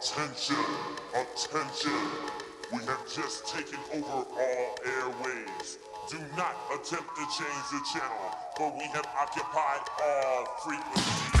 Attention, attention. We have just taken over all airwaves. Do not attempt to change the channel, for we have occupied all frequencies.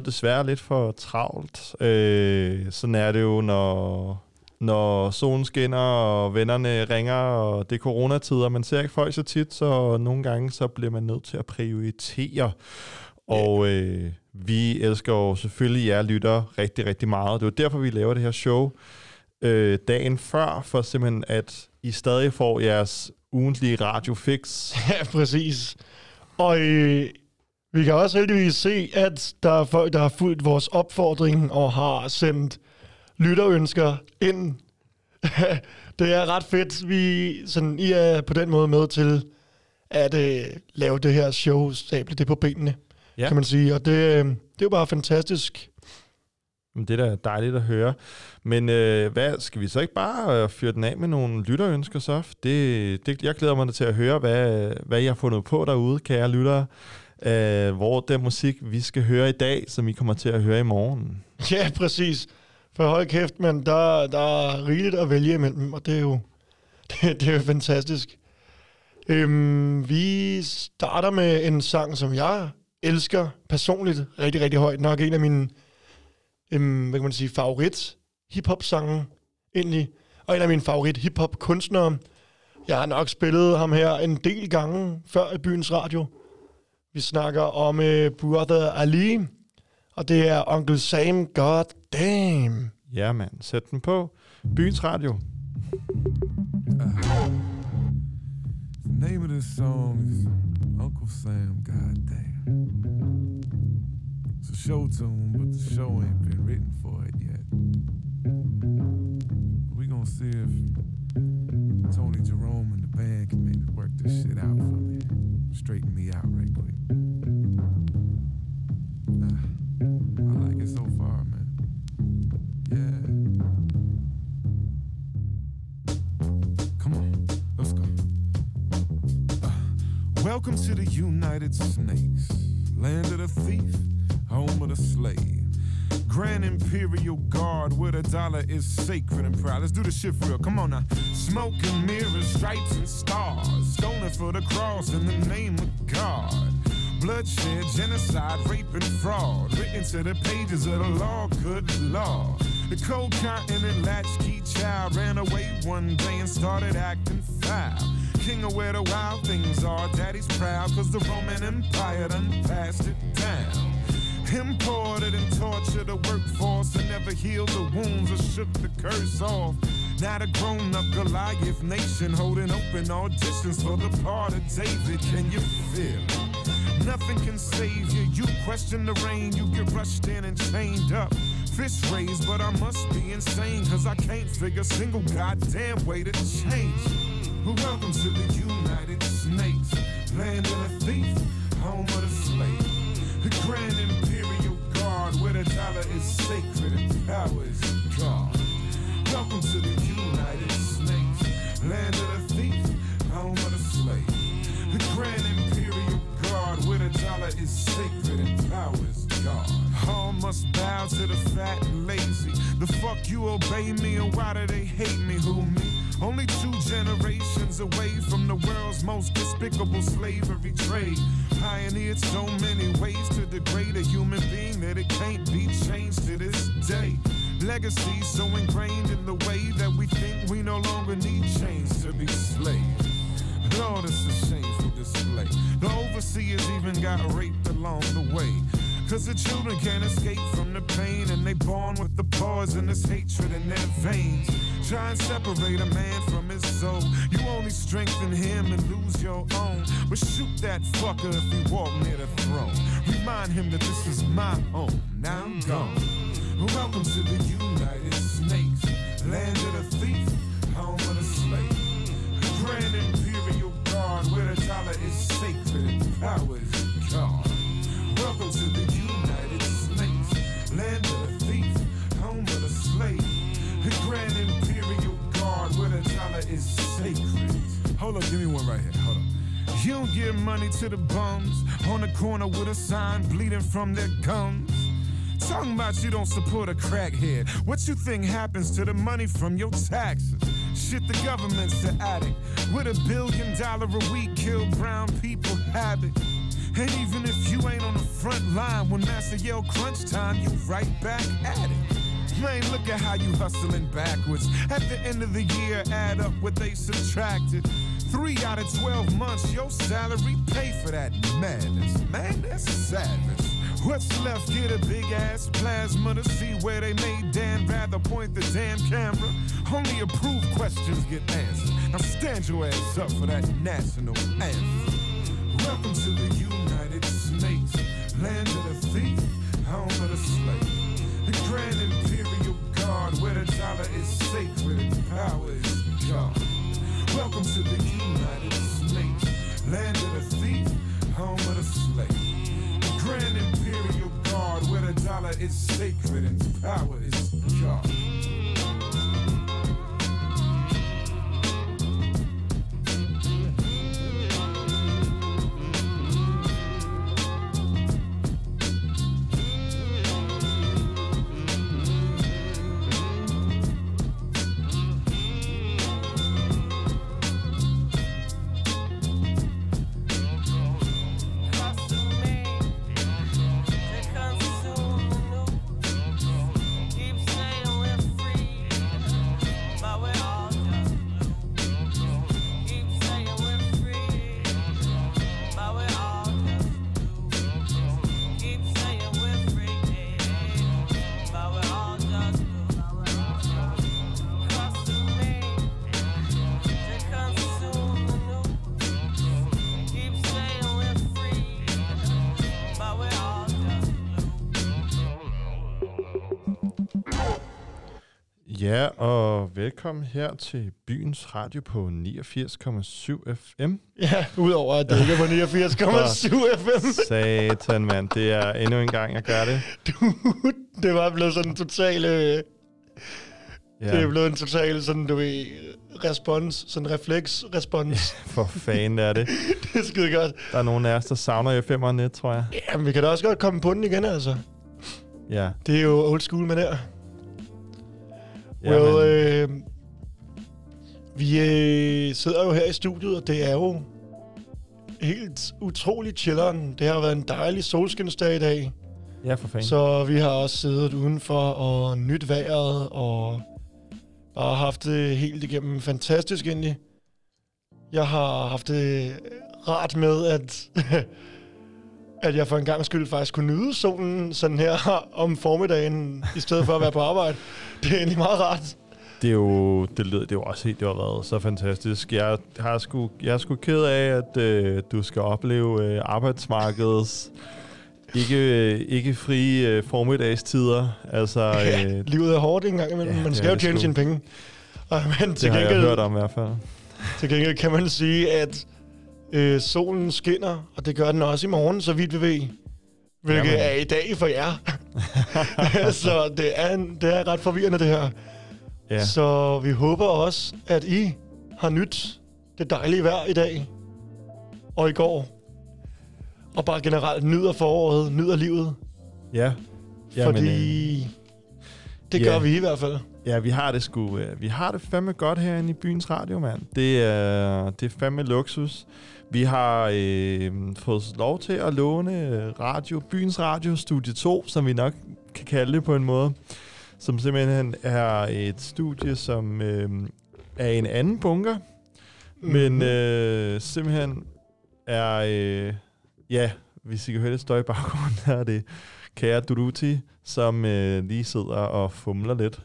Havde desværre lidt for travlt. Øh, sådan er det jo, når, når solen skinner, og vennerne ringer, og det er coronatider. Man ser ikke folk så tit, så nogle gange så bliver man nødt til at prioritere. Og øh, vi elsker jo selvfølgelig jer lytter rigtig, rigtig meget. Det er derfor, vi laver det her show øh, dagen før, for simpelthen at I stadig får jeres ugentlige radiofix. Ja, præcis. Og øh, vi kan også heldigvis se, at der er folk, der har fulgt vores opfordring og har sendt lytterønsker ind. det er ret fedt. Vi, sådan, I er på den måde med til at øh, lave det her show, stable det på benene, Ja. kan man sige. Og det, øh, det er jo bare fantastisk. Men det er da dejligt at høre. Men øh, hvad, skal vi så ikke bare øh, fyre den af med nogle lytterønsker så? Det, det, jeg glæder mig til at høre, hvad, hvad I har fundet på derude, kære lyttere. Øh, hvor den musik, vi skal høre i dag, som I kommer til at høre i morgen. Ja, præcis. For hold kæft, men der, der er rigeligt at vælge imellem, og det er jo, det, det er jo fantastisk. Øhm, vi starter med en sang, som jeg elsker personligt rigtig, rigtig højt. Nok en af mine, øhm, hvad kan man sige, favorit hiphop-sange egentlig. Og en af mine favorit hiphop-kunstnere. Jeg har nok spillet ham her en del gange før i byens radio. Vi snakker om øh, Brother Ali, og det er Onkel Sam God Damn. Ja, mand. Sæt den på. Byens Radio. The name of this song is Uncle Sam, goddamn. It's a show tune, but the show ain't been written for it yet. We gonna see if Tony Jerome and the band can maybe work this shit out for me. Straighten me out right quick. Ah, I like it so far, man. Yeah. Come on, let's go. Welcome to the United Snakes, land of the thief, home of the slave. Grand Imperial Guard, where the dollar is sacred and proud. Let's do the shit real. Come on now. Smoke and mirrors, stripes and stars. Stoning for the cross in the name of God. Bloodshed, genocide, rape, and fraud. Written to the pages of the law, good law. The cold continent latchkey child ran away one day and started acting foul. King of where the wild things are, daddy's proud, cause the Roman Empire done passed it down. Imported and tortured the workforce and never healed the wounds or shook the curse off. Now the grown up Goliath nation holding open auditions for the part of David. Can you feel? Nothing can save you. You question the rain, you get rushed in and chained up. Fist raised, but I must be insane, cause I can't figure a single goddamn way to change. But welcome to the United Snakes, land of the thief, home of the slave. The Grand the dollar is sacred and power is God. Welcome to the United Snakes, land of the thief, home of the slave. The Grand Imperial Guard, where the dollar is sacred and power is God. All must bow to the fat and lazy. The fuck you obey me, and why do they hate me? Who me? Only two generations away from the world's most despicable slavery trade. Pioneered so many ways degrade a human being that it can't be changed to this day. Legacy so ingrained in the way that we think we no longer need chains to be slaves. Lord, it's a shameful display. The overseers even got raped along the way. Cause the children can't escape from the pain and they born with the poisonous hatred in their veins. Try and separate a man from his soul. You only strengthen him and lose your own. But shoot that fucker if he walk near the throne. Remind him that this is my home. Now I'm gone. Welcome to the United Snakes, land of the thief, home of the slave. Grand Imperial Guard, where the dollar is sacred power is. Welcome to the United Hold up, give me one right here. Hold up. You don't give money to the bums on the corner with a sign bleeding from their gums. Talking about you don't support a crackhead. What you think happens to the money from your taxes? Shit, the government's the addict. With a billion dollar a week, kill brown people habit. And even if you ain't on the front line when Master yell crunch time, you right back at it. Man, look at how you hustling backwards. At the end of the year, add up what they subtracted. Three out of 12 months, your salary pay for that madness. Man, that's sadness. What's left? Get a big ass plasma to see where they made Dan rather point the damn camera. Only approved questions get answered. Now stand your ass up for that national anthem. Welcome to the United Snakes, land of the thief, home of the slave. The Grand Guard, where the dollar is sacred and power is God. Welcome to the United States, land of the thief, home of the slave. Grand Imperial Guard, where the dollar is sacred and power is God. Velkommen her til byens radio på 89,7 FM. Ja, udover at det ikke er på 89,7 FM. Satan, mand. Det er endnu en gang, jeg gør det. Dude, det var blevet sådan en total... Øh, Ja, Det er blevet en total sådan, du ved, respons, sådan refleks-respons. for fanden er det. det er skide godt. Der er nogen af os, der savner FM'eren lidt, tror jeg. Jamen, vi kan da også godt komme på den igen, altså. Ja. Det er jo old school med der. Well, øh, vi øh, sidder jo her i studiet, og det er jo helt utroligt chilleren. Det har været en dejlig solskinsdag i dag. ja, for fanden. Så vi har også siddet udenfor og nyt vejret, og bare haft det helt igennem fantastisk egentlig. Jeg har haft det rart med, at, at jeg for en gang skyld faktisk kunne nyde solen sådan her om formiddagen, i stedet for at være på arbejde. Det er egentlig meget rart. Det er jo, det, lød, det er jo også helt, det har været så fantastisk. Jeg har sgu, jeg er sgu ked af, at øh, du skal opleve øh, arbejdsmarkedets ikke, øh, ikke frie øh, formiddagstider. Altså, Ja, øh, livet er hårdt en gang imellem. Ja, Man det skal jo det tjene sgu. sine penge. Og, men det til har jeg gengæld, hørt om i hvert fald. Til gengæld kan man sige, at øh, solen skinner, og det gør den også i morgen, så vidt vi ved. Hvilket Jamen. er i dag for jer. så det er, en, det er ret forvirrende, det her. Ja. Så vi håber også, at I har nyt det dejlige vejr i dag og i går. Og bare generelt nyder foråret, nyder livet. Ja. Jamen, fordi det ja. gør vi i hvert fald. Ja, vi har det sgu. øh, Vi har det fandme godt herinde i byens radio, mand. Det er, det er fandme luksus. Vi har øh, fået lov til at låne øh, radio, byens radio, studie 2, som vi nok kan kalde det på en måde. Som simpelthen er et studie, som øh, er en anden bunker. Men Mhm. øh, simpelthen er... Øh, ja, hvis I kan høre det støj i baggrunden, er det kære Duruti, som øh, lige sidder og fumler lidt.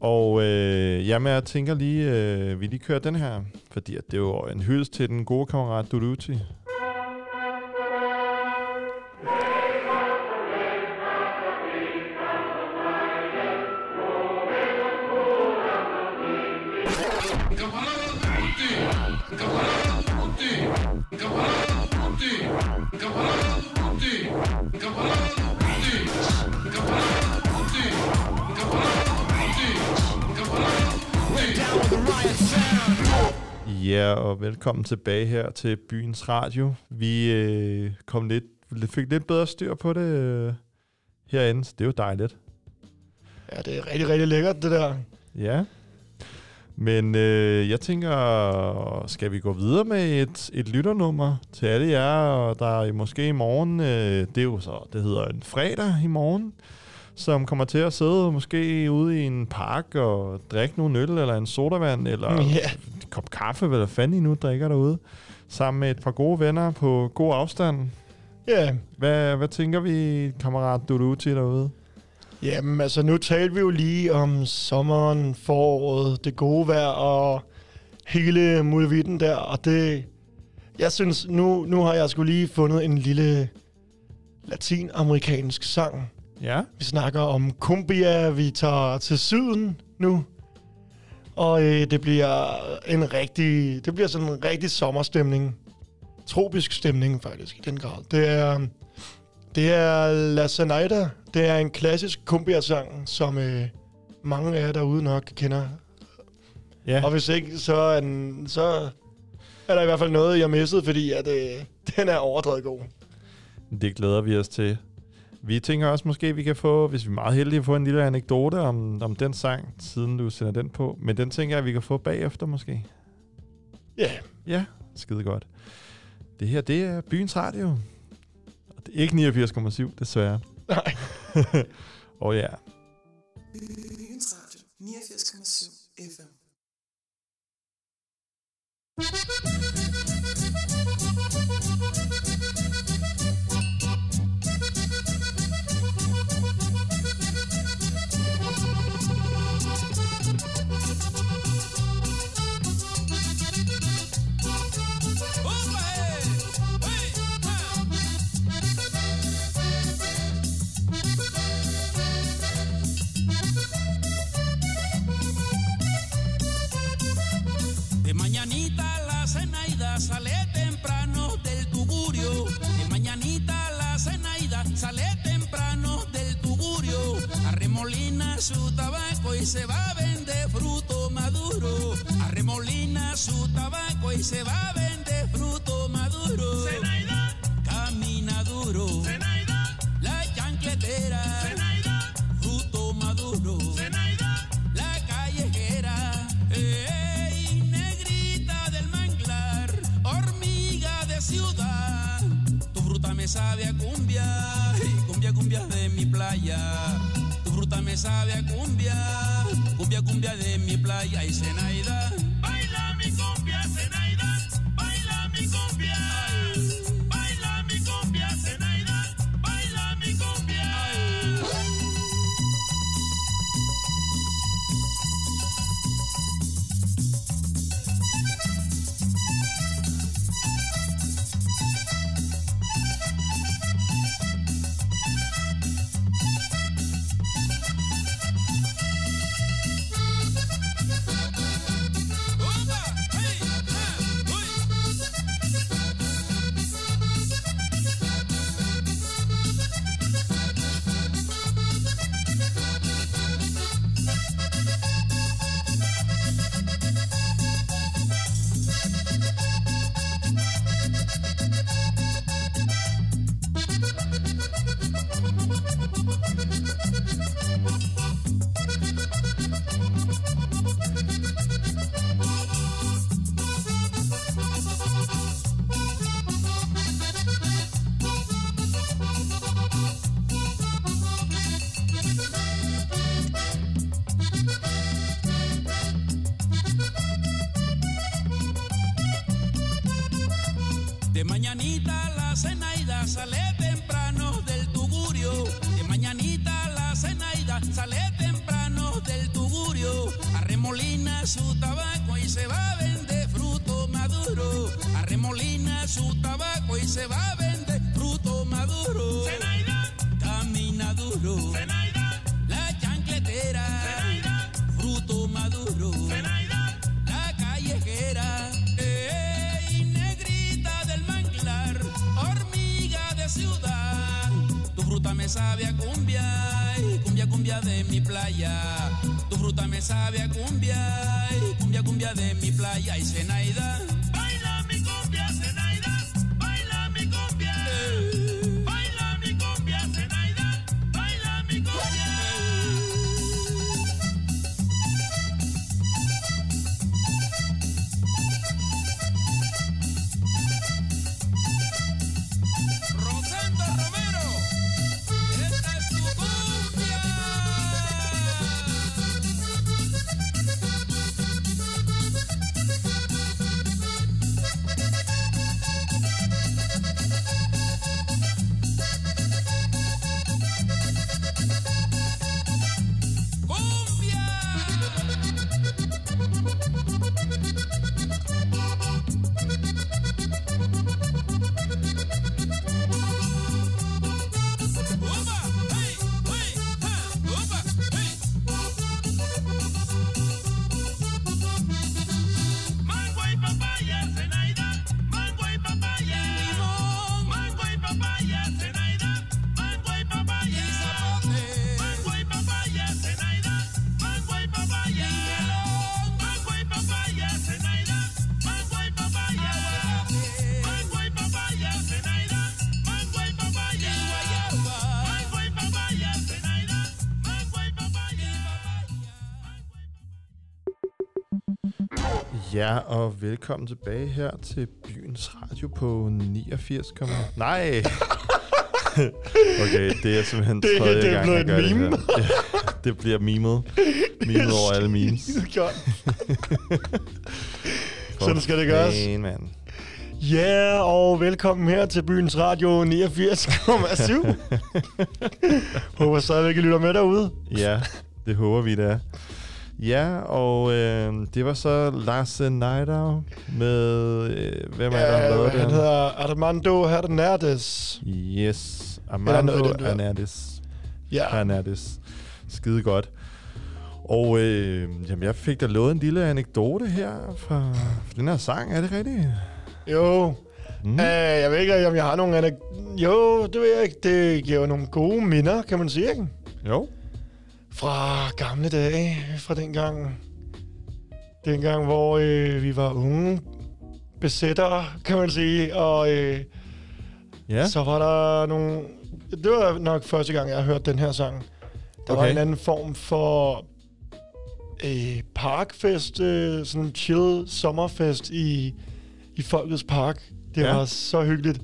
Og øh, jamen, jeg tænker lige, øh, vi lige kører den her, fordi at det er jo en hyldest til den gode kammerat Duluti, Ja, og velkommen tilbage her til Byens Radio. Vi øh, kom lidt, fik lidt bedre styr på det øh, herinde, så det er jo dejligt. Ja, det er rigtig, rigtig lækkert, det der. Ja. Men øh, jeg tænker, skal vi gå videre med et, et lytternummer til alle jer, der er måske i morgen, øh, det er jo så, det hedder en fredag i morgen, som kommer til at sidde måske ude i en park og drikke nogle øl, eller en sodavand, eller Ja. Kop kaffe, hvad fanden I nu drikker derude, sammen med et par gode venner på god afstand. Ja, Hvad, hvad tænker vi, kammerat Duduti derude? Jamen, altså nu talte vi jo lige om sommeren, foråret, det gode vejr og hele muligheden der, og det... Jeg synes, nu, nu har jeg skulle lige fundet en lille latinamerikansk sang. Ja, Vi snakker om cumbia, vi tager til syden nu. Og øh, det bliver en rigtig, det bliver sådan en rigtig sommerstemning. Tropisk stemning faktisk i den grad. Det er, det er La Zenaida. Det er en klassisk cumbia-sang, som øh, mange af jer derude nok kender. ja. Og hvis ikke, så er, den, så er der i hvert fald noget, jeg missede, fordi at, øh, den er overdrevet god. Det glæder vi os til. Vi tænker også måske, vi kan få, hvis vi er meget heldige, at få en lille anekdote om, om den sang, siden du sender den på. Men den tænker jeg, vi kan få bagefter måske. Ja, Ja, skide godt. Det her, det er Byens Radio. Og det er ikke 89,7, desværre. nej. Og ja, Byens Radio 89,7 FM. Arremolina su tabaco y se va a vender fruto maduro. Arremolina su tabaco y se va a vender fruto maduro. Zenaida camina duro. Zenaida la chancletera. Zenaida fruto maduro. Zenaida la callejera. ¡Ey, negrita del manglar! Hormiga de ciudad. Tu fruta me sabe a cumbia. Cumbia, cumbia de mi playa. Sabe a cumbia. Cumbia, cumbia de mi playa. Y Zenaida. ใหญ่เช่น Ja, og velkommen tilbage her til Byens Radio på 89, Nej! okay, det er simpelthen Det- tredje det gang, jeg gør det meme. her. Ja, det bliver memet. Memet over alle memes. Godt. Sådan skal det gøres. Fan, mand. Ja, yeah, og velkommen her til byens radio 89,7. Håber stadigvæk, I lytter med derude. Ja, det håber vi, det er. Ja, og øh, det var så Lasse Neidau med... Øh, hvem er der, der har lavet han det? hedder Armando Hernandez. Yes, Armando den. Hernandez. Ja, Hernandez. Skide godt. Og øh, jamen, jeg fik da lovet en lille anekdote her fra, fra den her sang. Er det rigtigt? jo. Mm. Uh, jeg ved ikke, om jeg har nogle anek- Jo, det ved jeg ikke. Det giver jo nogle gode minder, kan man sige, ikke? Jo. Fra gamle dage, fra dengang. Dengang, hvor øh, vi var unge besættere, kan man sige. Og øh, Ja. Så var der nogle... Det var nok første gang, jeg hørte den her sang. Der okay. var en anden form for øh, parkfest, øh, sådan en chill sommerfest i, i Folkets Park. Det ja. var så hyggeligt,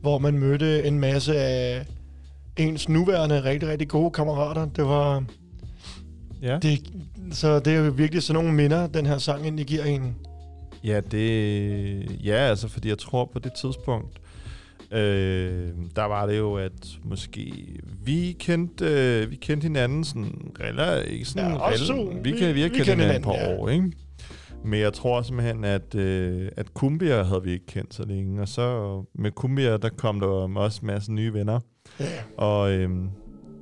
hvor man mødte en masse af ens nuværende rigtig, rigtig gode kammerater. Det var... ja. Det, så det er jo virkelig sådan nogle minder, den her sang egentlig giver en. Ja, det... Ja, altså, fordi jeg tror på det tidspunkt, øh, der var det jo, at måske vi kendte, øh, vi kendte hinanden sådan rela, ikke sådan Ja, også vi, Vi- kan, vi vi kendt kendte hinanden på hinanden, ja. år, ikke? Men jeg tror simpelthen, at, øh, at Kumbia havde vi ikke kendt så længe, og så med Kumbia, der kom der også en masse nye venner. Og øhm,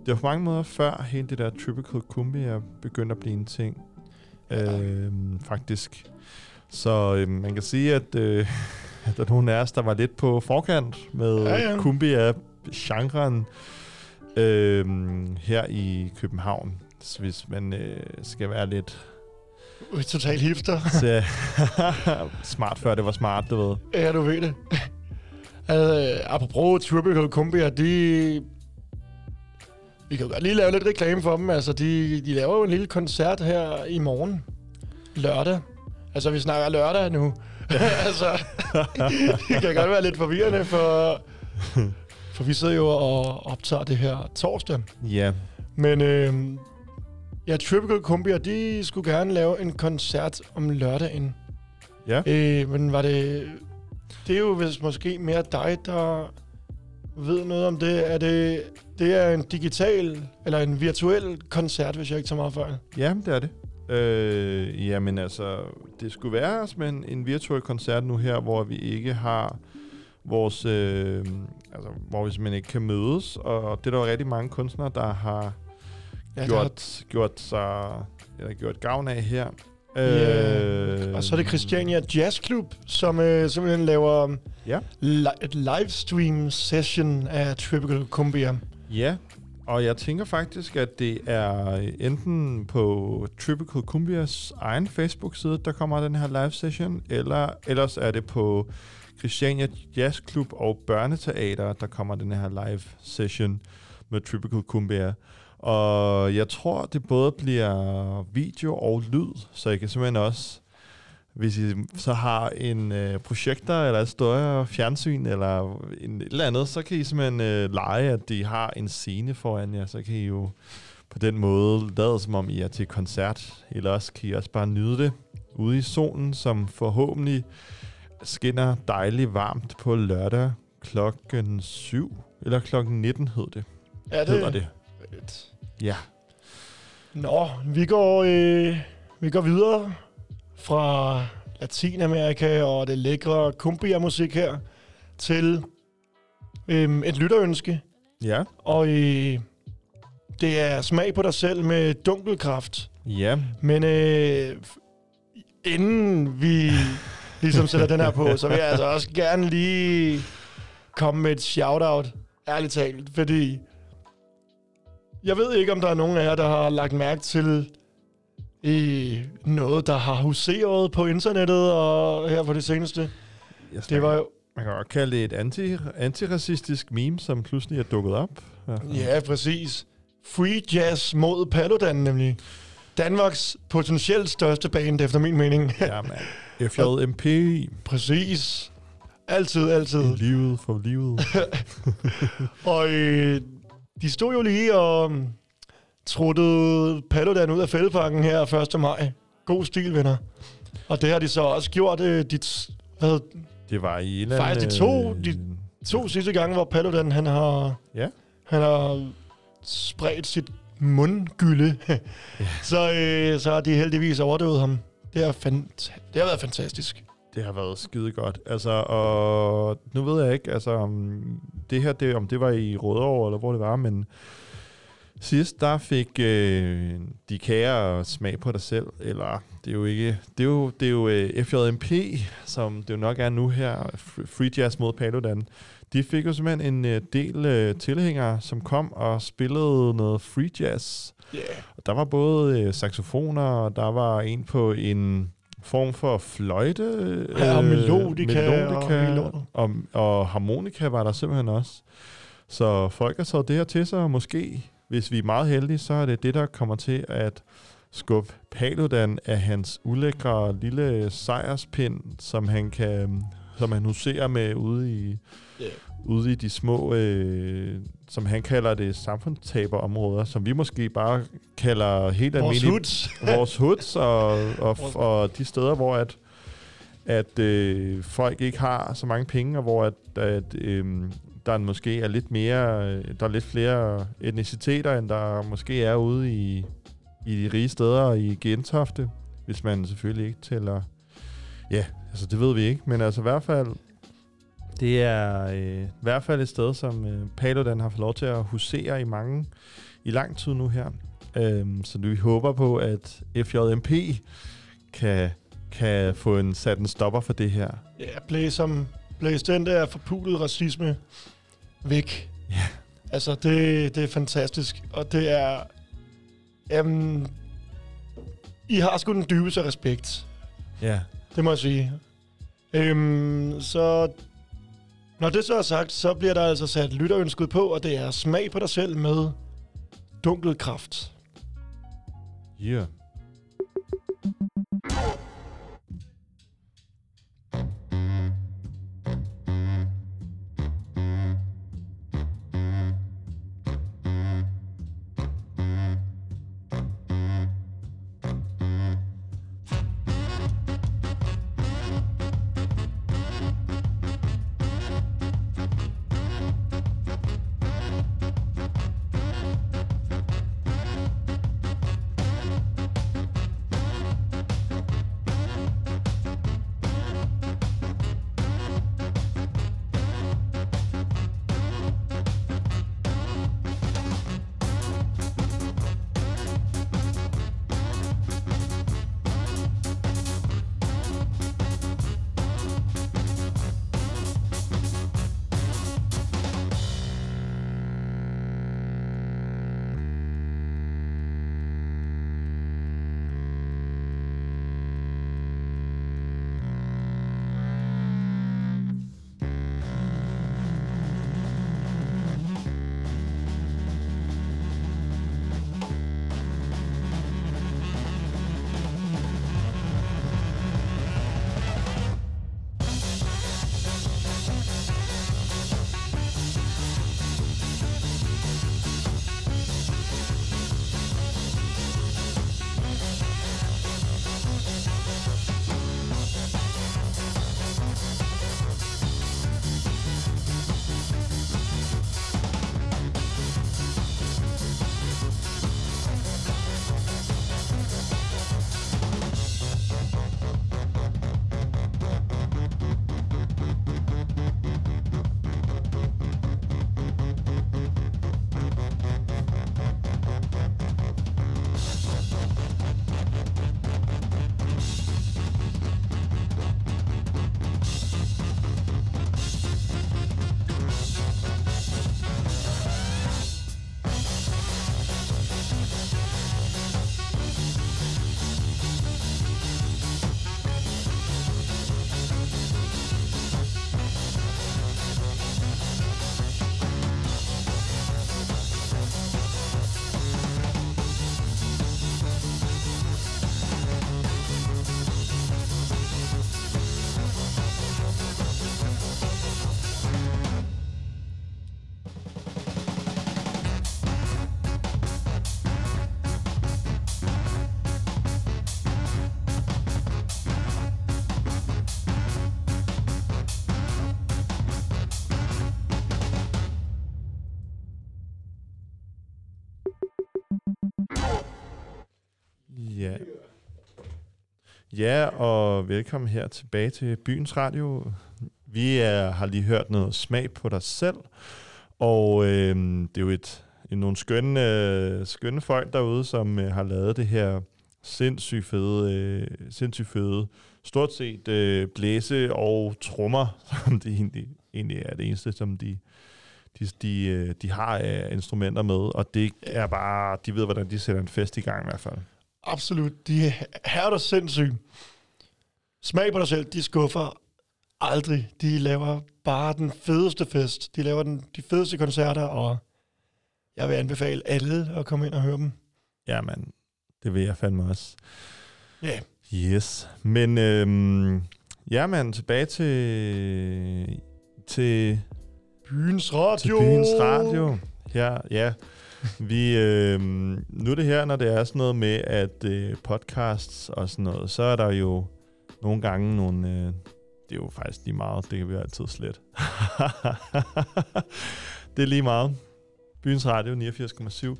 det var på mange måder før hele det der Tropical Cumbia begyndte at blive en ting. Ja. Øhm, faktisk. Så øhm, man kan sige, at, øh, at der er nogle af os, der var lidt på forkant med Ja, ja. Cumbia-genren øhm, her i København. Så hvis man øh, skal være lidt Total hipster. så, smart før det var smart, du ved. Ja, du ved det. Altså, apropos Tropical Cumbia, de... Vi kan jo godt lige lave lidt reklame for dem. Altså, de, de laver jo en lille koncert her i morgen. Lørdag. Altså, vi snakker lørdag nu. altså, det kan godt være lidt forvirrende, for, for vi sidder jo og optager det her torsdag. Ja, Men øh, ja, Tropical Cumbia, de skulle gerne lave en koncert om lørdagen. ja. Øh, men var det... Det er jo vist måske mere dig, der ved noget om det. Er det, det er en digital, eller en virtuel koncert, hvis jeg ikke tager meget fejl. Ja, det er det. Øh, jamen altså, det skulle være som en, en virtuel koncert nu her, hvor vi ikke har vores, øh, altså, hvor vi simpelthen ikke kan mødes, og det er der jo rigtig mange kunstnere, der har Ja, gjort, gjort sig, eller gjort gavn af her. Ja. Og så er det Christiania Jazz Club, som øh, simpelthen laver Ja. li- et livestream session af Tropical Cumbia. Ja, og jeg tænker faktisk, at det er enten på Tropical Cumbias egen Facebook-side, der kommer den her live session, eller ellers er det på Christiania Jazz Club og Børneteater, der kommer den her live session med Tropical Cumbia. Og jeg tror, det både bliver video og lyd, så jeg kan simpelthen også, hvis I så har en øh, projekter eller et større fjernsyn eller en, et eller andet, så kan I simpelthen øh, lege, at de har en scene foran jer, så kan I jo på den måde lade som om I er til koncert, eller også kan I også bare nyde det ude i solen, som forhåbentlig skinner dejligt varmt på lørdag klokken 7, eller klokken 19 hed det. Er det? Hedder det. Fedt. Ja. Nå, vi går, øh, vi går videre fra Latinamerika og det lækre cumbia-musik her til øh, et lytterønske. Ja. Og øh, det er smag på dig selv med dunkelkraft. Ja. Men øh, inden vi ligesom sætter den her på, så vil jeg altså også gerne lige komme med et shout-out, ærligt talt, fordi jeg ved ikke, om der er nogen af jer, der har lagt mærke til øh, noget, der har huseret på internettet og her på det seneste. Jeg Det var jo, Man kan godt kalde det et anti, antiracistisk meme, som pludselig er dukket op. ja, præcis. Free Jazz mod Paludan, nemlig. Danmarks potentielt største band, efter min mening. Ja, man. FJMP. præcis. Altid, altid. Livet for livet. Og øh, de stod jo lige og um, truttede Paludan ud af fældeparken her 1. maj. God stil, venner. Og det har de så også gjort øh, de t- hvad, Det var i en Faktisk de to- de- to sidste gange, hvor Paludan han har, Ja. han har spredt sit mundgylde. så, øh, så har de heldigvis overdøvet ham. Det, er fant- det har været fantastisk. Det har været skide godt. Altså, og nu ved jeg ikke, altså, om det her, det, om det var i Rødovre, eller hvor det var, men sidst, der fik øh, de kære smag på dig selv, eller det er jo ikke, det er jo, det er jo øh, FJMP, som det jo nok er nu her, Free Jazz mod Paludan, de fik jo simpelthen en øh, del øh, tilhængere, som kom og spillede noget free jazz. Yeah. Og der var både øh, saxofoner, og der var en på en form for fløjte. øh, Ja, og melodika og hele lortet. og, og harmonika var der simpelthen også. Så folk har taget det her til sig, og måske, hvis vi er meget heldige, så er det det, der kommer til at skubbe Paludan af hans ulækre lille sejrspind, som han kan som han huserer med ude i, Yeah. ude i de små, øh, som han kalder det, samfundstaberområder, som vi måske bare kalder helt Vores almindelige hoods. vores hoods og, og, og de steder, hvor at, at øh, folk ikke har så mange penge, og hvor at, at øh, der måske er lidt mere, øh, der er lidt flere etniciteter, end der måske er ude i, i de rige steder i Gentofte, hvis man selvfølgelig ikke tæller... Ja, altså det ved vi ikke, men altså i hvert fald, det er øh, i hvert fald et sted, som øh, Paludan har fået lov til at husere i mange, i lang tid nu her. Øhm, så vi håber på, at FJMP kan, kan få en sat en stopper for det her. Ja, blæs, som, blæs den der forpulede racisme væk. Ja. Altså, det, det er fantastisk. Og det er... Jamen, I har sgu den dybeste respekt. Ja. Det må jeg sige. Øhm, så når det så er sagt, så bliver der altså sat lytterønsket på, og det er smag på dig selv med dunkelkraft. Yeah. Ja, og velkommen her tilbage til Byens Radio. Vi er, har lige hørt noget smag på dig selv, og øh, det er jo et, nogle skønne, øh, skønne folk derude, som øh, har lavet det her sindssygt fede, øh, sindssygt fede stort set øh, blæse og trommer, som det egentlig, egentlig er det eneste, som de, de, de, øh, de har øh, instrumenter med, og det er bare, de ved, hvordan de sætter en fest i gang i hvert fald. Absolut. De er der sindssygt. Smag på dig selv, de skuffer aldrig. De laver bare den fedeste fest. De laver den, de fedeste koncerter, og jeg vil anbefale alle at komme ind og høre dem. Jamen, det vil jeg fandme også. Ja. Yeah. Yes. Men øhm, ja, man, tilbage til, til, Byens Radio. til byens radio. Her, ja. Vi, øh, nu er det her, når det er sådan noget med, at øh, podcasts og sådan noget, så er der jo nogle gange nogle... Øh, det er jo faktisk lige meget, det kan vi altid slet. det er lige meget. Byens Radio 89,7.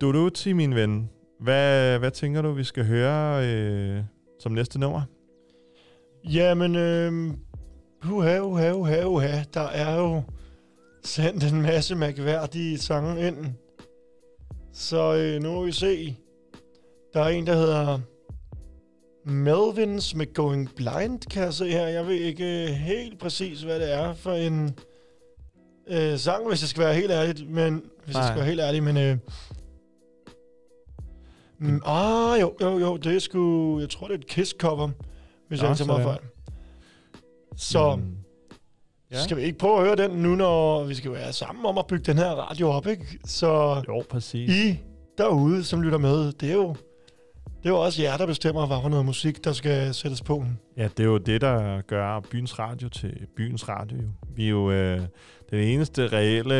Du du til min ven. Hvad, hvad tænker du, vi skal høre øh, som næste nummer? Jamen, øh, uha, uha, uha, uha. Der er jo sendt en masse mærkværdige sange ind. Så øh, nu må vi se. Der er en, der hedder Melvins med Going Blind, kan jeg se her. Jeg ved ikke øh, helt præcis, hvad det er for en øh, sang, hvis jeg skal være helt ærlig. Men, hvis Nej. jeg skal være helt ærlig, men... Øh, mm, ah, jo, jo, jo, det er sgu... Jeg tror, det er et Kiss-cover, hvis Nå, jeg ikke tager sådan. fejl. Så Mm, ja. skal vi ikke prøve at høre den nu, når vi skal være sammen om at bygge den her radio op, ikke? Så Jo, præcis. I derude, som lytter med, det er jo, det er jo også jer, der bestemmer, hvad for noget musik, der skal sættes på. Ja, det er jo det, der gør byens radio til byens radio. Vi er jo øh, den eneste reelle,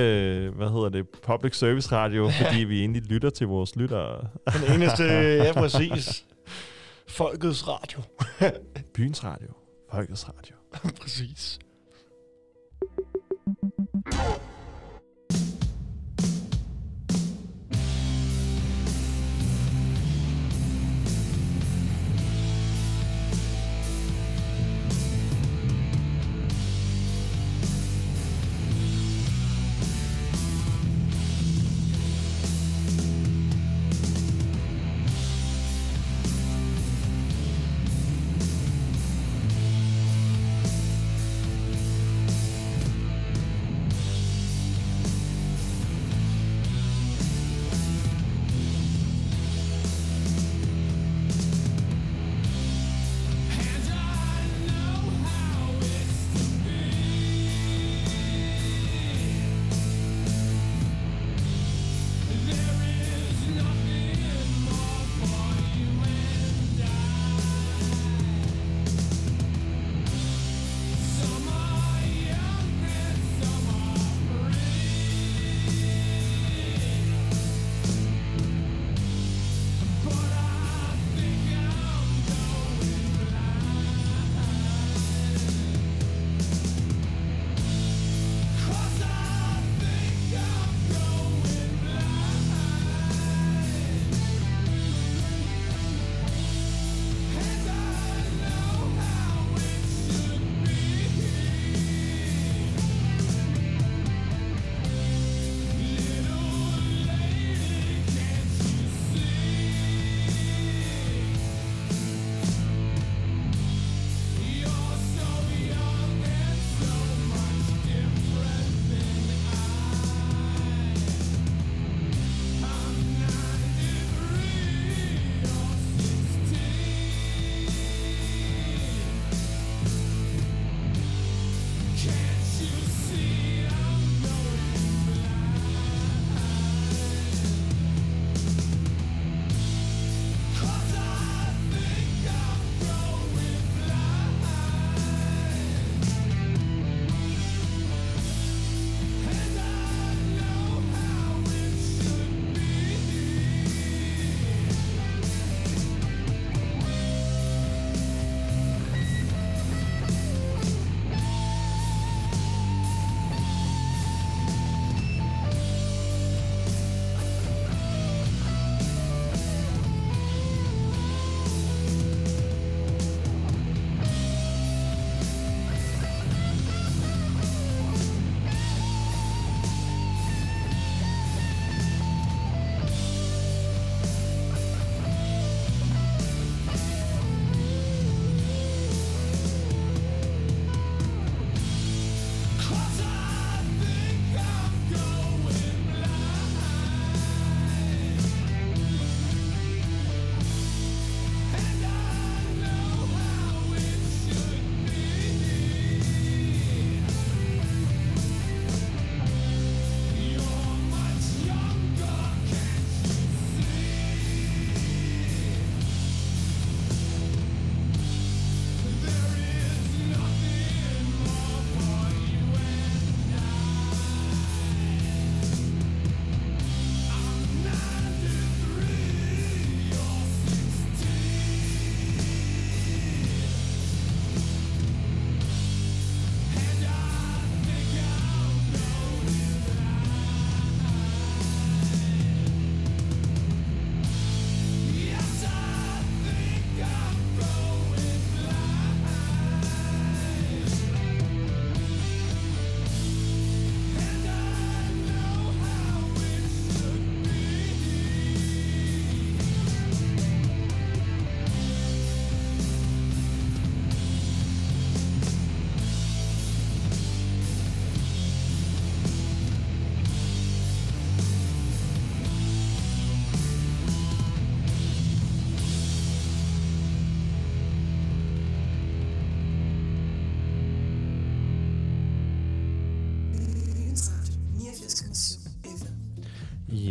hvad hedder det, public service radio, ja. fordi vi egentlig lytter til vores lyttere. Den eneste, ja præcis, folkets radio. Byens radio. Folkets radio. præcis. Oh.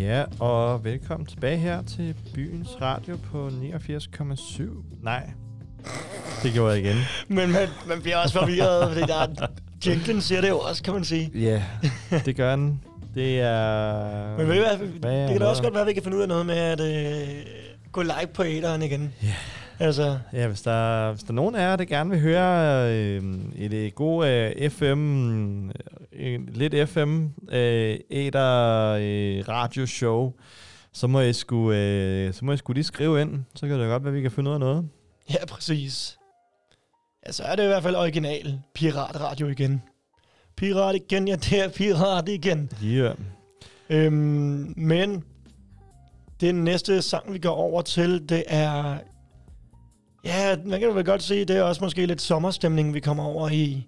Ja, og velkommen tilbage her til Byens Radio på 89,7. Nej, det gjorde jeg igen. Men man, man bliver også forvirret, fordi der er, jinglen siger det jo også, kan man sige. Ja, det gør den. Det er... Men ved du hvad, Hvad det kan da også godt være, at vi kan finde ud af noget med at øh, gå live på æderen igen. Ja. Altså, Ja, hvis der, hvis der er nogen af jer, der gerne vil høre øh, et øh, god øh, FM, øh, lidt FM, øh, eter øh, radioshow, så må I sgu, øh, så må I sgu lige skrive ind. Så kan det godt være, vi kan finde ud af noget. ja, præcis. Ja, så er det i hvert fald original piratradio igen. Pirat igen, ja, det er pirat igen. Yeah. Øhm, men den næste sang, vi går over til, det er... Ja, man kan vel godt sige, det er også måske lidt sommerstemning, vi kommer over i.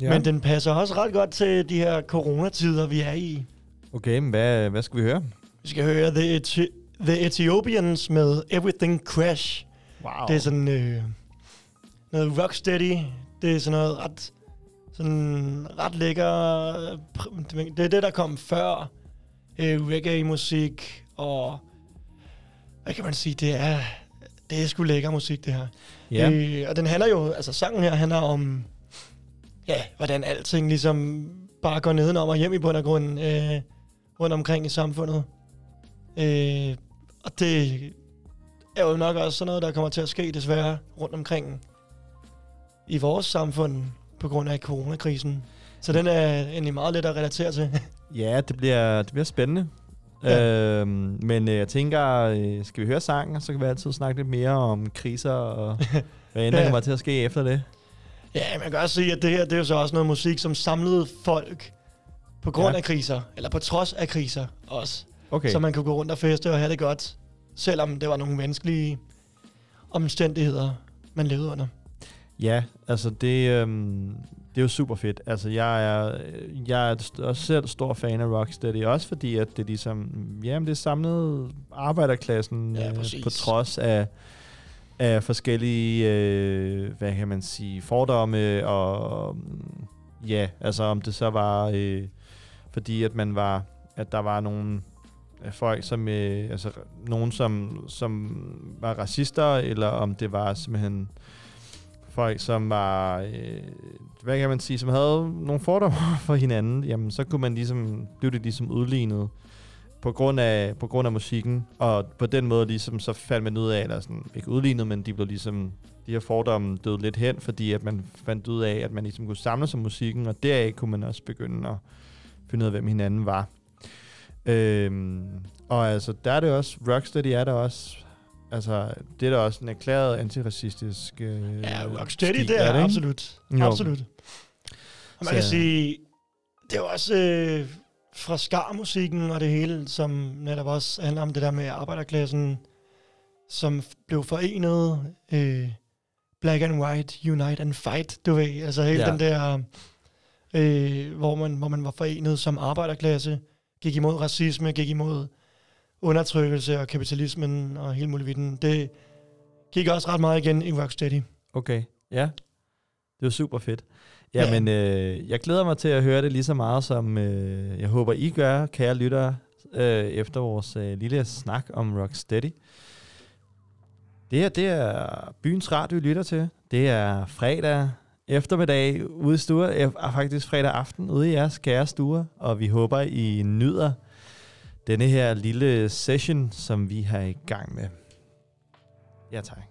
Ja. Men den passer også ret godt til de her coronatider, vi er i. Okay, men hvad, hvad skal vi høre? Vi skal høre The, Eti- The Ethiopians med Everything Crash. Wow. Det er sådan øh, noget rocksteady. Det er sådan noget ret, sådan ret lækker. Det er det, der kom før øh, reggae-musik. Og hvad kan man sige? Det er, det er sgu lækker musik, det her. Ja. Øh, og den handler jo, altså sangen her handler om, ja, hvordan alting ligesom bare går nedenom og hjem i bund og grund øh, rundt omkring i samfundet. Øh, og det er jo nok også sådan noget, der kommer til at ske desværre rundt omkring i vores samfund på grund af coronakrisen. Så den er egentlig meget let at relatere til. Ja, det bliver, det bliver spændende. Ja. Øhm, men øh, jeg tænker, øh, skal vi høre sangen, så kan vi altid snakke lidt mere om kriser og hvad end der Ja. kommer til at ske efter det. Ja, man kan også sige, at det her det er jo så også noget musik, som samlede folk på grund Ja. af kriser, eller på trods af kriser også. Okay. Så man kunne gå rundt og feste og have det godt, selvom det var nogle menneskelige omstændigheder, man levede under. Ja, altså det, øhm, det er jo super fedt. Altså jeg er, jeg er også selv stor fan af Rocksteady, også fordi at det ligesom, jamen det samlede arbejderklassen Ja, øh, på trods af, af forskellige, øh, hvad kan man sige, fordomme og mm, ja, altså om det så var øh, fordi at man var, at der var nogle folk, som, øh, altså nogen, som, som var racister, eller om det var simpelthen folk, som var, øh, hvad kan man sige, som havde nogle fordomme for hinanden, jamen så kunne man ligesom, blev det ligesom udlignet på grund af, på grund af musikken, og på den måde ligesom så fandt man ud af, eller sådan, ikke udlignet, men de blev ligesom, de her fordomme døde lidt hen, fordi at man fandt ud af, at man ligesom kunne samle sig musikken, og deraf kunne man også begynde at finde ud af, hvem hinanden var. Øhm, og altså, der er det også, Rocksteady er der også, altså, det er da også en erklæret antiracistisk øh, Ja, Rocksteady, stil, det er, ikke? absolut. Jo. Absolut. Og man kan Så- sige, det er jo også øh, fra skarmusikken og det hele, som netop også handler om det der med arbejderklassen, som blev forenet. Øh, black and white, unite and fight, du ved. Altså hele Ja. den der, øh, hvor, man, hvor man var forenet som arbejderklasse, gik imod racisme, gik imod undertrykkelse og kapitalismen og hele muligheden. Det gik også ret meget igen i Rocksteady. Okay, ja. Det var super fedt. Ja. Jamen, øh, jeg glæder mig til at høre det lige så meget, som øh, jeg håber, I gør, kære lyttere, øh, efter vores øh, lille snak om Rocksteady. Det her, det er byens radio, I lytter til. Det er fredag eftermiddag ude i stuer, er faktisk fredag aften ude i jeres kære stuer, og vi håber, I nyder denne her lille session, som vi har i gang med. Ja, tak.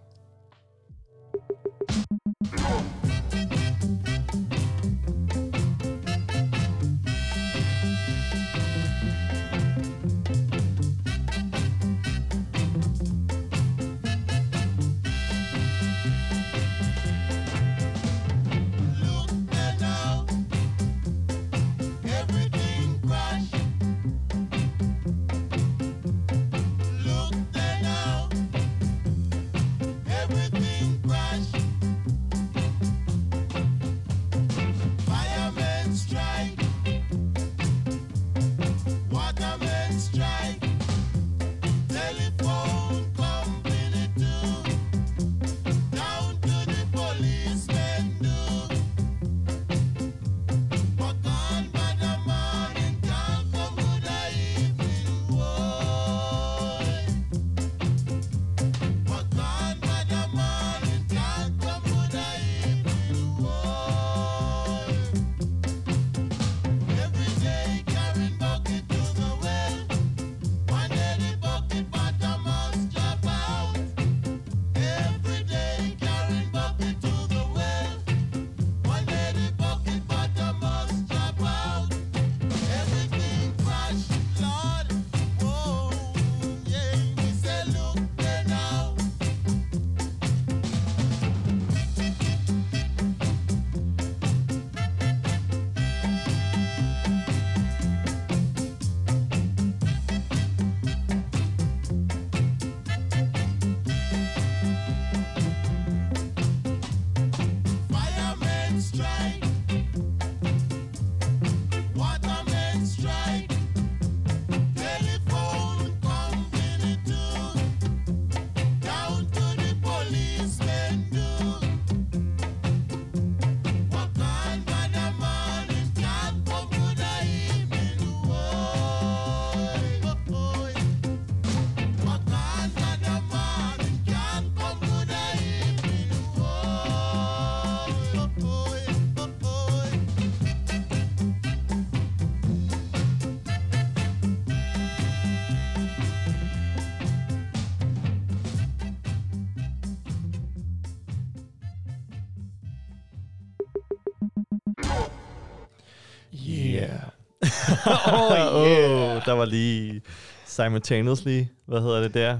oh, yeah. oh, der var lige simultaneously, hvad hedder det der?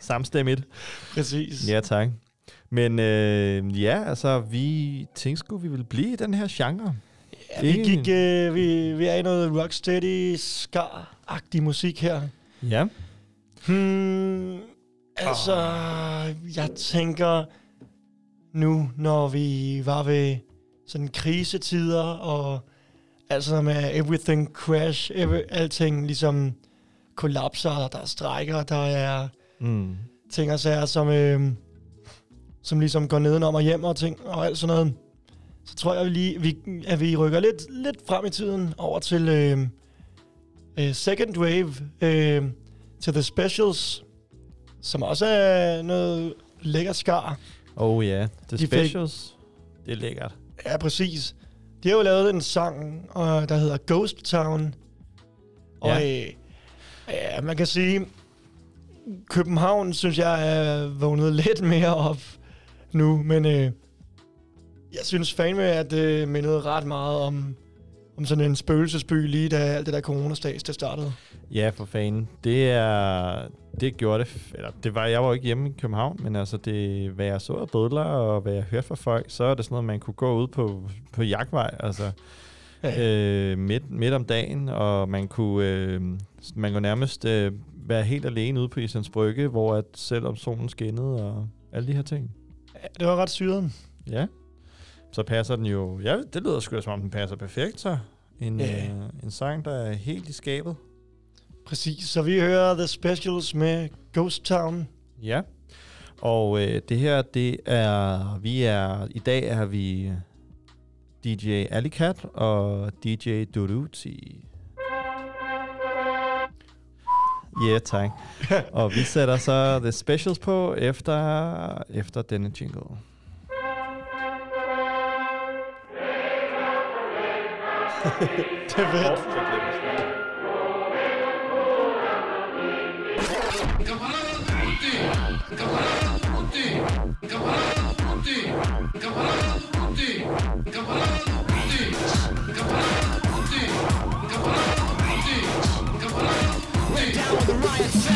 Samstemmigt. Præcis. Ja, tak. Men øh, ja, altså, vi tænkte sgu, vi ville blive i den her genre. Ja, vi, gik, øh, vi, vi er i noget rocksteady, skar-agtig musik her. Ja. Hmm, altså, oh. jeg tænker nu, når vi var ved sådan krisetider, og altså med everything crash, every, alting ligesom kollapser, der er strækker, der er Mm. ting og sager, som, øh, som ligesom går nedenom og hjem og ting og alt sådan noget. Så tror jeg, vi lige, vi, at vi rykker lidt, lidt frem i tiden over til øh, øh, Second Wave, øh, til The Specials, som også er noget lækker skar. Oh ja, The De fik- Specials. Det er lækkert. Ja, præcis. De har jo lavet en sang, øh, der hedder Ghost Town. Og Ja. øh, ja, man kan sige, København, synes jeg, er vågnet lidt mere op nu, men øh, jeg synes fandme, at det mindede ret meget om, om sådan en spøgelsesby, lige da alt det der coronastats, det startede. Ja, for fanden. Det er... Det gjorde det... Eller, det var, jeg var jo ikke hjemme i København, men altså, det, hvad jeg så af bødler, og hvad jeg hørte fra folk, så er det sådan noget, man kunne gå ud på, på jagtvej, altså Ja. øh, midt, midt om dagen, og man kunne, øh, man kunne nærmest øh, være helt alene ude på Islands Brygge, hvor at selvom solen skinnede, og alle de her ting. Ja, det var ret syret. Ja. Så passer den jo... Ja, det lyder sgu da, som om den passer perfekt, så. En, Ja. øh, en sang, der er helt i skabet. Præcis, så vi hører The Specials med Ghost Town. Ja. Og øh, det her, det er... Vi er... I dag er vi DJ Alicat og DJ Duruti. Ja, yeah, tak. og vi sætter så The Specials på efter, efter denne jingle. Det er fedt. This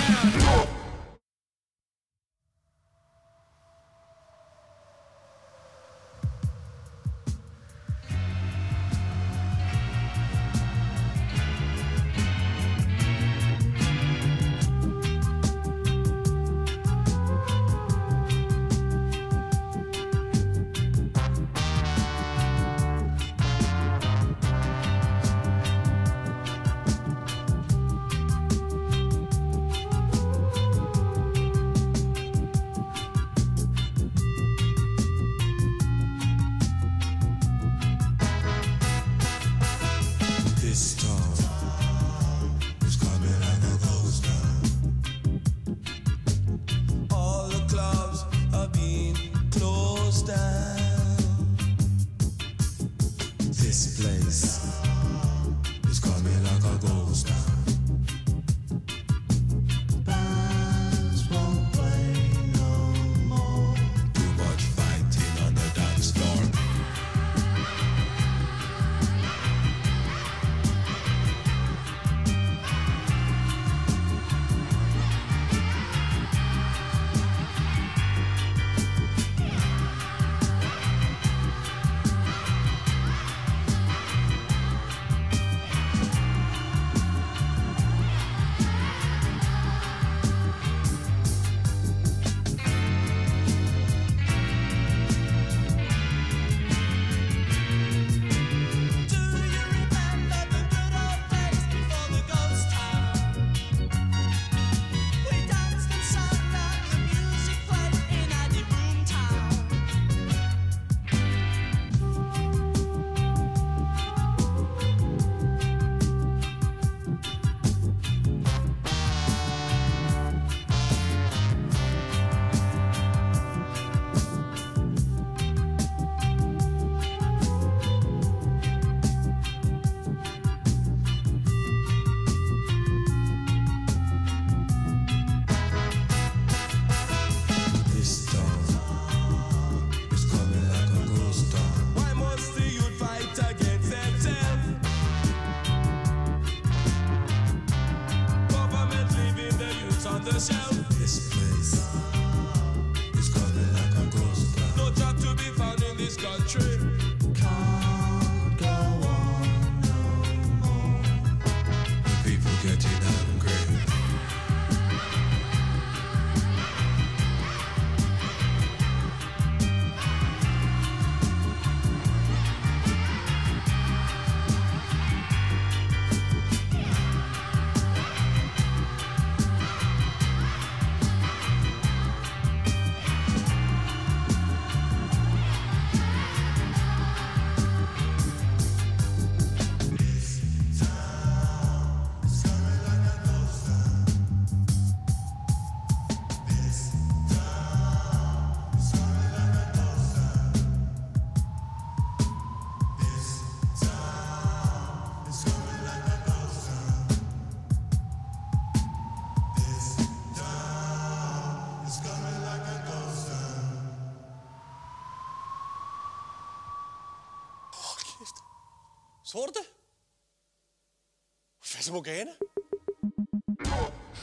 Fata Morgana?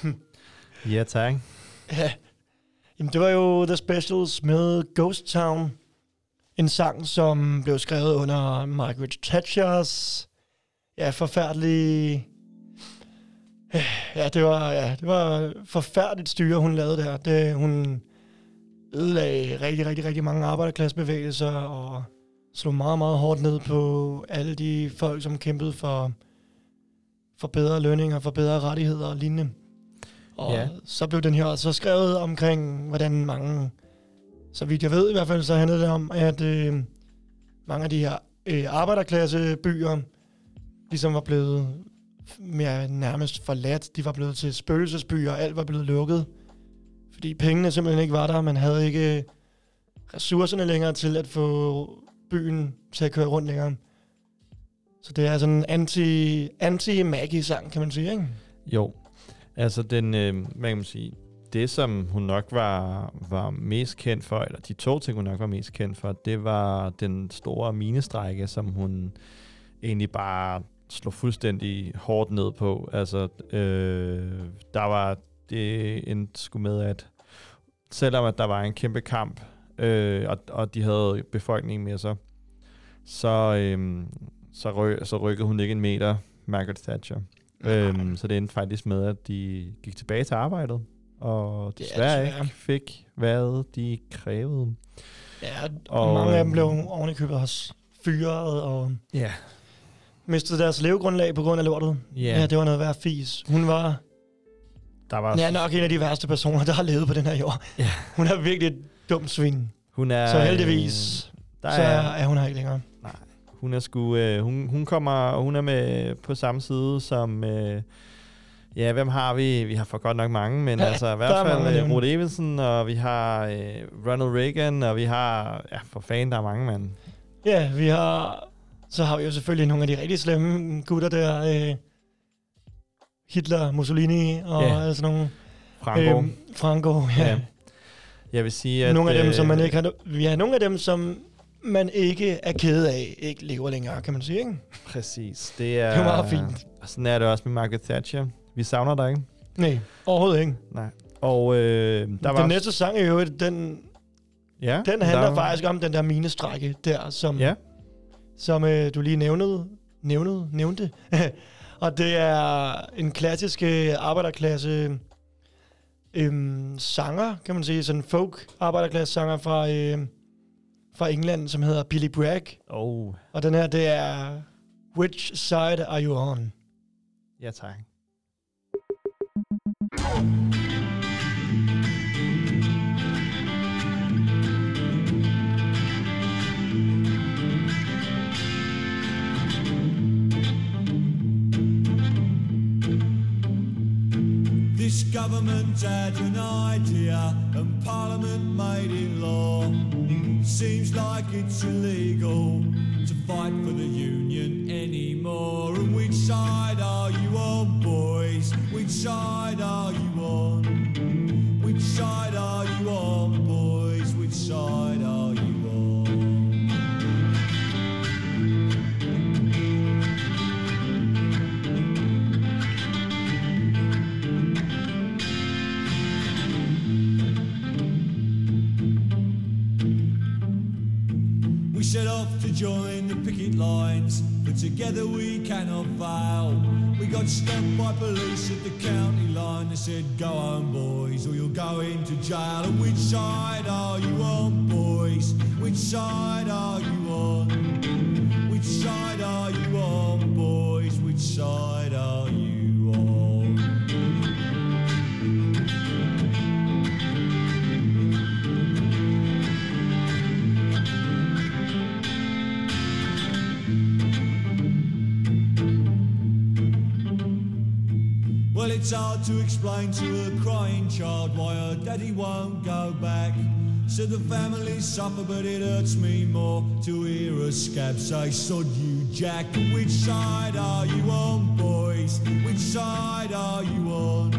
Ja, tak. Ja. Jamen, det var jo The Specials med Ghost Town. En sang, som blev skrevet under Margaret Thatchers ja, forfærdelige... Ja, det var, ja, det var forfærdeligt styre, hun lavede der. Det, hun ødelagde rigtig, rigtig, rigtig mange arbejderklassebevægelser og slog meget, meget hårdt ned på alle de folk, som kæmpede for, for bedre lønninger, for bedre rettigheder og lignende. Og Ja. så blev den her så skrevet omkring, hvordan mange, så vidt jeg ved i hvert fald, så handlede det om, at øh, mange af de her øh, arbejderklassebyer ligesom var blevet mere nærmest forladt. De var blevet til spøgelsesbyer, og alt var blevet lukket. Fordi pengene simpelthen ikke var der. Man havde ikke ressourcerne længere til at få byen til at køre rundt længere. Så det er sådan en anti, anti-Maggie-sang, kan man sige, ikke? Jo. Altså, den, øh, hvad kan man sige, det som hun nok var, var mest kendt for, eller de to ting, hun nok var mest kendt for, det var den store minestrække, som hun egentlig bare slog fuldstændig hårdt ned på. Altså, øh, der var det en sgu med, at selvom at der var en kæmpe kamp, øh, og, og de havde befolkningen med sig, så, øh, så, ry, så rykkede hun ikke en meter, Margaret Thatcher. Øhm, så det endte faktisk med, at de gik tilbage til arbejdet, og desværre ikke fik, hvad de krævede. Ja, og, Og, mange af dem øhm, blev oven i købet også fyret og Ja. mistede deres levegrundlag på grund af lortet. Ja. Ja, det var noget værd fis. Hun var Der var, ja, nok en af de værste personer, der har levet på den her jord. Ja. Hun er virkelig et dumt svin. hun er, Så heldigvis, der så er, er, er hun her ikke længere. Hun er sgu, øh, hun, hun kommer, hun er med på samme side som, øh, ja, hvem har vi? Vi har for godt nok mange, men Ja, altså i er hvert fald øh, nævne. Ruth Evensen, og vi har øh, Ronald Reagan, og vi har, ja, for fanden, der er mange, mand. Ja, vi har... Så har vi jo selvfølgelig nogle af de rigtig slemme gutter der. Øh, Hitler, Mussolini og Ja. sådan nogle. Franco. Øhm, Franco, ja. Ja. Jeg vil sige, at... nogle af dem, som man øh, ikke har... Ja, nogle af dem, som man ikke er ked af, ikke lever længere, kan man sige, ikke? Præcis. Det er, Det er meget fint. Og sådan er det også med Margaret Thatcher. Vi savner dig, ikke? Nej, overhovedet ikke. Nej. Og øh, der Der var... den næste sang i øvrigt, den, ja, den der handler var- faktisk om den der minestrække der, som, Ja, som øh, du lige nævnede, nævnede, nævnte. og det er en klassisk øh, arbejderklasse øhm, sanger, kan man sige, sådan folk arbejderklasse sanger fra, øh, fra England, som hedder Billy Bragg. oh, Og den her, det er Which Side Are You On? ja tak. Government had an idea and Parliament made it law. Seems like it's illegal to fight for the union anymore. And which side are you on, boys? Which side are you on? Which side are you on, boys? Which side are you on? Set off to join the picket lines, but together we cannot fail. We got stopped by police at the county line. They said, Go home, boys, or you'll go into jail. And which side are you on, boys? Which side are you on? Which side are you on, boys? Which side are you Well, it's hard to explain to a crying child why her daddy won't go back. So the family suffer, but it hurts me more to hear a scab say, Sod you, Jack. Which side are you on, boys? Which side are you on?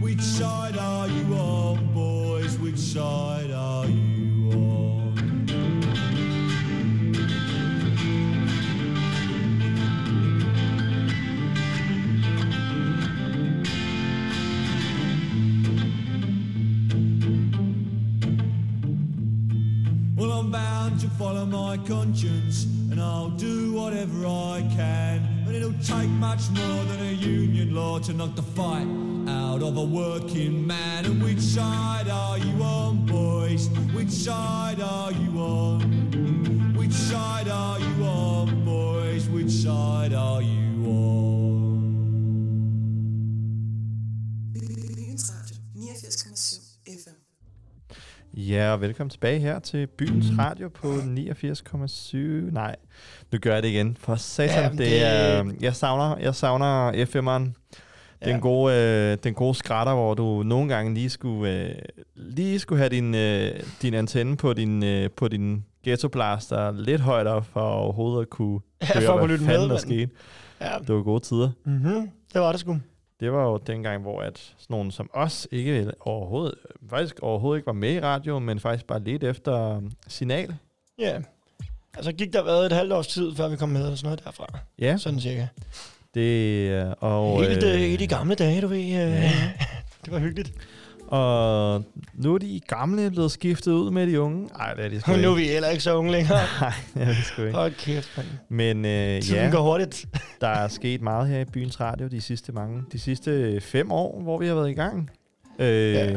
Which side are you on, boys? Which side are you going to follow my conscience and I'll do whatever I can. And it'll take much more than a union law to knock the fight out of a working man. And which side are you on, boys? Which side are you on? Which side are you on, boys? Which side are you on? Ja, og velkommen tilbage her til Byens Radio på 89,7. Nej, nu gør jeg det igen. For satan, Ja, det, det- er, jeg savner, jeg savner FM'eren. Den, Ja. gode, øh, den gode skrætter, hvor du nogle gange lige skulle, øh, lige skulle have din, øh, din antenne på din, øh, på din ghetto blaster lidt højt op, for overhovedet at kunne Ja, høre, for at hvad lytte med, fanden der skete. Ja. Det var gode tider. Mm-hmm. Det var det sgu. Det var jo dengang, hvor at sådan nogen som os ikke overhovedet, faktisk overhovedet ikke var med i radio, men faktisk bare lidt efter um, signal. Ja. Altså gik der været et halvt års tid, før vi kom med, eller sådan noget derfra. Ja, Sådan cirka. det øh, og, Helt øh, i de gamle dage, du ved. Øh, Ja. det var hyggeligt. Og nu er de gamle blevet skiftet ud med de unge. Nej, det er de sgu Og nu er ikke. vi heller ikke så unge længere. Nej, det er de sgu ikke. Hold kæft, mand. Men øh, Tiden ja, går hurtigt. der er sket meget her i byens radio de sidste mange, de sidste fem år, hvor vi har været i gang. Øh, Ja.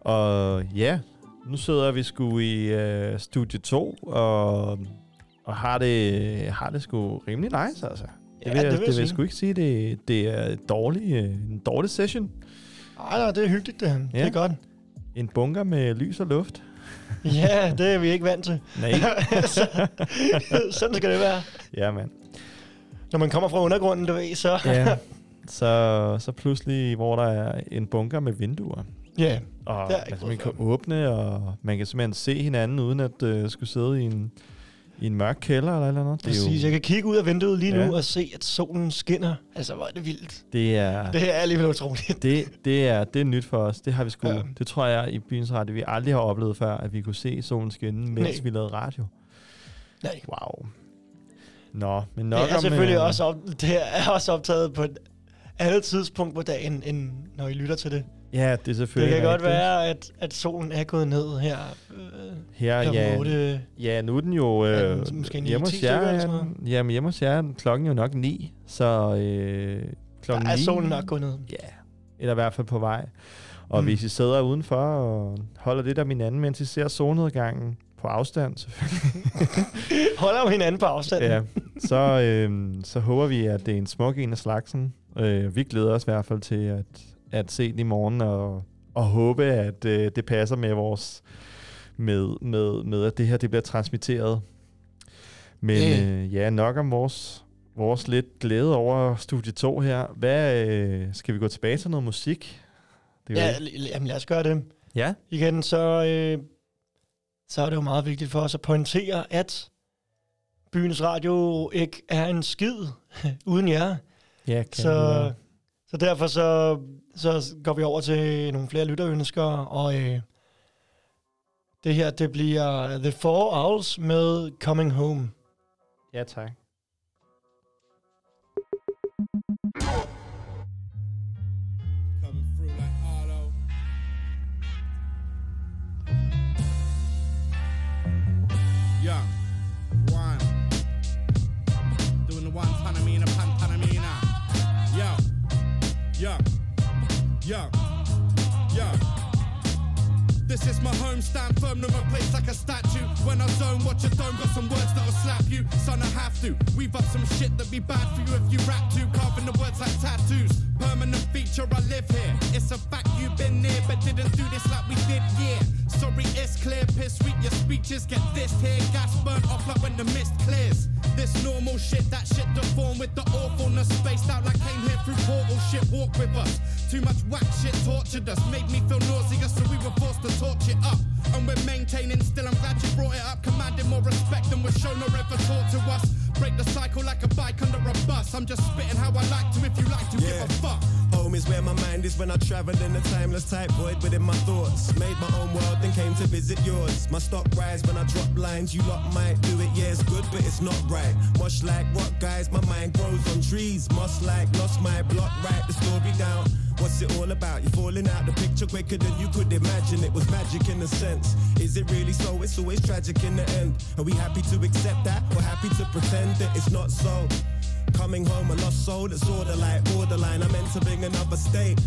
Og ja, nu sidder vi sgu i øh, studie 2, og, og har det, har det sgu rimelig nice, altså. Det Ja, vil, jeg, det vil det jeg vil jeg sgu ikke sige, det, det er dårlig, øh, en dårlig session. Ej, nej, det er hyggeligt, det her. Det Ja. er godt. En bunker med lys og luft. Ja, det er vi ikke vant til. Nej. Så- Sådan skal det være. ja, mand. Når man kommer fra undergrunden, du ved, så... Ja. Så, så pludselig, hvor der er en bunker med vinduer, ja. og Det er man simpelthen kan åbne, og man kan simpelthen se hinanden, uden at uh, skulle sidde i en, i en mørk kælder eller eller andet. Det er, Præcis. jo, Jeg kan kigge ud af vinduet lige Ja. nu og se, at solen skinner. Altså, hvor er det vildt. det er, Det er alligevel utroligt. det, det, er, det er nyt for os. Det har vi sgu, Ja. det tror jeg i byens radio, vi aldrig har oplevet før, at vi kunne se solen skinne, mens Nej. vi lavede radio. Nej. Wow. Nå, men nok Det er om, selvfølgelig øh, også, op, det er også optaget på et andet tidspunkt på dagen, end når I lytter til det. Ja, det er Det selvfølgelig kan godt rigtigt. være, at, at solen er gået ned her. Øh, Her, ja. Ja, nu er den jo Er øh, den måske ni, hjemme hos 10 stykker jer. eller er sådan den- Jamen hjemme hos jer er klokken jo nok 9, så øh, klokken Der er 9, solen nok gået ned. Ja, eller i hvert fald på vej. Og Mm. hvis I sidder udenfor og holder lidt af min anden, mens I ser solnedgangen på afstand, selvfølgelig, Holder jo hinanden på afstand. ja, så, øh, så håber vi, at det er en smuk en af slagsen. Øh, vi glæder os i hvert fald til at, at se den i morgen, og, og håbe, at øh, det passer med vores med, med, med, at det her det bliver transmitteret. Men Ja. øh, ja, nok om vores, vores lidt glæde over studie 2 her. Hvad, øh, skal vi gå tilbage til noget musik? Det Ja, ja. l- jamen lad os gøre det. ja. Igen, så, øh, så er det jo meget vigtigt for os at pointere, at byens radio ikke er en skid uden jer. Ja, kan Så, så derfor så, så går vi over til nogle flere lytterønsker, og øh, det her, det bliver The Four Owls med Coming Home. Ja, tak. This is my home, stand firm, no my place like a statue. When I zone, watch a dome, got some words that'll slap you. Son, I have to. We've up some shit that'd be bad for you if you rap to. Carving the words like tattoos. Permanent feature, I live here. It's a fact you've been near, but didn't do this like we did, yeah. Sorry, it's clear, piss sweet, your speeches get this here. Gas burnt off like when the mist clears. This normal shit, that shit deformed with the awfulness. Spaced out like came here through portal shit, walk with us. Too much whack shit tortured us, made me feel nauseous, so we were forced to torch it up. And we're maintaining still, I'm glad you brought it up. Commanding more respect than was shown or ever taught to us. Break the cycle like a bike under a bus. I'm just spitting how I like to, if you like to, give a fuck. Home is where my mind is when I travel in a timeless type void within my thoughts. Made my own world, then came to visit yours. My stock rise when I drop lines. You lot might do it, yeah, it's good, but it's not right. Much like what guys, my mind grows on trees. Must like lost my block, write the story down. What's it all about? You're falling out the picture quicker than you could imagine. It was magic in a sense. Is it really so? It's always tragic in the end. Are we happy to accept that? Or happy to pretend that it's not so? Coming home a lost soul that's order like borderline. I meant to bring another state.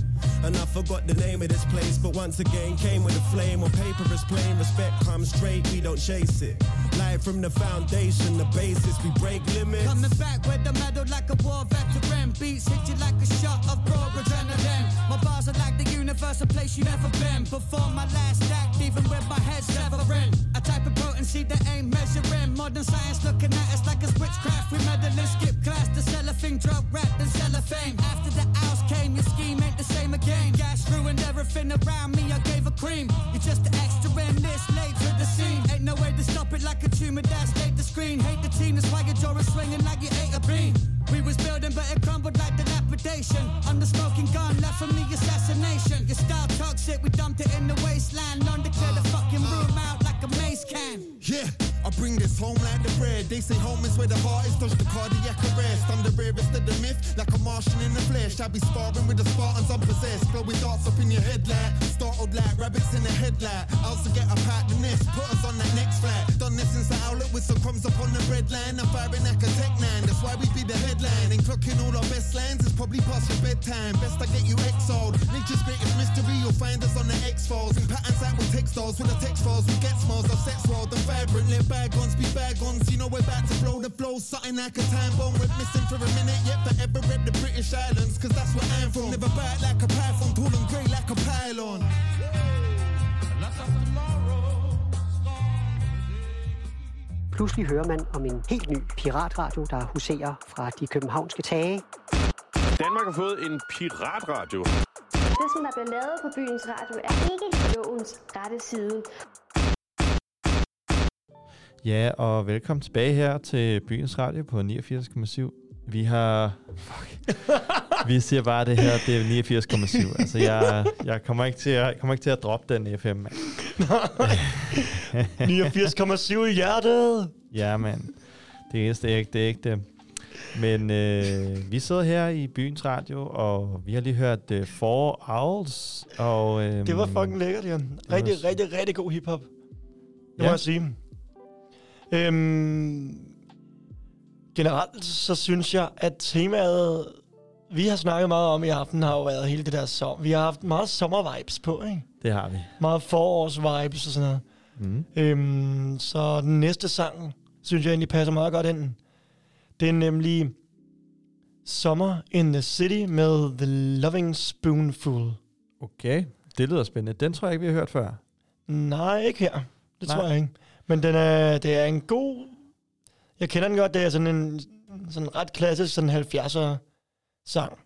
And I forgot the name of this place, but once again came with a flame. On paper is plain, respect comes straight, we don't chase it. Live from the foundation, the basis, we break limits. Coming back with the medal like a war veteran. Beats hit you like a shot of raw adrenaline. My bars are like the universe, a place you've never been. Before my last act, even with my head severing. A type of potency that ain't measuring. Modern science looking at us like it's witchcraft. We meddling, skip class, the cellophane, drug rap, and cellophane. After the hours came, your scheme ain't the same again. Gas ruined everything around me, I gave a cream. You're just an extra in this late to the scene. Ain't no way to stop it like a tumor that's late the screen. Hate the team, that's why your jaw is swinging like you ate a bean. We was building, but it crumbled like dilapidation. I'm the smoking gun left from the assassination. Your style toxic, we dumped it in the wasteland. Learn to clear the fucking room out like a maze can. Yeah, I bring this home like the bread. They say home is where the heart is, dodge the cardiac arrest. I'm the rarest of Martian in the flesh. I be sparring with the Spartans I'm unpossessed. Blowing darts up in your head like startled like rabbits in a headlight. I also get a out the nest, put us on that next flight. Done this since the outlet with some crumbs up on the bread line. I'm firing like a tech nine, that's why we be the headline. And clocking all our best lines is probably past your bedtime. Best I get you exiled. Nature's greatest mystery, you'll find us on the X Files. In patterns out with textiles, with the text files, we get smiles of sex world and vibrant. Let bygones be bygones. You know we're about to blow the flow, something like a time bomb. We're missing for a minute, yet forever rep the British Islands, cause that's where I'm from. Never bite like a python, tall and grey like a pylon. Pludselig hører man om en helt ny piratradio, der huserer fra de københavnske tage. Danmark har fået en piratradio. Det, som der bliver lavet på byens radio, er ikke lovens rette side. Ja, og velkommen tilbage her til Byens Radio på 89,7. Vi har... Fuck. Vi siger bare det her, det er 89,7. Altså, jeg, jeg kommer ikke til at, jeg kommer ikke til at droppe den FM. mand. 89,7 i hjertet. Ja, men det eneste er ikke det. Er ikke det. Men øh, vi sidder her i Byens Radio, og vi har lige hørt uh, Four Owls. Og, øh, Det var fucking lækkert, ja. Rigtig, var- rigtig, rigtig god hiphop. Det må Ja. jeg sige. Øhm, generelt så synes jeg, at temaet, vi har snakket meget om i aften, har jo været hele det der som. Vi har haft meget sommer-vibes på, ikke? Det har vi. Meget forårs-vibes og sådan noget. Mm. Øhm, så den næste sang, synes jeg egentlig passer meget godt ind. Det er nemlig Summer in the City med The Loving Spoonful. Okay, det lyder spændende. Den tror jeg ikke, vi har hørt før. Nej, ikke her. Det Nej. tror jeg ikke. Men den er, det er en god... Jeg kender den godt. Det er sådan en sådan ret klassisk sådan 70'er sang.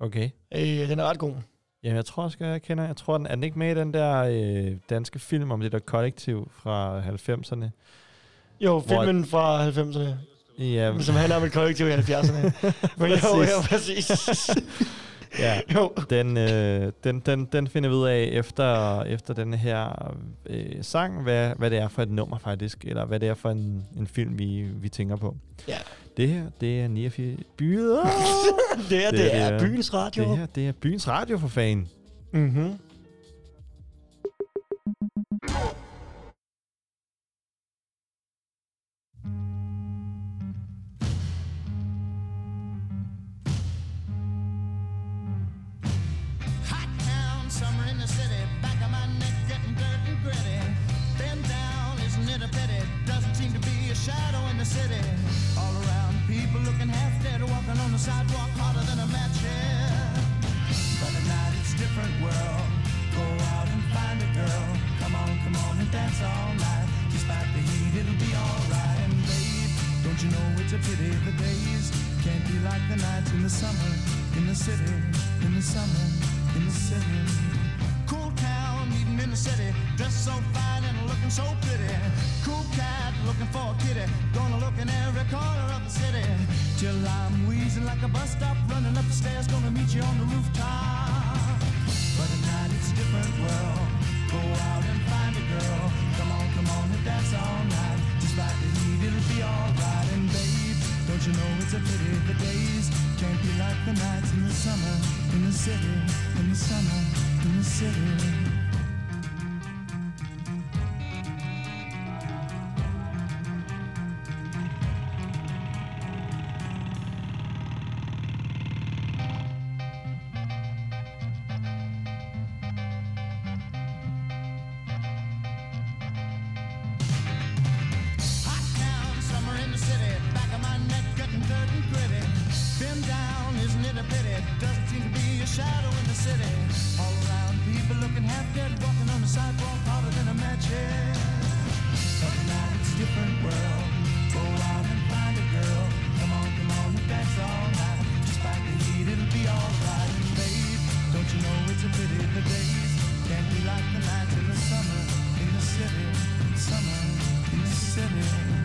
Okay. Øh, den er ret god. Jamen, jeg tror også, jeg kender. Jeg tror, den er den ikke med i den der øh, danske film om det der kollektiv fra 90'erne. Jo, Hvor- filmen fra 90'erne. Ja. Som handler om et kollektiv i 70'erne. Men Præcis. jo, præcis. Ja, Jo. Den, øh, den, den, den finder vi ud af efter, efter den her øh, sang, hvad, hvad det er for et nummer faktisk, eller hvad det er for en, en film, vi, vi tænker på. Ja. Det her, det er 89... Byer. Det her, det er byens radio. Det her, det er byens radio for fan. Mhm. Hot summer in the city. Back of my neck getting dirt and gritty. Bend down, isn't it a pity? Doesn't seem to be a shadow in the city. All around, people looking half dead, walking on the sidewalk harder than a match here. But at night it's a different world. Go out and find a girl. Come on, come on and dance all night. Despite the heat, it'll be alright. And babe, don't you know it's a pity the days can't be like the nights in the summer in the city, in the summer, in the city. Meeting in the city, dressed so fine and looking so pretty. Cool cat, looking for a kitty, gonna look in every corner of the city. Till I'm wheezing like a bus stop, running up the stairs, gonna meet you on the rooftop. But at night it's a different world. Go out and find a girl. Come on, come on and dance all night. Despite the heat, it'll be alright. And babe, don't you know it's a pity the days can't be like like the nights in the summer, in the city, in the summer, in the city. Nights in the summer in the city. Summer in the city.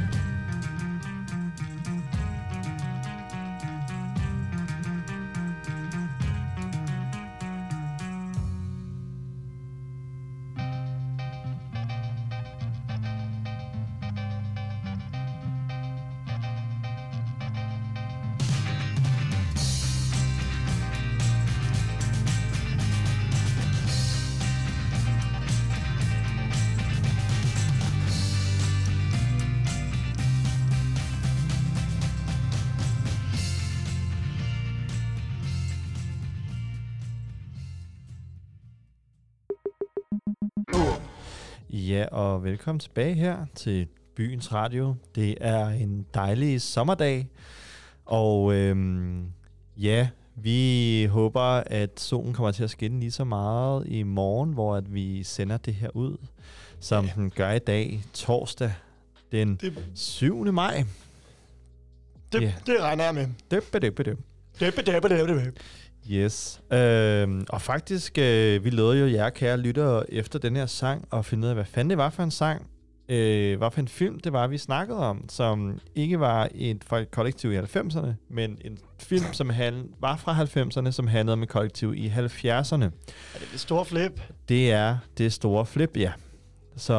Ja, og velkommen tilbage her til Byens Radio. Det er en dejlig sommerdag, og øhm, ja, vi håber, at solen kommer til at skinne lige så meget i morgen, hvor at vi sender det her ud, som ja. den gør i dag, torsdag den Det- 7. maj. Det, Ja. det regner jeg med. Døppe, døppe, døppe. Døppe, døppe, døppe, døppe. Yes. Øhm, og faktisk, øh, vi lavede jo jer, kære lyttere, efter den her sang, og finde ud af, hvad fanden det var for en sang, øh, hvad for en film det var, vi snakkede om, som ikke var et fra et kollektiv i 90'erne, men en film, som han, var fra 90'erne, som handlede om et kollektiv i 70'erne. Er det det store flip? Det er det store flip, ja. Så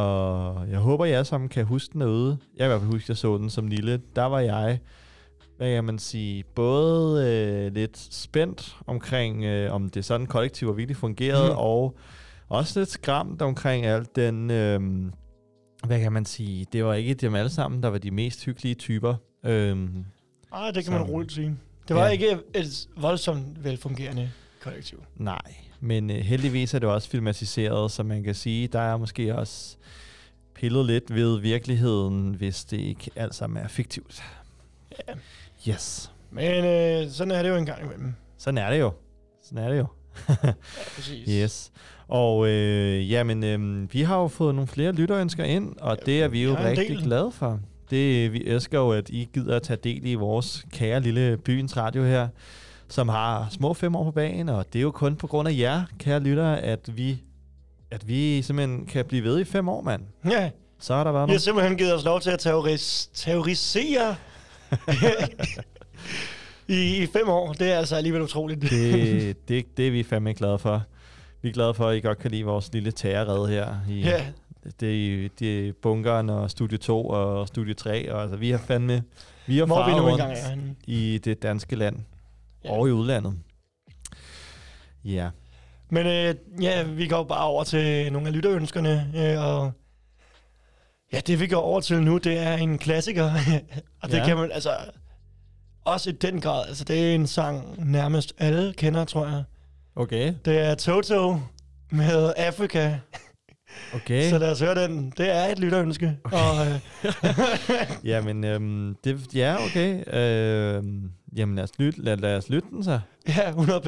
jeg håber, I alle sammen kan huske den derude. Jeg kan i hvert fald huske, at jeg så den som lille. Der var jeg, hvad kan man sige, både øh, lidt spændt omkring, øh, om det sådan kollektiv virkelig fungerede, Mhm. og også lidt skræmt omkring alt den, øh, hvad kan man sige, det var ikke dem alle sammen, der var de mest hyggelige typer. Øh, Nej, det kan man Så- roligt sige. Det var Ja. ikke et voldsomt velfungerende kollektiv. Nej, men øh, heldigvis er det også filmatiseret, så man kan sige, der er måske også pillet lidt ved virkeligheden, hvis det ikke alt sammen er fiktivt. Ja. Yes. Men øh, sådan er det jo en gang imellem. Sådan er det jo. Sådan er det jo. Ja, præcis. yes. Og øh, jamen, øh, vi har jo fået nogle flere lytterønsker ind, og det er vi jo rigtig glade for. Det, vi elsker jo, at I gider at tage del i vores kære lille byens radio her, som har små fem år på banen, og det er jo kun på grund af jer, kære lyttere, at vi, at vi simpelthen kan blive ved i fem år, mand. Ja, Så har der været vi har simpelthen givet os lov til at terroris- terrorisere I, i fem år. Det er altså alligevel utroligt. Det, det, det er vi fandme glade for. Vi er glade for, at I godt kan lide vores lille terrorred her. I, Ja. Det, er- det er bunkeren og Studie 2 og Studie 3. Og, altså, vi har fandme... Vi har Hvor vi nu engang er henne. i det danske land. Ja. Og i udlandet. Ja. Men øh, ja, vi går bare over til nogle af lytterønskerne, øh, og ja, det vi går over til nu, det er en klassiker, og det Ja. kan man altså også i den grad, altså det er en sang nærmest alle kender, tror jeg. Okay. Det er Toto med Afrika. Okay. Så lad os høre den. Det er et lytterønske. Okay. Og, øh, Jamen, øhm, det, ja, okay. Øhm, jamen, lad os, lytte, lad, lad os lytte den så. ja, 100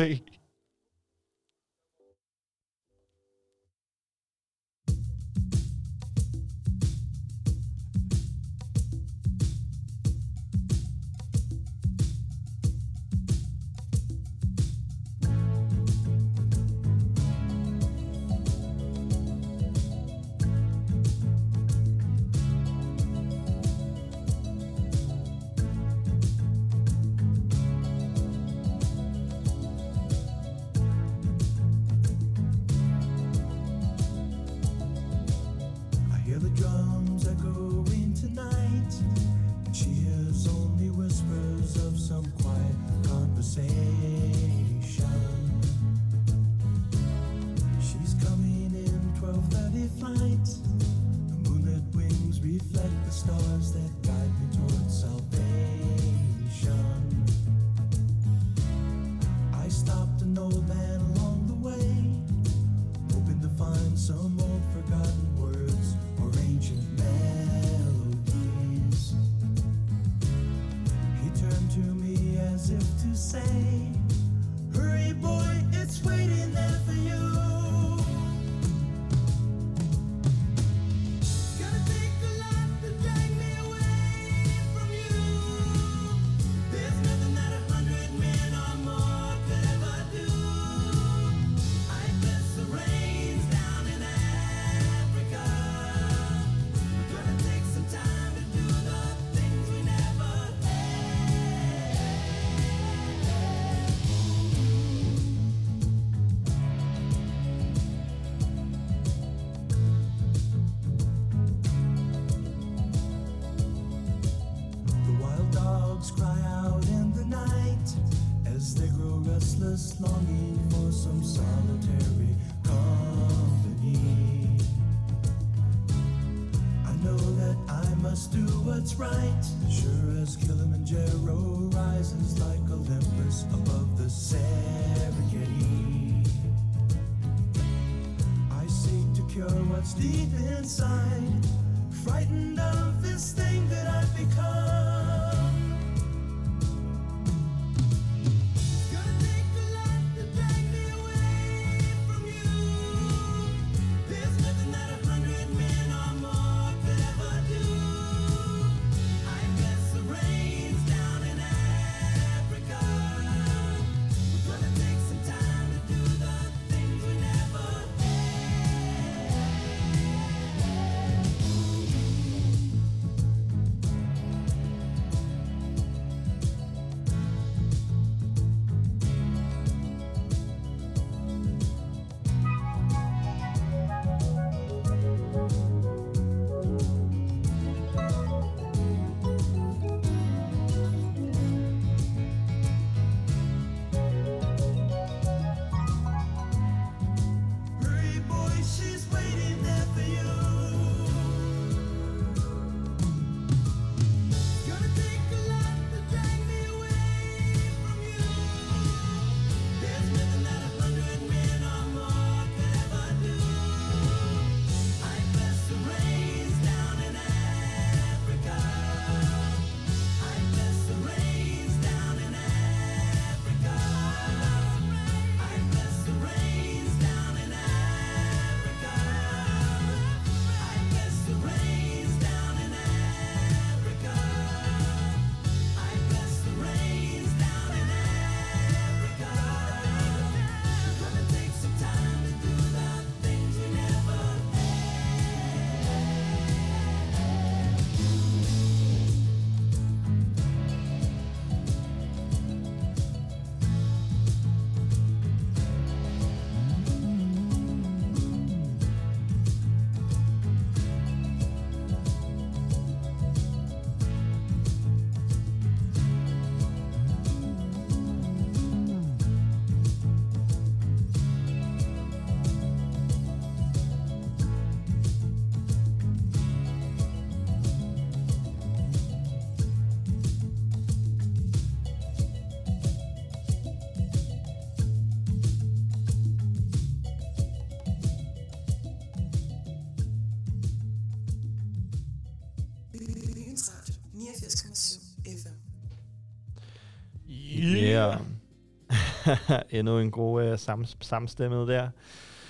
Endnu en god øh, sam, samstemmede der.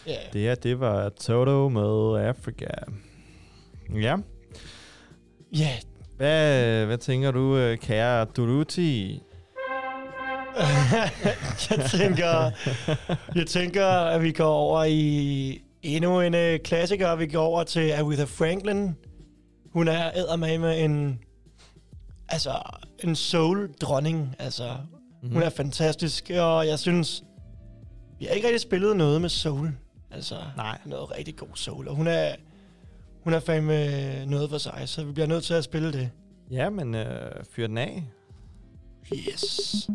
Yeah. Det her, det var Toto med Afrika. Ja. Ja. Yeah. Hvad, hvad tænker du, øh, kære Duruti? jeg, tænker, jeg tænker, at vi går over i endnu en øh, klassiker. Vi går over til Aretha Franklin. Hun er med en altså en soul dronning, altså Mm. Hun er fantastisk, og jeg synes, vi har ikke rigtig spillet noget med soul. Altså, Nej. noget rigtig god soul. Og hun er, hun er fandme øh, noget for sig, så vi bliver nødt til at spille det. Ja, men øh, fyr den af. Yes.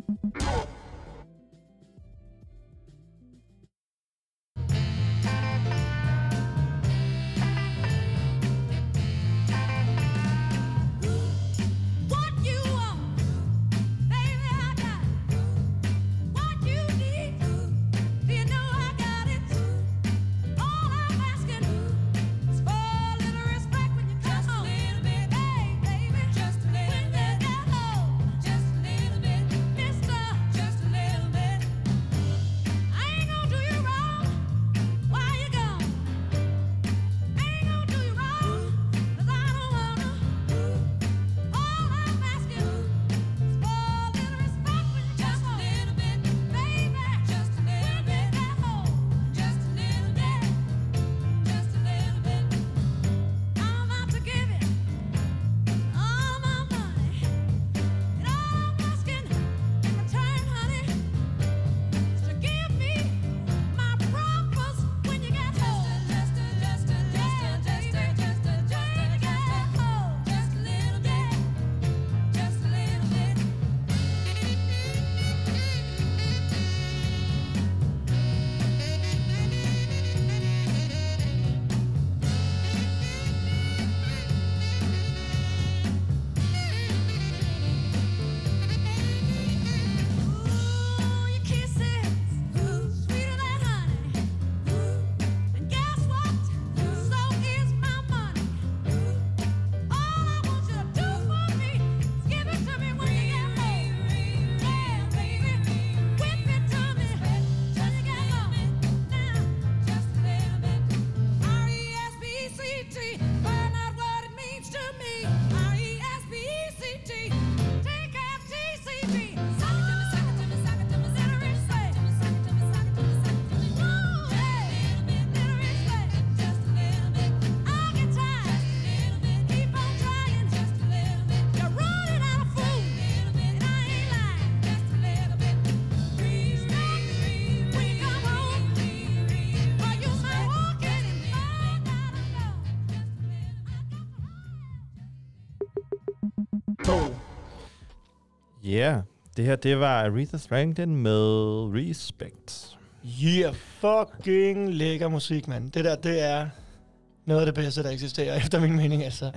Det her, det var Aretha Franklin med Respect. Yeah, fucking lækker musik, mand. Det der, det er noget af det bedste, der eksisterer, efter min mening, altså.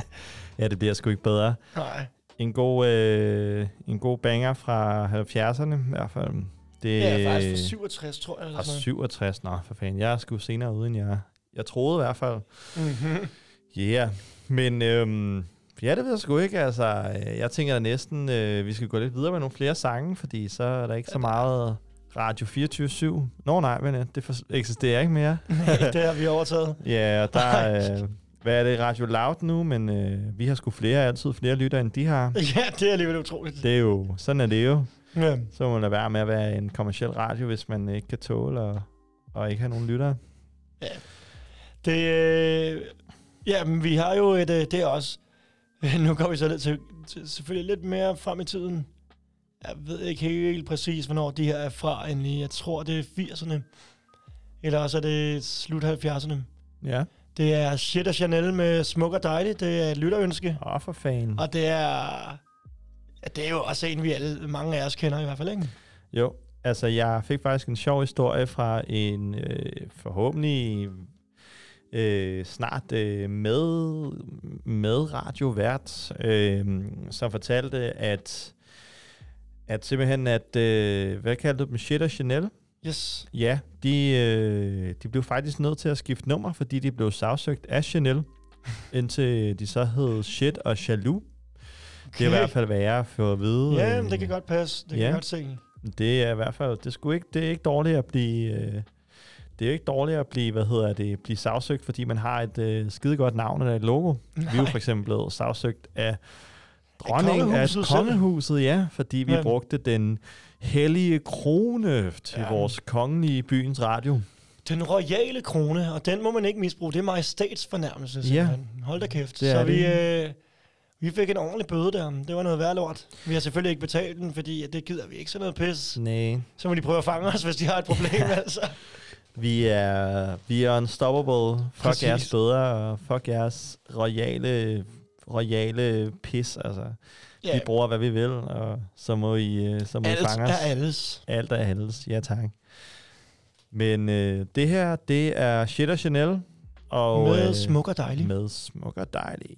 Ja, det bliver sgu ikke bedre. Nej. En god, øh, en god banger fra 70'erne i hvert fald. Det er faktisk fra 67, tror jeg. Eller Fra sådan noget. 67, nå for fanden. Jeg er sgu senere ude, end jeg, jeg troede i hvert fald. Mhm. Ja, yeah. men øhm, ja, det ved jeg sgu ikke. Altså, øh, jeg tænker da næsten, øh, vi skal gå lidt videre med nogle flere sange, fordi så er der ikke så meget Radio 24-7. Nå nej, men øh, det eksisterer ikke mere. Nej, det har vi overtaget. ja, og der er, øh, hvad er det, Radio Loud nu, men øh, vi har sgu flere, altid flere lytter, end de har. Ja, det er alligevel utroligt. Det er jo, sådan er det jo. Ja. Så må man lade være med at være en kommersiel radio, hvis man ikke kan tåle og, og ikke have nogen lyttere. Ja. Det, øh, ja, men vi har jo et, øh, det er også, nu går vi så lidt til, til, selvfølgelig lidt mere frem i tiden. Jeg ved ikke helt præcis, hvornår de her er fra endelig. Jeg tror, det er 80'erne. Eller også er det slut 70'erne. Ja. Det er Shit og Chanel med Smuk og Dejlig. Det er et lytterønske. Åh, oh, for fanden. Og det er, ja, det er jo også en, vi alle, mange af os kender i hvert fald, ikke? Jo, altså jeg fik faktisk en sjov historie fra en øh, forhåbentlig øh, snart øh, med, med radiovært, øh, som fortalte, at, at simpelthen, at, øh, hvad kaldte du dem, Shit og Chanel? Yes. Ja, de, øh, de blev faktisk nødt til at skifte nummer, fordi de blev sagsøgt af Chanel, indtil de så hed Shit og Jaloux. Det er i Okay. hvert fald, hvad jeg har fået at vide. Ja, øh, men det kan godt passe. Det kan jeg godt se. det er i hvert fald, det, skulle ikke, det er ikke dårligt at blive, øh, det er ikke dårligt at blive, hvad hedder det, blive sagsøgt, fordi man har et øh, skidegodt navn eller et logo. Vi er jo Nej. for eksempel blevet sagsøgt af dronningen af kongehuset ja, fordi vi Ja. brugte den hellige krone til Ja. ja. vores kongelige byens radio. Den royale krone, og den må man ikke misbruge. Det er majestætsfornærmelse, Ja. Hold da kæft. Det Så vi, det. øh, vi fik en ordentlig bøde der. Det var noget værd lort. Vi har selvfølgelig ikke betalt den, fordi det gider vi ikke sådan noget pis. Nej. Så må de prøve at fange os, hvis de har et problem, altså. Vi er, vi er unstoppable. Fuck Præcis. jeres og fuck jeres royale, royale pis. Altså, Ja. Vi bruger, hvad vi vil, og så må I, øh, så må I Alt fange os. er alles. Alt er alles, ja tak. Men øh, det her, det er Shit og Chanel. Og, Med Smuk og Dejlig. Med smuk og dejlig.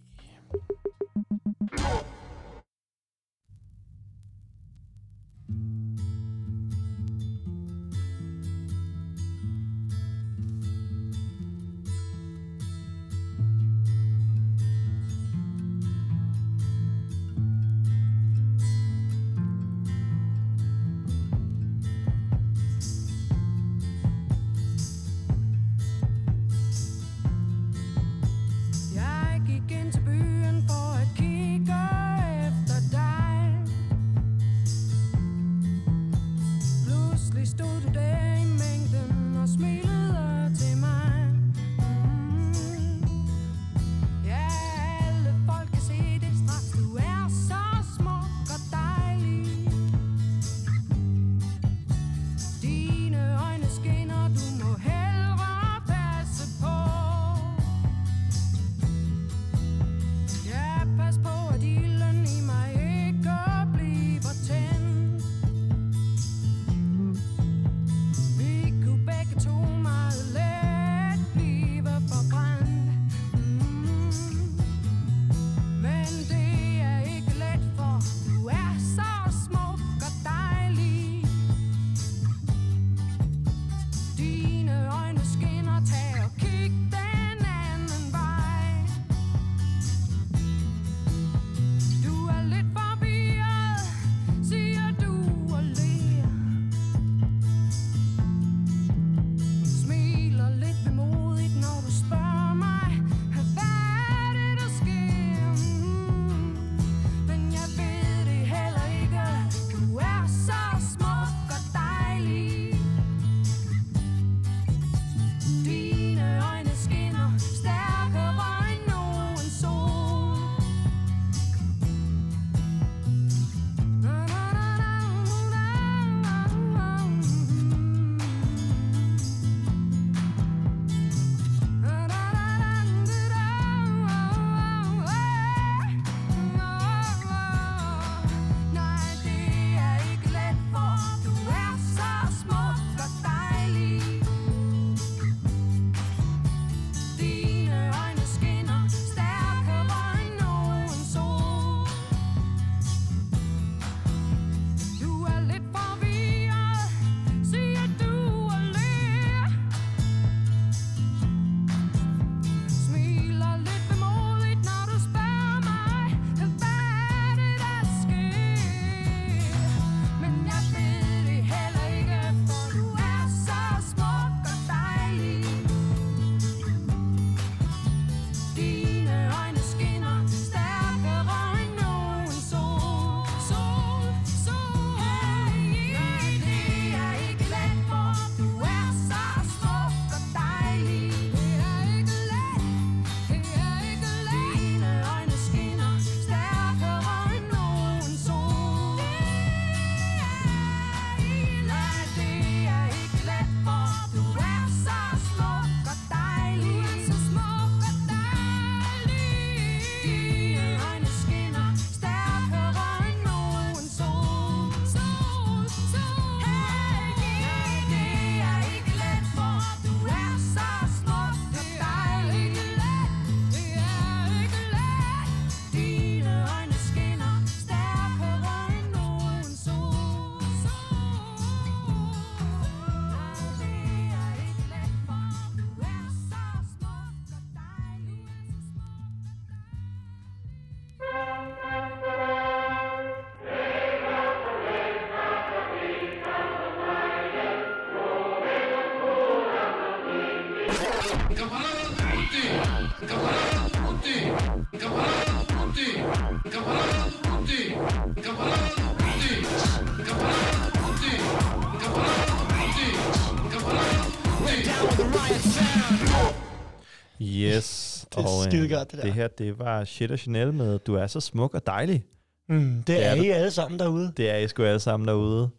Det er øh, skidegodt, det der. det her, det var Shit og Chanel med Du er så smuk og dejlig. Mm, det, er du. I alle sammen derude. Det er I sgu alle sammen derude.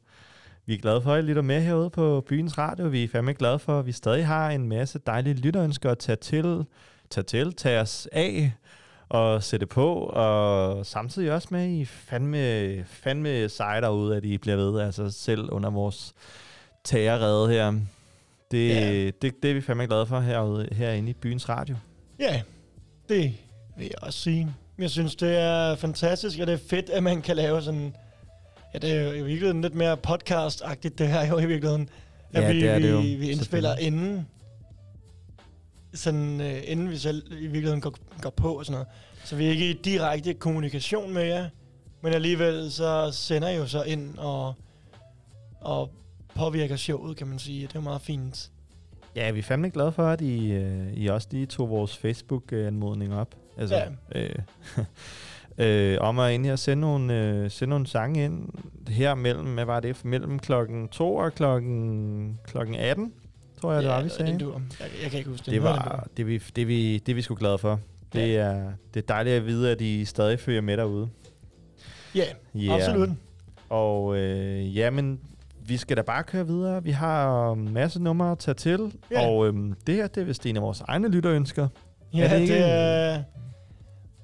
Vi er glade for, at I lytter med herude på Byens Radio. Vi er fandme glade for, at vi stadig har en masse dejlige lytterønsker at tage til, tage til, tage os af og sætte på. Og samtidig også med, at I er fandme, fandme seje derude, at I bliver ved, altså selv under vores tagerrede her. Det, Ja. det, det er vi fandme glade for herude, herinde i Byens Radio. Ja, det vil jeg også sige. Jeg synes, det er fantastisk, og det er fedt, at man kan lave sådan... Ja, det er jo i virkeligheden lidt mere podcast-agtigt, det her jo i virkeligheden. At Ja, vi, det er det jo, vi, vi indspiller inden, sådan, øh, inden vi selv i virkeligheden går, går på og sådan noget. Så vi er ikke i direkte kommunikation med jer, men alligevel så sender I jo så ind og, og påvirker showet, kan man sige. Det er jo meget fint. Ja, vi er fandme glade for, at I, øh, I også lige tog vores Facebook-anmodning op. Altså, Ja. øh, øh, om at ind her sende nogle, øh, sende nogle sange ind her mellem, hvad var det, mellem klokken 2 og klokken, klokken 18, tror jeg, det var, vi sagde. dur. Jeg, jeg kan ikke huske Det den. var det, vi, det, vi, det, vi sgu glade for. Det, er, det er dejligt at vide, at I stadig følger med derude. Ja, Ja. absolut. Og øh, ja, men vi skal da bare køre videre. Vi har en masse numre at tage til. Ja. Og øhm, det her, det er vist en af vores egne lytterønsker. Ja, det, ikke? det er...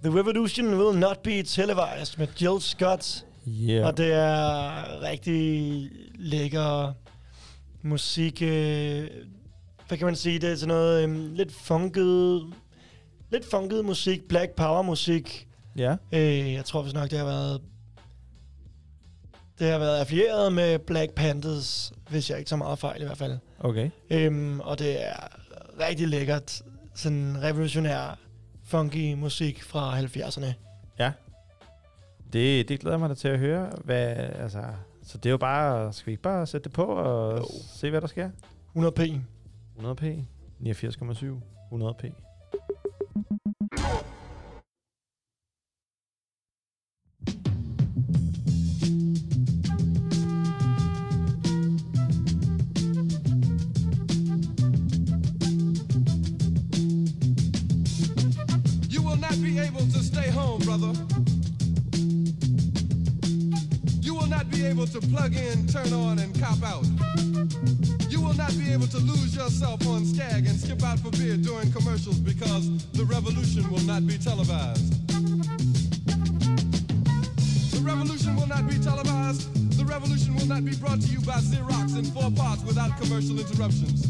The Revolution Will Not Be Televised med Jill Scott. Yeah. Og det er rigtig lækker musik. Øh, hvad kan man sige? Det er sådan noget øhm, lidt funket... Lidt funket musik, black power musik. Ja. Øh, jeg tror vist nok, det har været... Det har været affilieret med Black Panthers, hvis jeg ikke så meget fejl i hvert fald. Okay. Øhm, og det er rigtig lækkert. Sådan revolutionær, funky musik fra 70'erne. Ja. Det, det glæder mig da til at høre. Hvad, altså, så det er jo bare, skal vi ikke bare sætte det på og jo. se, hvad der sker? 100p. 100p. 89,7. 100p. Stay home, brother. You will not be able to plug in, turn on, and cop out. You will not be able to lose yourself on Skag and skip out for beer during commercials because the revolution will not be televised. The revolution will not be televised. The revolution will not be brought to you by Xerox in four parts without commercial interruptions.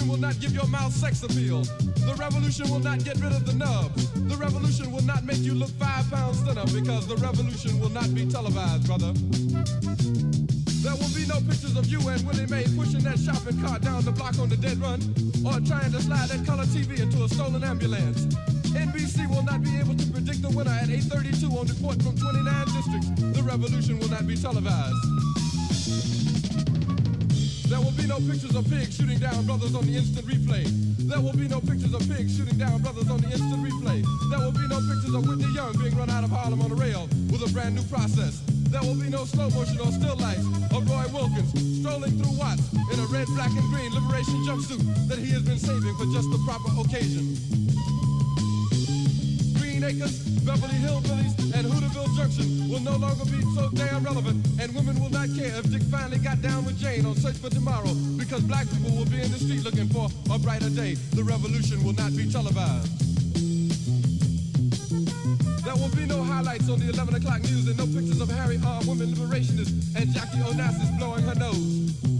Revolution will not give your mouth sex appeal. The revolution will not get rid of the nubs. The revolution will not make you look five pounds thinner because the revolution will not be televised, brother. There will be no pictures of you and Willie Mae pushing that shopping cart down the block on the dead run or trying to slide that color TV into a stolen ambulance. NBC will not be able to predict the winner at 8.32 on the court from 29 districts. The revolution will not be televised. There will be no pictures of pigs shooting down brothers on the instant replay. There will be no pictures of pigs shooting down brothers on the instant replay. There will be no pictures of Whitney Young being run out of Harlem on a rail with a brand new process. There will be no slow motion or still lights of Roy Wilkins strolling through Watts in a red, black, and green liberation jumpsuit that he has been saving for just the proper occasion. Beverly Hillbillies, and Hooterville Junction will no longer be so damn relevant, and women will not care if Dick finally got down with Jane on Search for Tomorrow, because black people will be in the street looking for a brighter day. The revolution will not be televised. There will be no highlights on the 11 o'clock news and no pictures of Harry armed women liberationists and Jackie Onassis blowing her nose.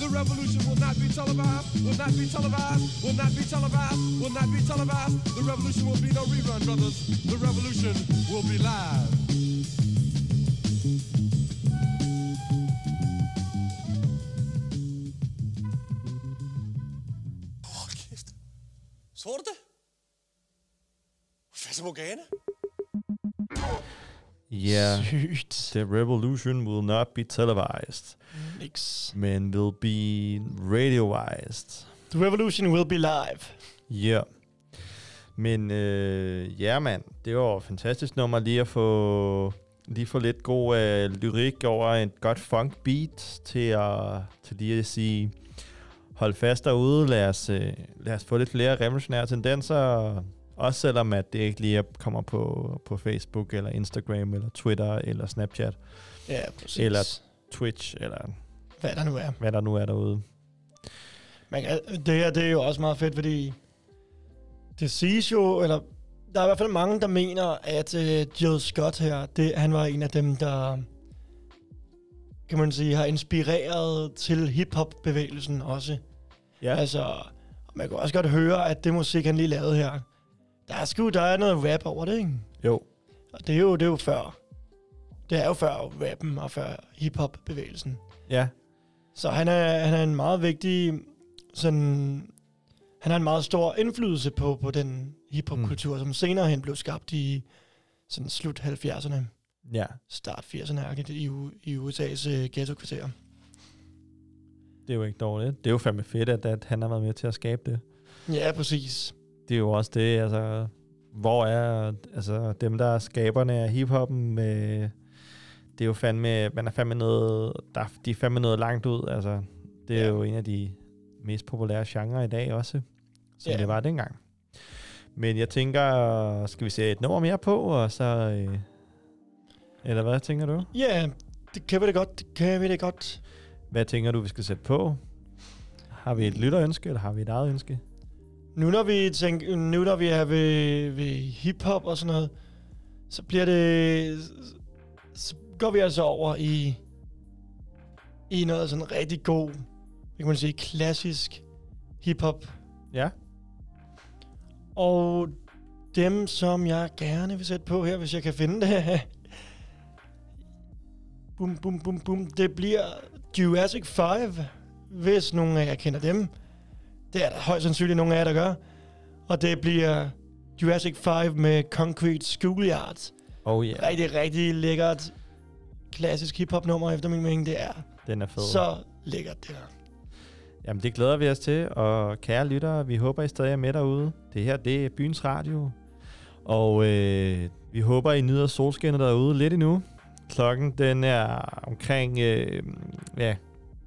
The revolution will not be televised, will not be televised, will not be televised, will not be televised. The revolution will be no rerun, brothers. The revolution will be live. Det? Fassa Morgana? Yeah. Sygt. The revolution will not be televised. Niks. Men will be radioized. The revolution will be live. Ja. Yeah. Men øh, ja, mand, det var et fantastisk nummer lige at få lige få lidt god øh, lyrik over et godt funk beat til at til lige at sige hold fast derude, lad os, øh, lad os få lidt flere revolutionære tendenser, også selvom at det ikke lige kommer på, på Facebook eller Instagram eller Twitter eller Snapchat. Ja, præcis. Eller Twitch eller Hvad der nu er. hvad der nu er derude. Man kan, det her det er jo også meget fedt, fordi det siges jo, eller der er i hvert fald mange, der mener, at uh, Jill Scott her, det, han var en af dem, der kan man sige, har inspireret til hiphop-bevægelsen også. Ja. Altså, man kan også godt høre, at det musik, han lige lavede her, der er sgu, der er noget rap over det, ikke? Jo. Og det er jo, det er jo før. Det er jo før rappen og før hiphop-bevægelsen. Ja. Så han er, han er en meget vigtig, sådan, han har en meget stor indflydelse på, på den hiphop-kultur, mm. som senere hen blev skabt i sådan slut 70'erne, Ja. start 80'erne i, i USA's uh, ghetto-kvarter. Det er jo ikke dårligt. Det er jo fandme fedt, at, at han har været med til at skabe det. Ja, præcis. Det er jo også det, altså... Hvor er altså, dem, der er skaberne af hiphoppen, med, det er jo fandme, man er fandme noget, der, de er fandme noget langt ud, altså. Det er ja. jo en af de mest populære genrer i dag også, som Ja. det var dengang. Men jeg tænker, skal vi se et nummer mere på, og så... Øh, eller hvad tænker du? Ja, det kan vi det godt. Det kan vi det godt. Hvad tænker du, vi skal sætte på? Har vi et lytterønske, eller har vi et eget ønske? Nu når vi, tænker, nu når vi er ved, ved hiphop og sådan noget, så bliver det... Så går vi altså over i, i noget sådan rigtig god, hvad kan man sige, klassisk hiphop. Ja. Og dem, som jeg gerne vil sætte på her, hvis jeg kan finde det. bum, bum, bum, bum. Det bliver Jurassic 5, hvis nogen af jer kender dem. Det er der højst sandsynligt nogen af jer, der gør. Og det bliver Jurassic 5 med Concrete Schoolyard. Oh yeah. Rigtig, rigtig lækkert klassisk hiphop nummer efter min mening. Det er Den er fed. så lækkert, det her. Jamen, det glæder vi os til, og kære lyttere, vi håber, I stadig er med derude. Det her, det er Byens Radio, og øh, vi håber, I nyder solskinnet derude lidt endnu. Klokken, den er omkring, øh, ja,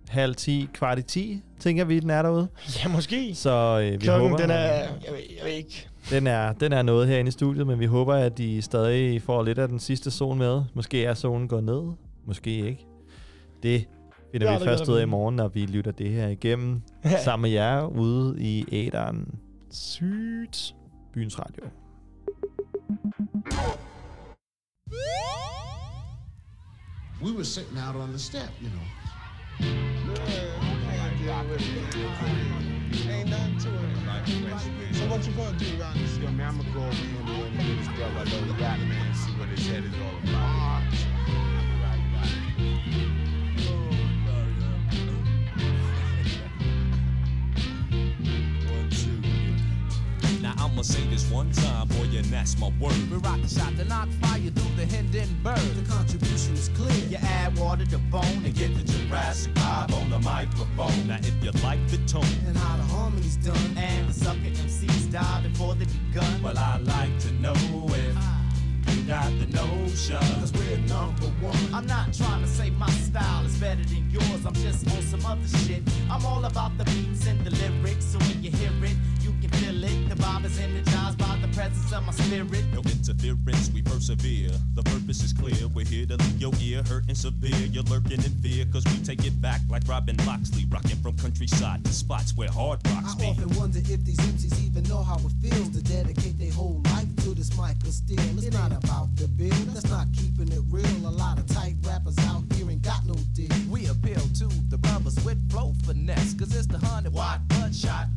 halv ti, kvart i ti, tænker vi, den er derude. Ja, måske. Så øh, vi Klokken, håber, den er, jeg ved, jeg ved ikke. den er, den er noget herinde i studiet, men vi håber, at I stadig får lidt af den sidste sol med. Måske er solen gået ned, måske ikke. Det finder Ja, vi først ud af i morgen, når vi lytter det her igennem Ja. sammen med jer ude i æderen. Sygt. Byens Radio. We were sitting out on the step, you know. So what you gonna do around this? Yo, man, I'm gonna go over here and go and get his brother. I know he got it, man. See what his head is all about. Now I'ma say this one time, boy, and that's my word. We rock the shot to knock fire through the Hindenburg. The contribution is clear. You add water to bone and get the Jurassic vibe on the microphone. Now if you like the tone, And how the harmony's done. And the sucker MCs die before they begun. well, I like to know if you got the notion. Cause we're number one. I'm not trying to say my style is better than yours. I'm just on some other shit. I'm all about the beats and the lyrics. So when you hear it, you can feel it. The vibe is energized by the presence of my spirit. No interference, we persevere. The purpose is clear. We're here to leave your ear hurting severe. You're lurking in fear, cause we take it back like Robin Loxley, rocking from countryside to spots where hard rocks I be. often wonder if these MCs even know how it feels to dedicate their whole life to this mic of steel. It's not about the bill, that's not keeping it real. A lot of tight rappers out here ain't got no deal. We appeal to the brothers with flow finesse. Cause it's the hundred watt bloodshot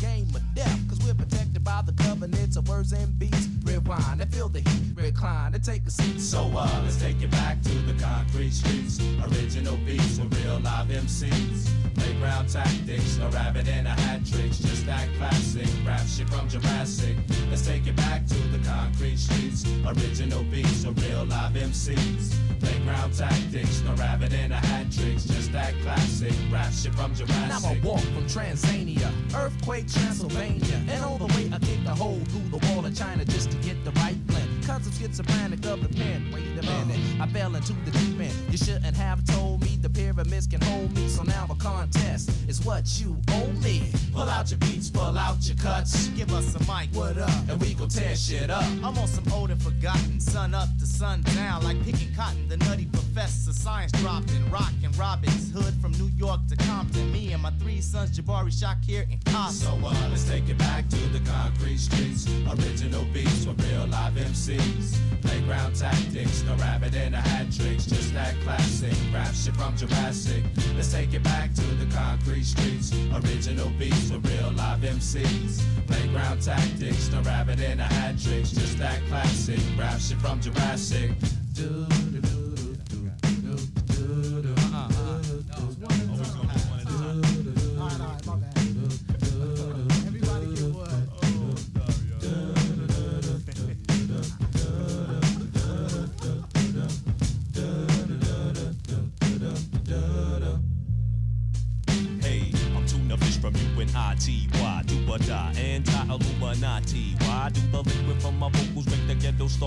covenants of words and beats. Rewind and feel the heat, recline and take a seat. So uh, let's take it back to the concrete streets. Original beats with real live MCs. Playground tactics, no rabbit and a hat tricks. Just that classic rap shit from Jurassic. Let's take it back to the concrete streets. Original beats with real live MCs. Playground tactics, no rabbit and a hat tricks. Just that classic rap shit from Jurassic. Now I walk from Transania, earthquake Transylvania, and all the way I kicked a hole through the wall of China just to get the right blend. Cause I'm schizophrenic of the pen. Wait a minute, I fell into the deep end. You shouldn't have told me the pyramids can hold me. So now a contest is what you owe me. Pull out your beats, pull out your cuts. Give us a mic, what up? And we gon' tear shit up. I'm on some old and forgotten, sun up to sun down, like picking cotton. The nutty science dropping, rockin' Robin's Hood from New York to Compton. Me and my three sons, Jabari, Shakir, and Costa. So uh, let's take it back to the concrete streets. Original beats with real live MCs. Playground tactics, no rabbit and a hat tricks. Just that classic rap shit from Jurassic. Let's take it back to the concrete streets. Original beats with real live MCs. Playground tactics, no rabbit and a hat tricks. Just that classic rap shit from Jurassic. Hey,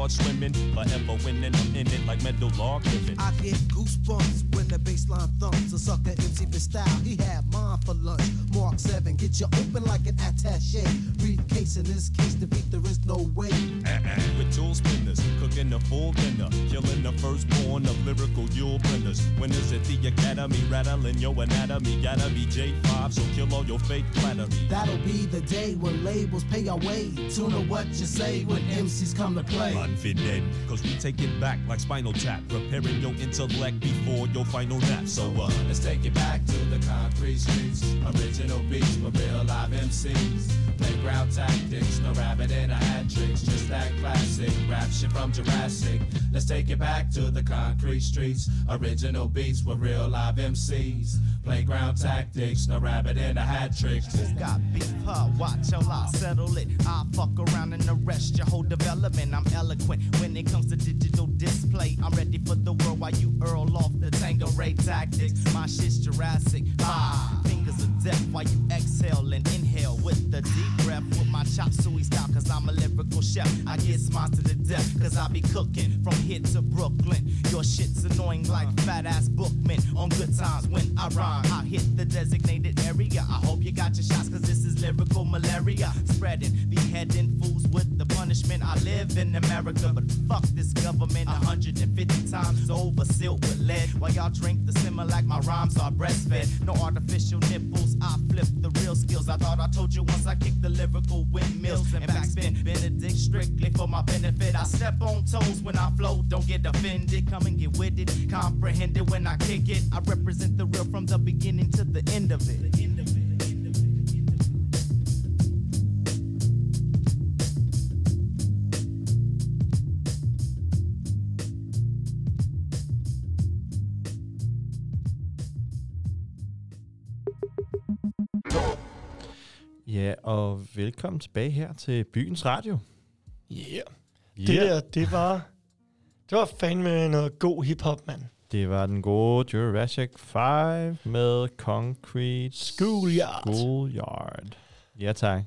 swimming? Forever winning, I'm in it like metal living. I get goosebumps when the baseline thumps. A sucker For style, he had mine for lunch. Mark 7, get you open like an attache. Briefcase in this case, defeat there is no way. With tool spinners, cooking a full dinner, killing the firstborn of lyrical Yule blenders. Winners at the academy, rattling your anatomy. Gotta be J5, so kill all your fake flattery. That'll be the day when labels pay our way. Tune to what you say when MCs come to play. Confident, cause we take it back like spinal tap, preparing your intellect before your final nap. So, uh, Let's take it back to the concrete streets. Original beats with real live MCs. Playground tactics, no rabbit and a hat tricks. Just that classic rap shit from Jurassic. Let's take it back to the concrete streets. Original beats with real live MCs. Playground tactics, the rabbit and a hat tricks. Who got beef, huh? Watch your lie, settle it. I fuck around and arrest your whole development. I'm eloquent when it comes to digital display. I'm ready for the world while you earl off the Tango Ray tactics. My shit's Jurassic. My fingers of death while you exhale and with the deep breath with my chop suey style. Cause I'm a lyrical chef. I get smart to the death. Cause I be cooking from here to Brooklyn. Your shit's annoying like fat ass bookmen on good times when I rhyme. I hit the designated area. I hope you got your shots cause this is lyrical malaria. Spreading, beheading fools with the punishment. I live in America, but fuck this government 150 times over, sealed with lead. While y'all drink the simmer like my rhymes are breastfed. No artificial nipples, I flip the real skills. I thought I told you once I kicked the lyrical windmills and backspin. Benedict strictly for my benefit. I step on toes when I flow, don't get offended. Come and get with it, comprehend it when I kick it. I represent the real from the beginning to the end of it. Ja, og velkommen tilbage her til Byens Radio. Yeah. Det der, det var, det var fandme noget god hiphop, mand. Det var den gode Jurassic 5 med Concrete Schoolyard. Schoolyard. Ja, tak.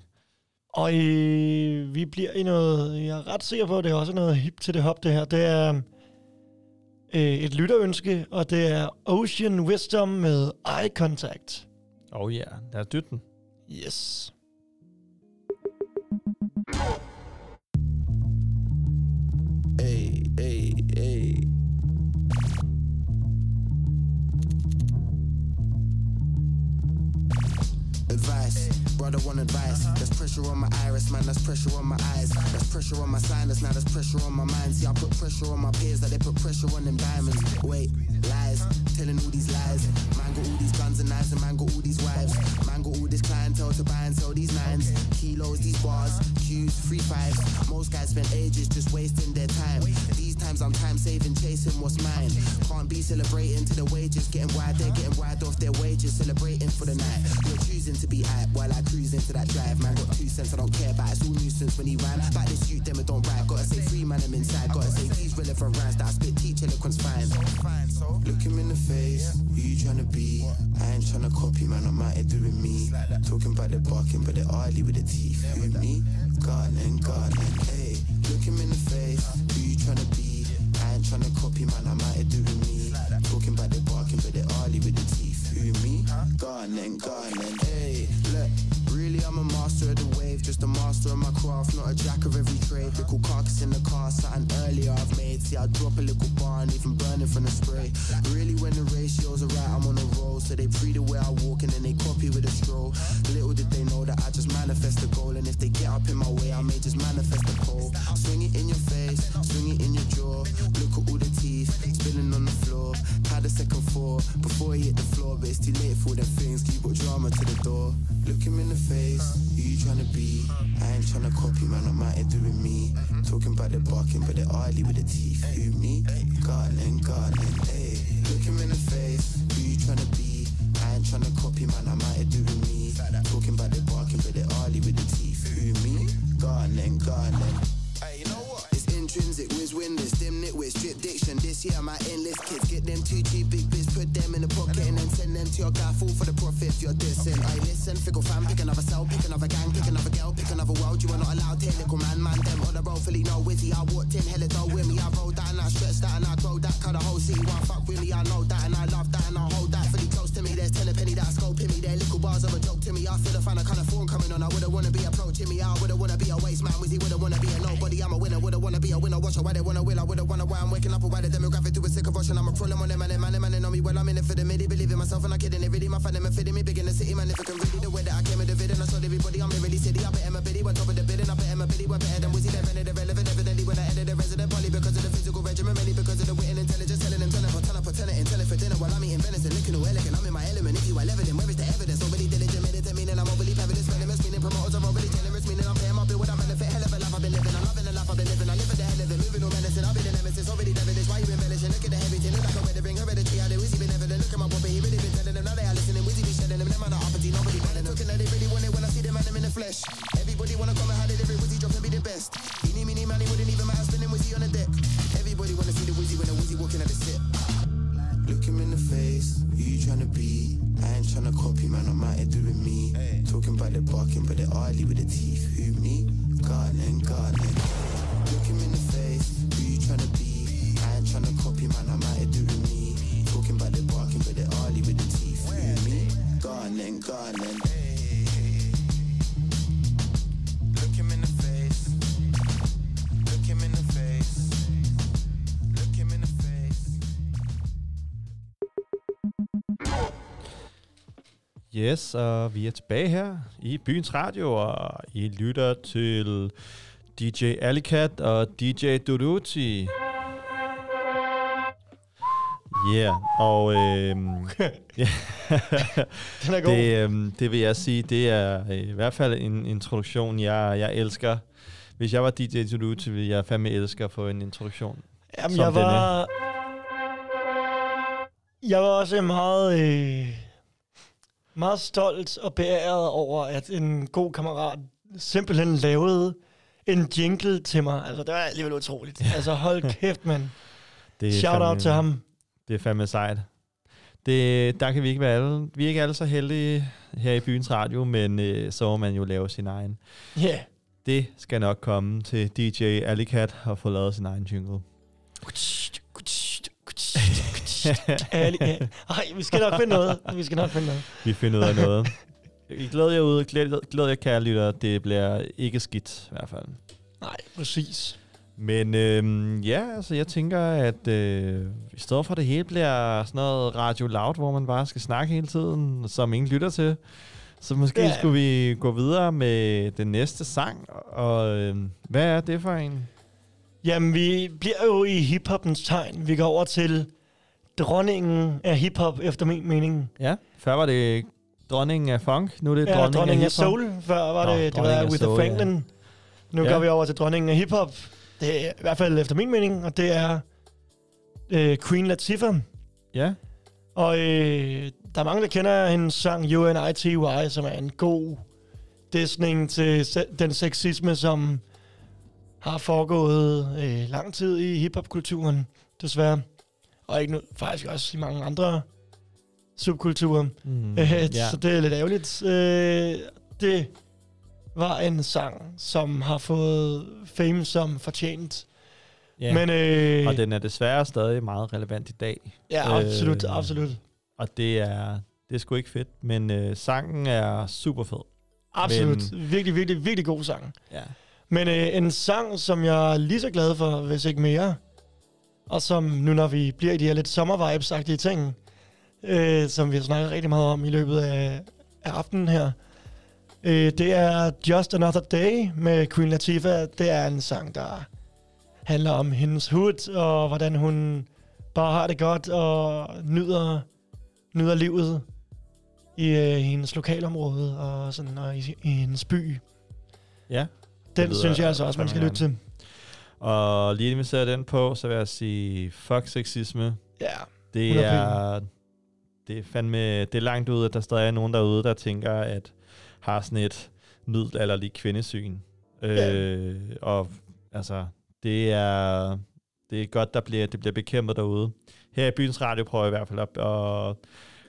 Og øh, vi bliver i noget, jeg er ret sikker på, at det er også noget hip til det hop, det her. Det er øh, et lytterønske, og det er Ocean Wisdom med Eye Contact. Oh ja, yeah. lad os dytte den. Yes. Hey, hey, hey. Advice, brother want advice. There's pressure on my iris, man. There's pressure on my eyes. There's pressure on my sinus, now there's pressure on my mind. See, I put pressure on my peers, that they put pressure on them diamonds. Wait, lies, telling all these lies. Man got all these guns and knives, and man got all these wives. Man got all this clientele to buy and sell these nines. Kilos, these bars, Qs, free fives. Most guys spend ages just wasting their time. These times I'm time saving, chasing what's mine. Can't be celebrating to the wages, getting wide, they're getting wide off their wages, celebrating for the night. You're choosing to be hype while I cruise into that drive. Man got two cents, I don't care about it's all nuisance when he ran. Back this youth, them it don't ride. Gotta say free man, I'm inside. Gotta say these relevant rhymes that I spit, teach eloquence fine. Look him in the face, who you tryna be? I ain't tryna copy, man, I'm out here doing me. Talking about the barking, but the oily with the teeth. Who me? Gardening, gardening, hey. Look him in the face, who you tryna be? I ain't tryna copy, man, I'm out here doing me. Talking about the barking, but the oily with the teeth. Who me? Gardening, gardening, hey. Look, really I'm a master of the wave, just a master of my craft, not a jack of every trade. Little carcass in the car, something earlier I've made. See, I drop a little bar and even burning from the spray. Really, when the ratios are right, I'm on a roll. So they pre the way I walk and then they copy with a stroll. Little did they know that I just manifest the goal. And if they get up in my way, I may just manifest the pole. Swing it in your face, swing it in your jaw. Look at all the teeth spilling on the floor. Had a second four before he hit the floor, but it's too late for them things. Keep got drama to the door. Look him in the face, who you tryna be? I ain't tryna copy, man, I'm out here doing me. Talking about the barking, but the oily with the teeth. Who me? Gardening, gardening, hey. Look him in the face, who you tryna be? I ain't tryna copy, man, I'm out here doing me. Talking about the barking, but the oily with the teeth. Who me? Gardening, gardening. Diction. This year, my endless kids get them two cheap big bits, put them in the pocket and then send them to your guy. Fall for the profit if you're dissing. I listen, fickle fam, pick another cell, pick another gang, pick another girl, pick another world. You are not allowed here, little man, man. Them on the road, fully no wizzy. I walked in, hella dull with me. I rolled that and I stretched that and I grow that. Cut the whole city, one fuck with me. I know that and I love that and I hold that fully close to me. There's ten a penny that's scoping me. Their little bars of a joke to me. I feel a fan of kind of form coming on. I would've wanna be approaching me. I would've wanna be a waste man. Wizzy would've wanna be a nobody. I'm a winner. Would've wanna be a winner. Watch out why they wanna will. I would've wanna why I'm waking up. Why the demographic to a sick rushing. I'm a problem on them man. Man, man, know me well. I'm in it for them. They believe in myself and I kidding. They really my fan. Them fitting me big in the city man. If I can really the way that I came in the and I showed everybody I'm really city. I bet Emma Biddy went top of the bid I bet Emma Biddy went better than Wizzy. They're rented irrelevant evidently when I ended the resident poly because of the physical regimen. Mainly because of the wit and intelligence. Telling them turn up, turn up, turn it and tell it for dinner while I'm eating venison. Looking all elegant. I'm in my element. If you are evident, where them in the flesh. Everybody wanna come and they live it. Wizzy drop and be the best. Eeny, meeny, money wouldn't even matter. Spinning Wizzy on the deck. Everybody wanna see the Wizzy when the Wizzy walking at the set. Look him in the face, who you tryna be? I ain't tryna copy, man, I'm out here doing me. Talking about the barking, but the oily with the teeth. Who me? Gardening, gardening. Look him in the face, who you tryna be? I ain't tryna copy, man, I'm out here doing me. Talking about the barking, but the oily with the teeth. Who me? Gardening, gardening. Yes, og vi er tilbage her i Byens Radio, og I lytter til DJ Alicat og DJ Duduti. Yeah, og øhm, ja, Den er god. det, øhm, det vil jeg sige, det er øh, i hvert fald en introduktion, jeg, jeg elsker. Hvis jeg var DJ Duduti, ville jeg fandme elske at få en introduktion. Jamen, som jeg denne. var... Jeg var også meget, øh, meget stolt og beæret over, at en god kammerat simpelthen lavede en jingle til mig. Altså, det var alligevel utroligt. altså, hold kæft, mand. Det Shout out til ham. Det er fandme sejt. Det, der kan vi ikke være alle. Vi er ikke alle så heldige her i byens radio, men øh, så må man jo lave sin egen. Ja. Det skal nok komme til DJ Alicat og få lavet sin egen jingle. Ja. Ej, vi skal nok finde noget. Vi skal nok finde noget. Vi finder ud af noget. Vi glæder jer ud. Glæder, glæder jer, kære lytter. Det bliver ikke skidt, i hvert fald. Nej, præcis. Men øhm, ja, altså jeg tænker, at øh, i stedet for det hele bliver sådan noget radio loud, hvor man bare skal snakke hele tiden, som ingen lytter til, så måske ja. skulle vi gå videre med den næste sang. Og øh, hvad er det for en? Jamen, vi bliver jo i hiphopens tegn. Vi går over til dronningen af hiphop, efter min mening. Ja, før var det dronningen af funk, nu er det Ja, dronningen, dronningen af hiphop. soul. Før var Nå, det, det var af With soul, the ja. Franklin. Nu Ja. går vi over til dronningen af hiphop. Det er i hvert fald efter min mening, og det er øh, Queen Latifah. Ja. Og øh, der er mange, der kender hendes sang UNITY, som er en god dæsning til se- den sexisme, som har foregået øh, lang tid i hiphopkulturen, desværre. Og ikke nu, faktisk også i mange andre subkulturer. Mm, øh, ja. Så det er lidt ærgerligt. Øh, det var en sang, som har fået fame som fortjent. Ja. Men, øh, og den er desværre stadig meget relevant i dag. Øh, Ja, absolut, absolut. Og det er, det er sgu ikke fedt, men øh, sangen er super fed. Absolut. Men, Virkelig, virkelig, virkelig god sang. Ja. Men øh, en sang, som jeg er lige så glad for, hvis ikke mere, og som nu, når vi bliver i de her lidt sommervibes-agtige ting, øh, som vi har snakket rigtig meget om i løbet af, af aftenen her, øh, det er Just Another Day med Queen Latifah. Det er en sang, der handler om hendes hud, og hvordan hun bare har det godt og nyder, nyder livet i øh, hendes lokalområde og, sådan, og i, i hendes by. Ja. Den lyder synes jeg altså også, man skal lytte til. Og lige inden vi sætter den på, så vil jeg sige, fuck sexisme. Ja, Det 100 er, det er fandme, det er langt ude, at der stadig er nogen derude, der tænker, at har sådan et middelalderligt kvindesyn. Ja. Øh, og altså, det er, det er godt, der bliver, det bliver bekæmpet derude. Her i Byens Radio prøver jeg i hvert fald at, at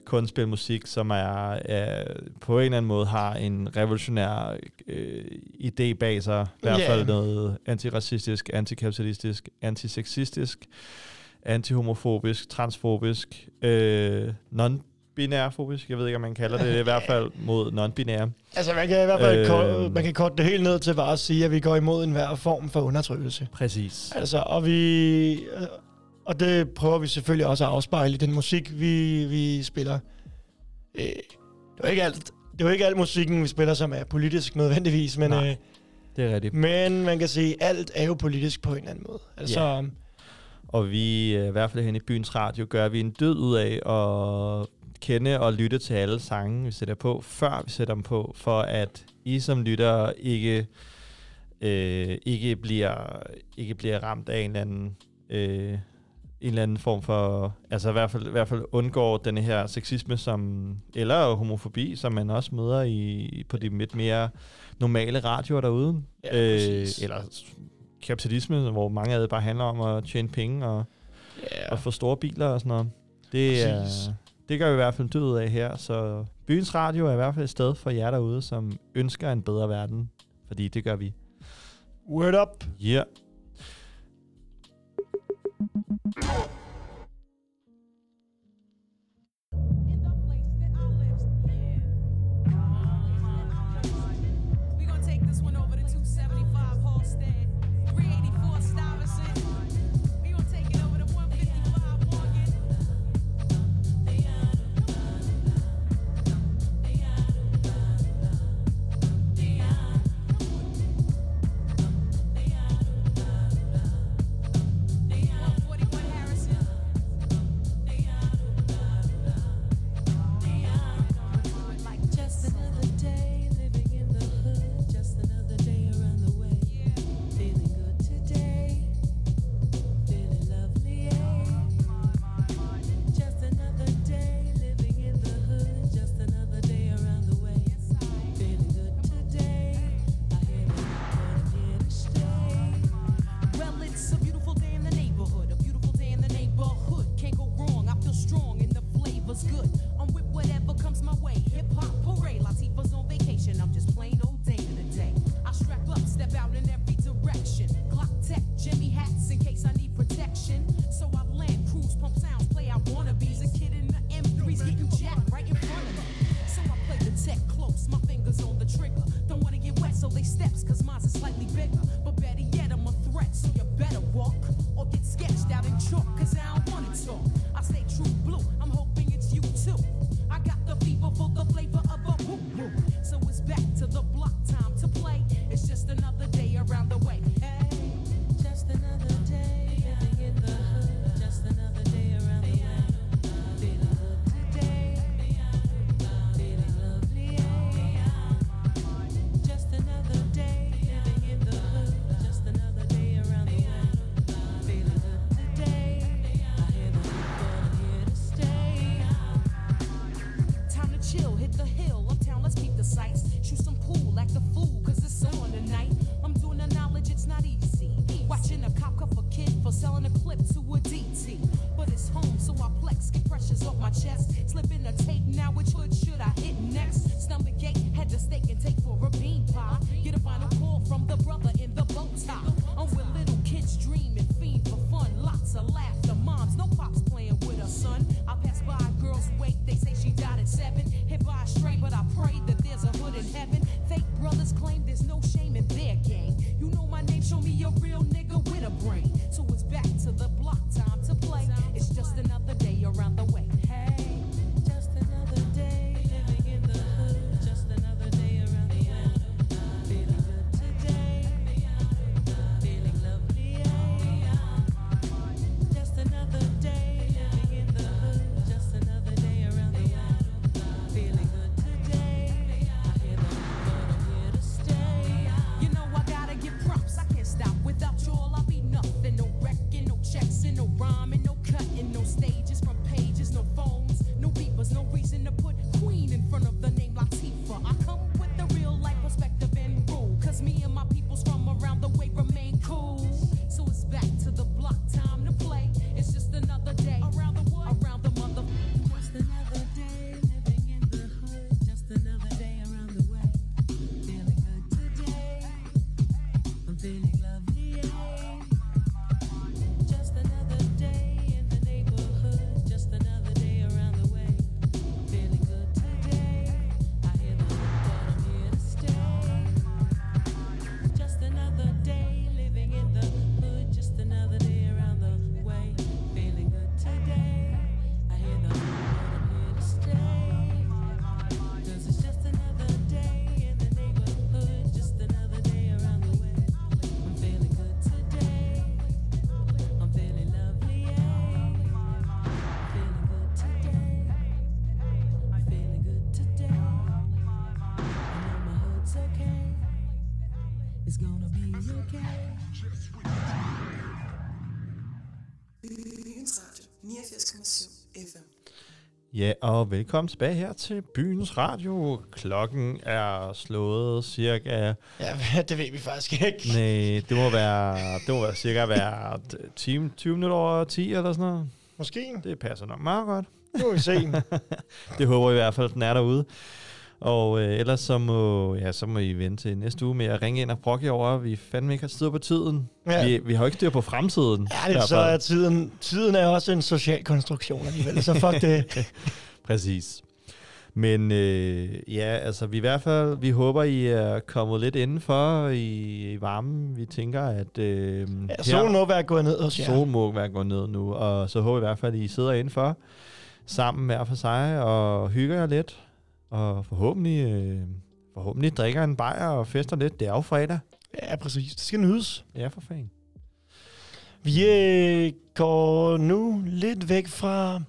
kun spille musik, som er, er på en eller anden måde har en revolutionær øh, idé bag sig. I hvert Ja. fald noget antiracistisk, antikapitalistisk, antiseksistisk, antihomofobisk, transfobisk, øh, non-binærfobisk. Jeg ved ikke, om man kalder det i hvert fald mod non-binære. Altså, man kan i hvert fald Øh, øh, man kan korte det helt ned til bare at sige, at vi går imod enhver form for undertrykkelse. Præcis. Altså, og vi... Og det prøver vi selvfølgelig også at afspejle i den musik, vi, vi spiller. Øh, det er ikke alt, det er jo ikke alt musikken, vi spiller, som er politisk nødvendigvis, men, Nej, øh, det er rigtigt. men man kan sige, at alt er jo politisk på en eller anden måde. Altså, Ja. Og vi, øh, i hvert fald hen i byens radio, gør vi en død ud af at kende og lytte til alle sange, vi sætter på, før vi sætter dem på, for at I som lytter ikke, øh, ikke, bliver, ikke bliver ramt af en eller anden... Øh, en eller anden form for, altså i hvert fald, i hvert fald undgår den her sexisme, som, eller homofobi, som man også møder i, på de lidt mere normale radioer derude. Ja, præcis. eller kapitalisme, hvor mange af det bare handler om at tjene penge og, Ja. og få store biler og sådan noget. Det, er, det gør vi i hvert fald død af her, så byens radio er i hvert fald et sted for jer derude, som ønsker en bedre verden, fordi det gør vi. Word up. Ja. Yeah. We Ja, og velkommen tilbage her til Byens Radio. Klokken er slået cirka... Ja, det ved vi faktisk ikke. Nej, det må være, det må være cirka være 10, 20 minutter over 10 eller sådan noget. Måske. Det passer nok meget godt. Nu må vi se. det håber jeg i hvert fald, den er derude. Og øh, ellers så må, ja, så må I vente til næste uge med at ringe ind og brokke over, vi fandme ikke har styr på tiden. Ja. Vi, vi har jo ikke styr på fremtiden. Ja, det, så er tiden, tiden er også en social konstruktion alligevel, så fuck det. Præcis. Men øh, ja, altså vi i hvert fald, vi håber, I er kommet lidt indenfor i, i varmen. Vi tænker, at... Øh, Ja, solen må være gået ned hos jer. Solen må være gået ned nu, og så håber vi i hvert fald, at I sidder indenfor sammen hver for sig og hygger jer lidt. Og forhåbentlig, øh, forhåbentlig drikker en bajer og fester lidt. Det er jo fredag. Ja, præcis. Det skal nydes. Ja, for fanden. Vi øh, går nu lidt væk fra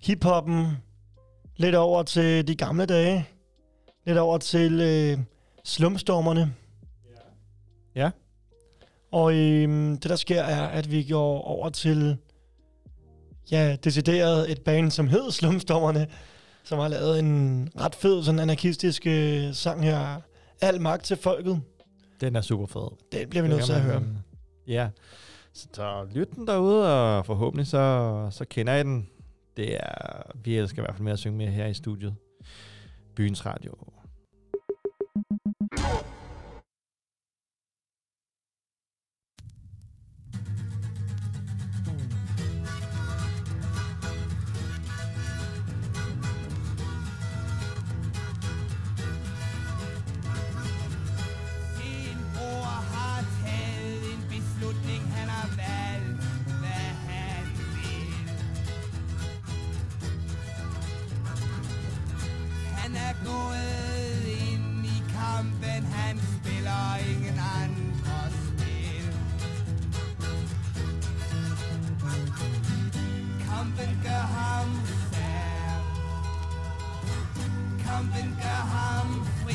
hiphoppen, lidt over til de gamle dage, lidt over til øh, slumstormerne. Ja. Og øh, det, der sker, er, at vi går over til, ja, decideret et band, som hed Slumstormerne, som har lavet en ret fed, sådan anarkistisk øh, sang her, Al magt til folket. Den er super fed. Den bliver vi nødt til at høre. Ja. Så, så lyt den derude, og forhåbentlig så, så kender I den. Det er, vi elsker i hvert fald med at synge med her i studiet. Byens Radio. haben, Winker haben.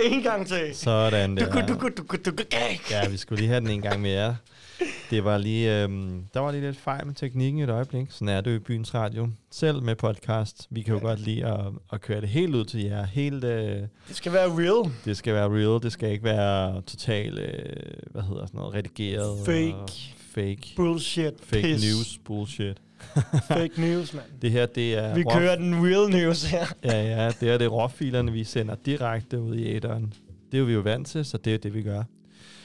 en gang til. Sådan der. Du, du, du, du, du, Ja, vi skulle lige have den en gang mere. Det var lige, øhm, der var lige lidt fejl med teknikken i et øjeblik. Sådan er det jo i byens radio. Selv med podcast. Vi kan jo godt lide at, at køre det helt ud til jer. Helt, øh, Det skal være real. det skal være real. Det skal ikke være total, øh, hvad hedder sådan noget, redigeret. Fake. Fake. Bullshit. Fake Pis. news. Bullshit. Fake news, mand. Det her, det er... Vi råf- kører den real news her. Ja, ja, det er det råfilerne, vi sender direkte ud i æderen. Det er vi jo vant til, så det er det, vi gør.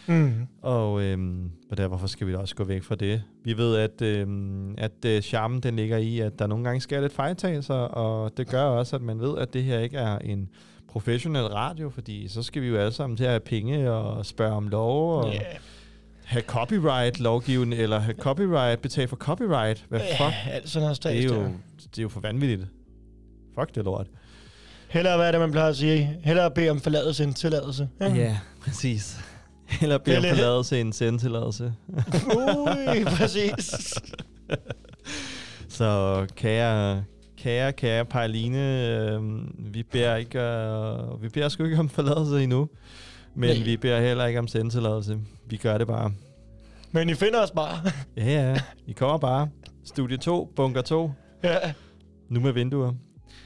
Mhm. Og, øhm, og der, hvorfor skal vi da også gå væk fra det? Vi ved, at, øhm, at øh, charmen den ligger i, at der nogle gange sker lidt fejltagelser, og det gør også, at man ved, at det her ikke er en professionel radio, fordi så skal vi jo alle sammen til at have penge og spørge om lov, og Ja. Have copyright-lovgivning, eller have copyright, betale for copyright. Hvad Ja, fuck? alt sådan noget det er, jo, det er jo for vanvittigt. Fuck det lort. Hellere, hvad er det, man plejer at sige? Hellere bede om forladelse end tilladelse. ikke? Ja, præcis. Eller bede om Eller- forladelse end sendtilladelse. Ui, præcis. Så kære, kære, kære Pejline, øh, vi beder ikke, øh, vi beder sgu ikke om forladelse endnu, men Nej. vi beder heller ikke om sendtilladelse. Vi gør det bare. Men I finder os bare. Ja, ja, I kommer bare. Studie 2, bunker 2. Ja, Nu med vinduer.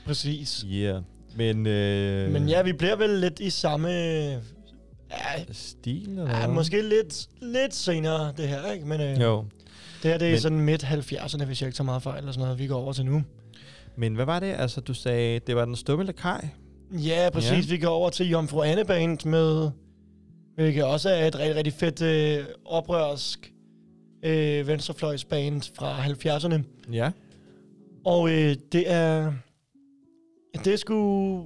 præcis. Yeah. Men, øh, Men ja, vi bliver vel lidt i samme... Ja, stil, eller ja måske lidt, lidt senere, det her, ikke? Men øh, Jo. det her, det er Men- sådan midt 70'erne, hvis jeg ikke tager meget fejl, eller sådan noget, vi går over til nu. Men hvad var det? Altså, du sagde, det var den stumme lakaj? Ja, præcis. Ja. Vi går over til Jomfru Anne med, hvilket også er et rigtig, rigtig fedt øh, oprørsk øh, venstrefløjsband fra 70'erne. Ja. Og øh, det er... Det er sgu...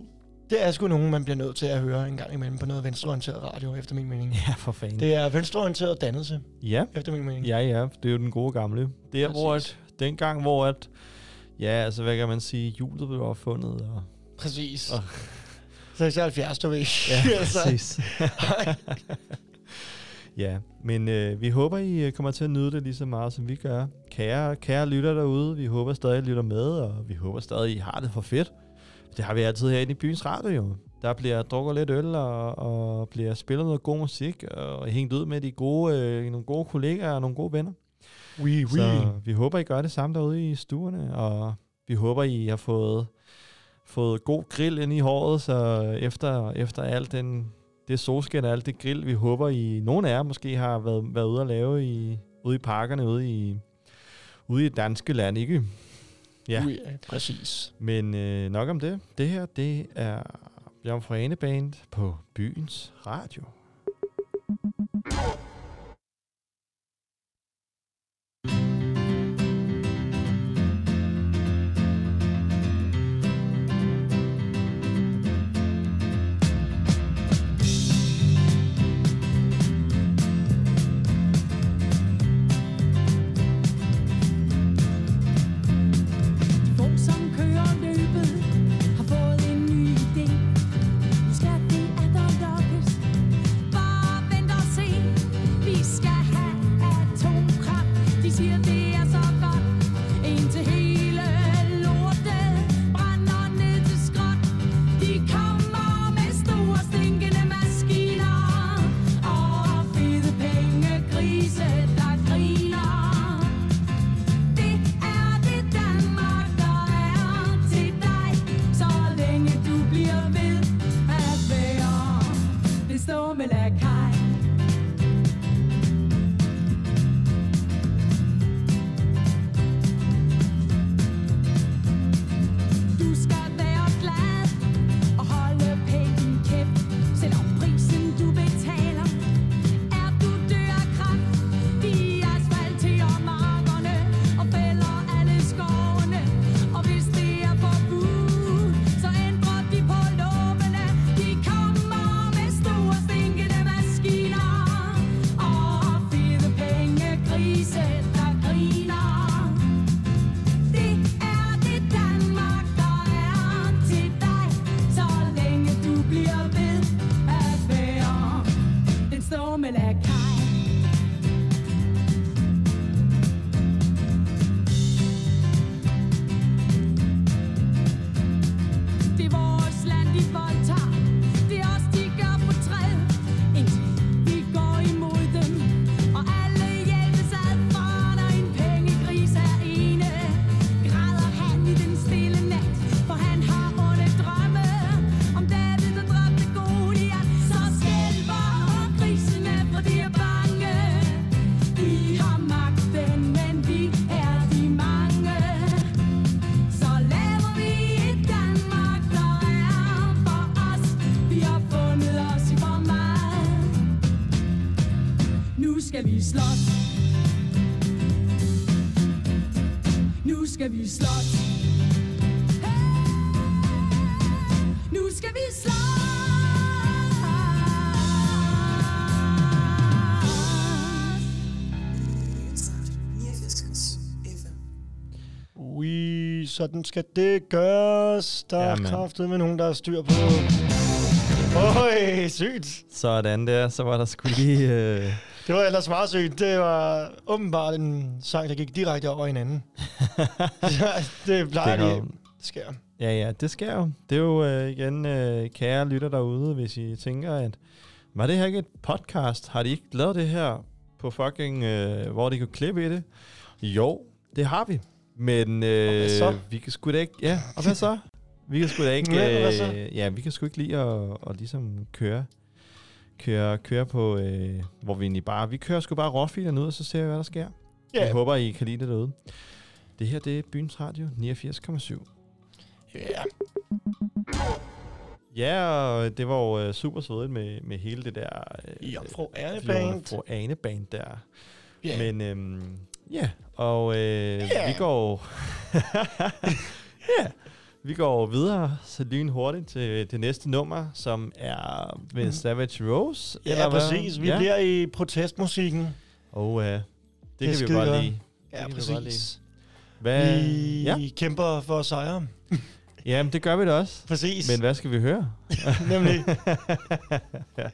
Det er sgu nogen, man bliver nødt til at høre en gang imellem på noget venstreorienteret radio, efter min mening. Ja, for fanden. Det er venstreorienteret dannelse, Ja. efter min mening. Ja, ja, det er jo den gode gamle. Det er, hvor at, dengang, hvor at, ja, altså, hvad kan man sige, hjulet blev opfundet, og... Præcis. Og, 76, du ved. ja, Altså, præcis. Ja, men øh, vi håber, I øh, kommer til at nyde det lige så meget, som vi gør. Kære, kære lytter derude, vi håber stadig, I lytter med, og vi håber stadig, I har det for fedt. Det har vi altid herinde i byens radio jo. Der bliver drukket lidt øl, og, og bliver spillet noget god musik, og hængt ud med de gode, øh, nogle gode kollegaer og nogle gode venner. Oui, oui. Så vi håber, I gør det samme derude i stuerne, og vi håber, I har fået, fået god grill ind i håret, så efter, efter alt den, det solskin og alt det grill, vi håber, I nogle af jer måske har været, været ude at lave i, ude i parkerne, ude i, ude i danske land, ikke? Ja. Ui, ja, præcis. Men øh, nok om det. Det her, det er Bjørn Frane Band på Byens Radio. Det stumme lakaj. Du sådan skal det gøres. Der er Jamen. kraftet med nogen, der er styr på. Øj, sygt. Sådan der, så var der skulle lige... Øh, Det var ellers meget sygt. Det var åbenbart en sang, der gik direkte over hinanden. det plejer Det er det sker. Ja, ja, det sker jo. Det er jo øh, igen, øh, kære lytter derude, hvis I tænker, at var det her ikke et podcast? Har de ikke lavet det her på fucking, øh, hvor de kunne klippe i det? Jo, det har vi. Men øh, så? vi kan sgu da ikke... Ja, og hvad så? Vi kan sgu da ikke... Ja? Øh, ja, vi kan sgu ikke lide at, at ligesom køre, køre, køre på, øh, hvor vi egentlig bare... Vi kører sgu bare råfilerne ud, og så ser vi, hvad der sker. Ja. Jeg håber, I kan lide det derude. Det her, det er Byens Radio 89,7. Ja. Ja, og det var jo øh, super svedigt med, med hele det der... Øh, Ane Fru- Band. Fru Ane Band der. Ja. Men øhm, ja, og øh, Ja. vi går... ja, vi går videre så lynhurtigt til det næste nummer, som er med Savage Rose. Mm. Ja, hvad? præcis. Vi bliver i protestmusikken. Og øh, det, det kan vi jo godt lide. Ja, Det kan vi præcis. lide. Hvad? Vi Ja. kæmper for sejre. Jamen, det gør vi da også. Præcis. Men hvad skal vi høre? Nemlig. ja.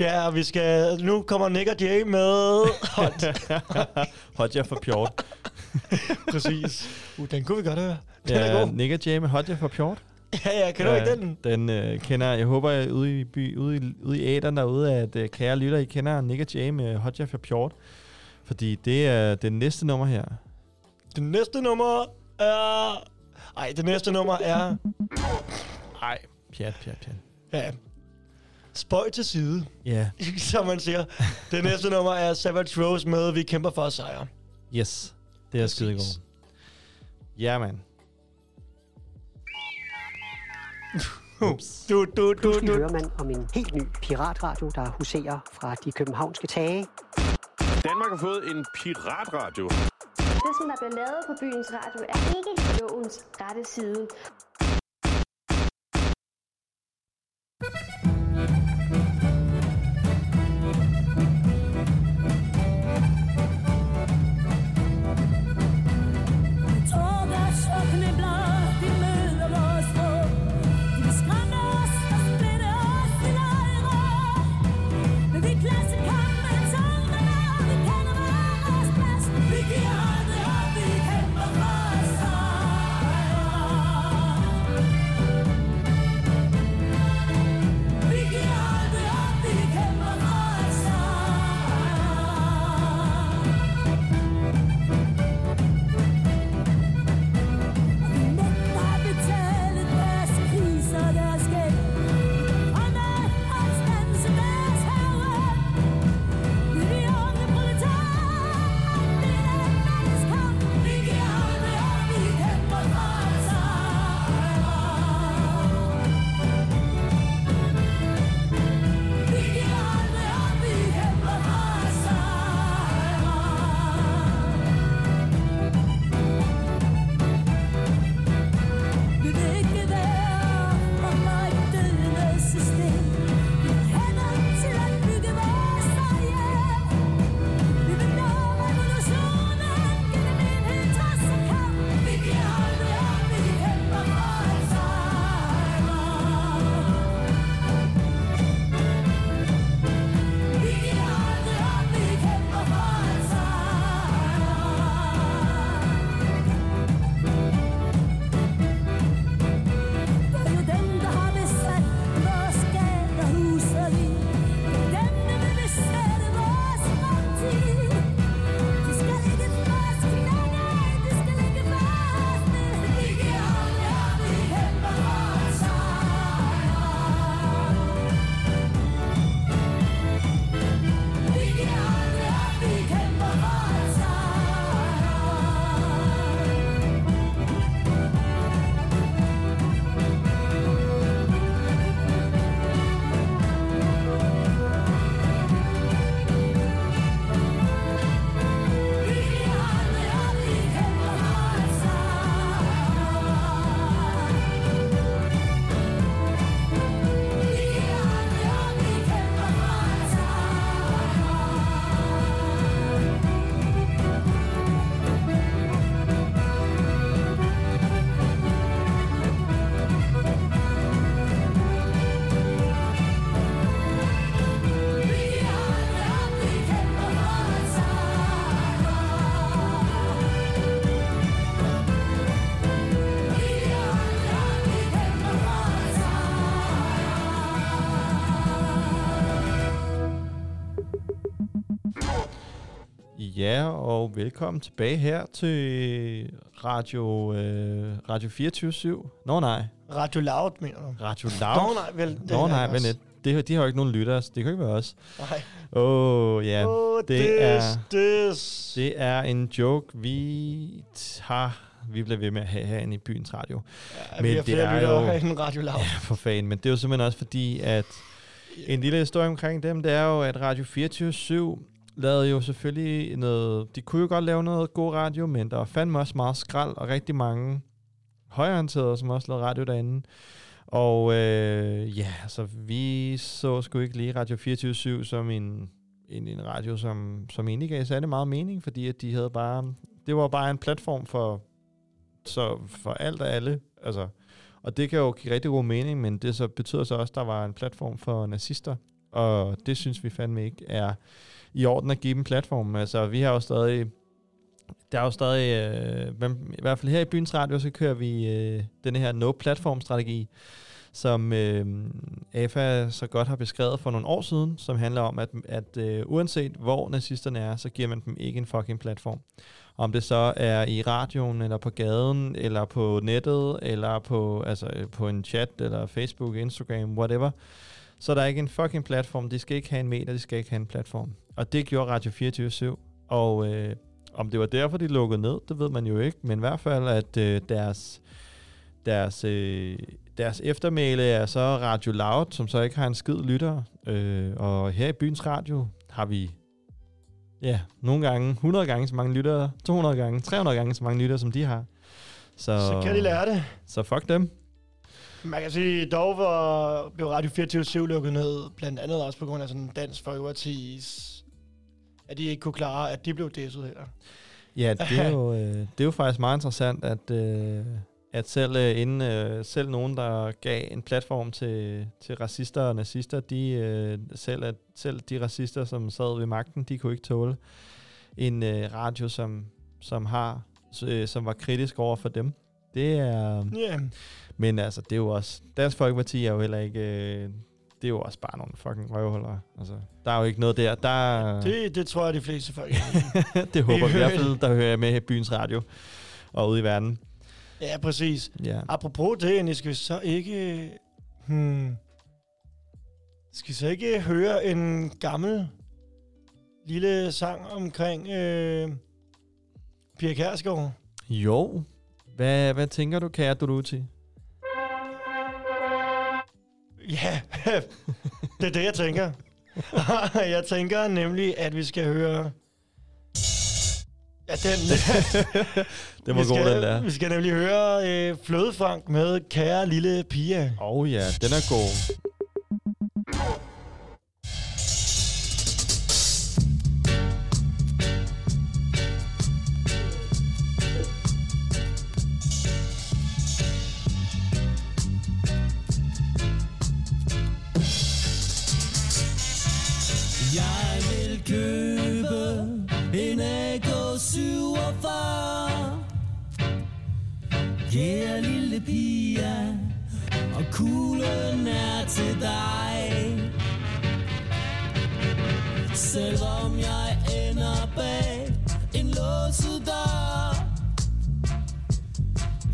Ja, og vi skal... Nu kommer Nick og Jay med... Hot. Hotja for pjort. Præcis. Uh, den kunne vi godt høre. Den ja, er god. Nick og Jay med Hotja for pjort. Ja, ja, kan du ikke den? Den øh, kender jeg. håber, at ude i, by, ude i, ude i æderen derude, at øh, kære lytter, I kender Nick og Jay med Hotja for pjort. Fordi det er det næste nummer her. Det næste nummer er... Ej, det næste nummer er... Ej, pjat, pjat, pjat. Ja. Spøj til side. Ja. Som man siger. Det næste nummer er Savage Rose med Vi kæmper for at sejre. Yes, det er skide godt. Ja. Ups. Du, du, du, du. hører man om en helt ny piratradio, der huserer fra de københavnske tage. Danmark har fået en piratradio. Det, som der bliver lavet på byens radio, er ikke lovens rette side. Ja, og velkommen tilbage her til Radio, øh, Radio 24 Nå nej, Radio Loud, mener du? Radio Loud. Nå nej, vel. det Nå er nej, men det, de, har jo ikke nogen lyttere, så det kan ikke være os. Nej. Åh, oh, ja. Åh, det, this, er, this. det er en joke, vi har vi bliver ved med at have herinde i byens radio. Ja, vi har flere lyttere herinde end Radio Loud. Ja, for fanden. Men det er jo simpelthen også fordi, at en lille historie omkring dem, det er jo, at Radio 24 lavede jo selvfølgelig noget... De kunne jo godt lave noget god radio, men der var fandme også meget skrald, og rigtig mange højorienterede, som også lavede radio derinde. Og øh, ja, så vi så sgu ikke lige Radio 24-7 som en, en, en radio, som, som egentlig gav særlig meget mening, fordi at de havde bare... Det var bare en platform for, så for alt og alle. Altså, og det kan jo give rigtig god mening, men det så betyder så også, at der var en platform for nazister Og det synes vi fandme ikke er i orden at give dem platform. Altså, vi har jo stadig... Der er jo stadig... Øh, I hvert fald her i Byens Radio, så kører vi øh, den her no-platform-strategi, som øh, AFA så godt har beskrevet for nogle år siden, som handler om, at, at øh, uanset hvor nazisterne er, så giver man dem ikke en fucking platform. Om det så er i radioen, eller på gaden, eller på nettet, eller på, altså, øh, på en chat, eller Facebook, Instagram, whatever. Så der er ikke en fucking platform. De skal ikke have en meter, de skal ikke have en platform. Og det gjorde Radio 24 Og øh, om det var derfor, de lukkede ned, det ved man jo ikke. Men i hvert fald, at øh, deres, deres, øh, deres eftermæle er så Radio Loud, som så ikke har en skid lytter. Øh, og her i Byens Radio har vi ja, nogle gange 100 gange så mange lyttere, 200 gange, 300 gange så mange lyttere, som de har. Så, Så kan de lære det. Så fuck dem. Man kan sige, dog var, blev Radio 24 lukket ned, blandt andet også på grund af sådan Dansk Folkeparti's, at de ikke kunne klare, at de blev disset heller. Ja, det er jo, øh, det er jo faktisk meget interessant, at, øh, at selv, øh, inden, øh, selv nogen, der gav en platform til, til racister og nazister, de, øh, selv, at, selv de racister, som sad ved magten, de kunne ikke tåle en øh, radio, som, som, har, øh, som var kritisk over for dem. Det er... Ja. Men altså, det er jo også... Dansk Folkeparti er jo heller ikke... Øh, det er jo også bare nogle fucking røvhuller. Altså, der er jo ikke noget der. der Det, det tror jeg, de fleste folk det håber vi i hvert fald, der hører jeg med i byens radio og ude i verden. Ja, præcis. Ja. Apropos det, Annie, skal vi så ikke... Hmm, skal vi så ikke høre en gammel lille sang omkring øh, Pia Kærsgaard? Jo. Hvad, hvad tænker du, kære Duluti? Ja, det er det, jeg tænker. jeg tænker nemlig, at vi skal høre... Ja, den... Det var god, den der. Vi skal nemlig høre øh, Flødefrank med Kære Lille Pia. Åh oh, ja, den er god. 47 Kære lille pige Og kuglen er til dig. Selvom jeg ender bag en låset dør.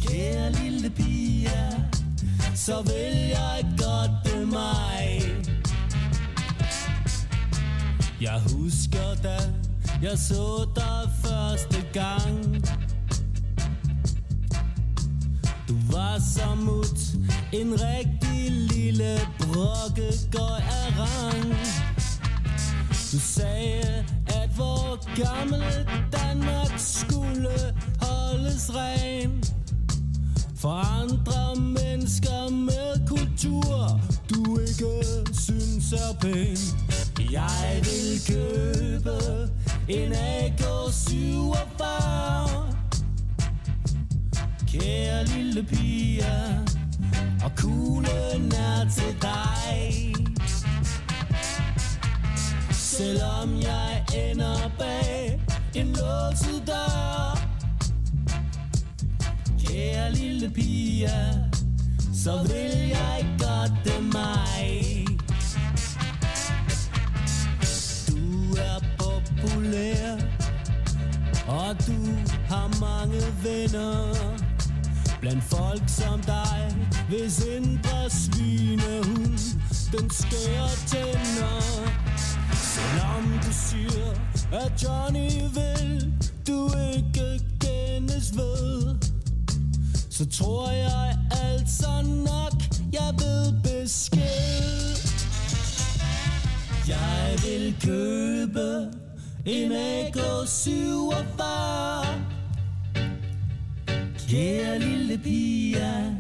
Kære lille pige Så vil jeg godt det mig. Jeg husker dig jeg så dig første gang. Du var så mut. En rigtig lille brokkegøj af rang. Du sagde at vor gamle Danmark skulle holdes ren. For andre mennesker med kultur Du ikke synes er pæn. Jeg vil købe en AK-47 Kære lille piger Og kuglen er til dig. Selvom jeg ender bag en låset dør. Kære lille piger Så vil jeg godt det mig populær Og du har mange venner. Blandt folk som dig Hvis indre svinehund Den skærer tænder. Selvom du siger At Johnny vil Du ikke kendes ved Så tror jeg altså nok Jeg ved besked. Jeg vil købe en AK-47 Kære lille pige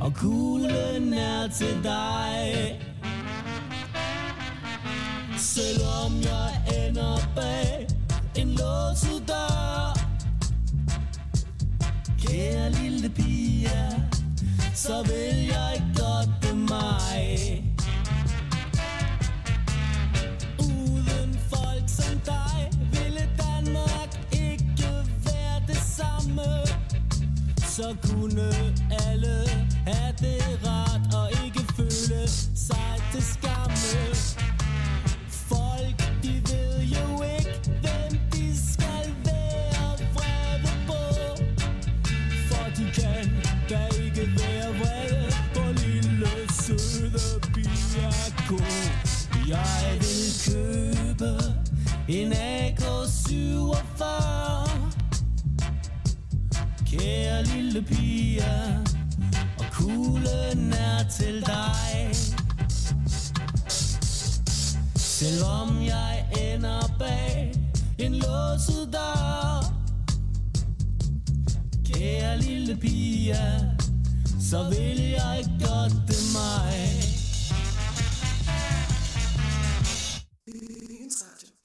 Og kuglen er til dig. Selvom jeg ender bag en låset dør. Kære lille pige Så vil jeg godt det mig. som dig. Ville ikke være Så kunne for Kære lille pige Og kuglen er til dig Selvom jeg ender bag en låset dør Kære lille pige Så vil jeg godt det mig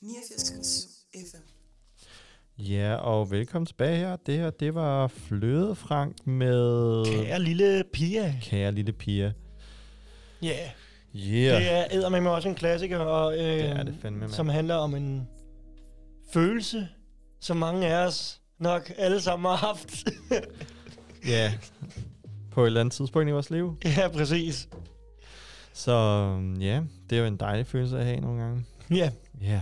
89,7 Ja, og velkommen tilbage her. Det her, det var Fløde Frank med... Kære lille Pia. Kære lille Pia. Ja. Yeah. Yeah. Det er eddermame også en klassiker, og, øh, Det er det fandme, som handler om en følelse, som mange af os nok alle sammen har haft. Ja, på et eller andet tidspunkt i vores liv. ja, præcis. Så ja, det er jo en dejlig følelse at have nogle gange. Ja. Ja.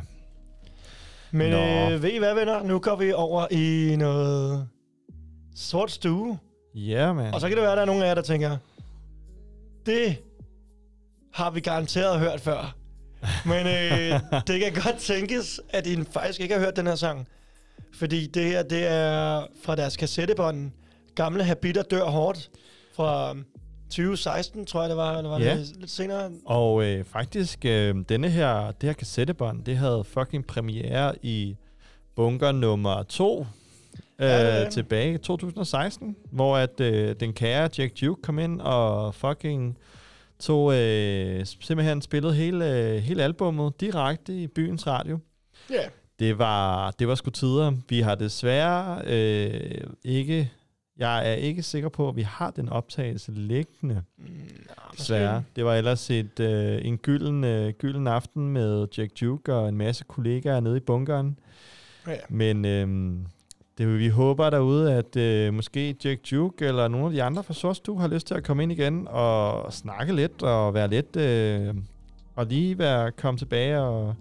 Men Nå. øh, ved I hvad, venner? Nu går vi over i noget sort stue. Ja, mand. Og så kan det være, at der er nogle af jer, der tænker, det har vi garanteret hørt før. Men øh, det kan godt tænkes, at I faktisk ikke har hørt den her sang. Fordi det her, det er fra deres kassettebånd. Gamle Habiter dør hårdt. Fra 2016, tror jeg det var. Eller var Ja. det lidt senere? Og øh, faktisk, øh, denne her, det her kassettebånd, det havde fucking premiere i bunker nummer 2 øh, Ja, tilbage i 2016, hvor at øh, den kære Jack Duke kom ind og fucking tog øh, simpelthen spillede hele, øh, hele albummet direkte i byens radio. Ja. Det var, det var sgu tider. Vi har desværre øh, ikke... Jeg er ikke sikker på, at vi har den optagelse liggende. Mm, Desværre. Det var ellers et, øh, en gylden, øh, gylden aften med Jack Duke og en masse kollegaer nede i bunkeren. Ja. Men øh, det, vi håber derude, at øh, måske Jack Duke eller nogle af de andre fra Sorstue har lyst til at komme ind igen og snakke lidt og være lidt... Øh, og lige være komme tilbage og,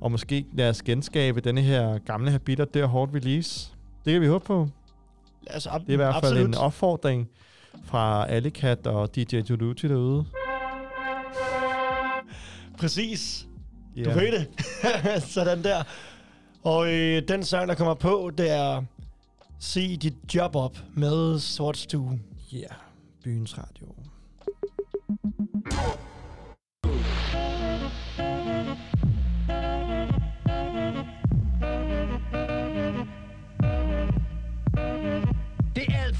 og måske lade os genskabe denne her gamle habiter der hårdt release. Det kan vi håbe på. Os ab- Det er i hvert fald absolut. en opfordring fra Alicat og DJ Duduti derude. Præcis. Ja. Du ved det. Sådan der. Og øh, den sang, der kommer på, det er Se dit job op med Sort Stue. Ja, yeah. byens radio.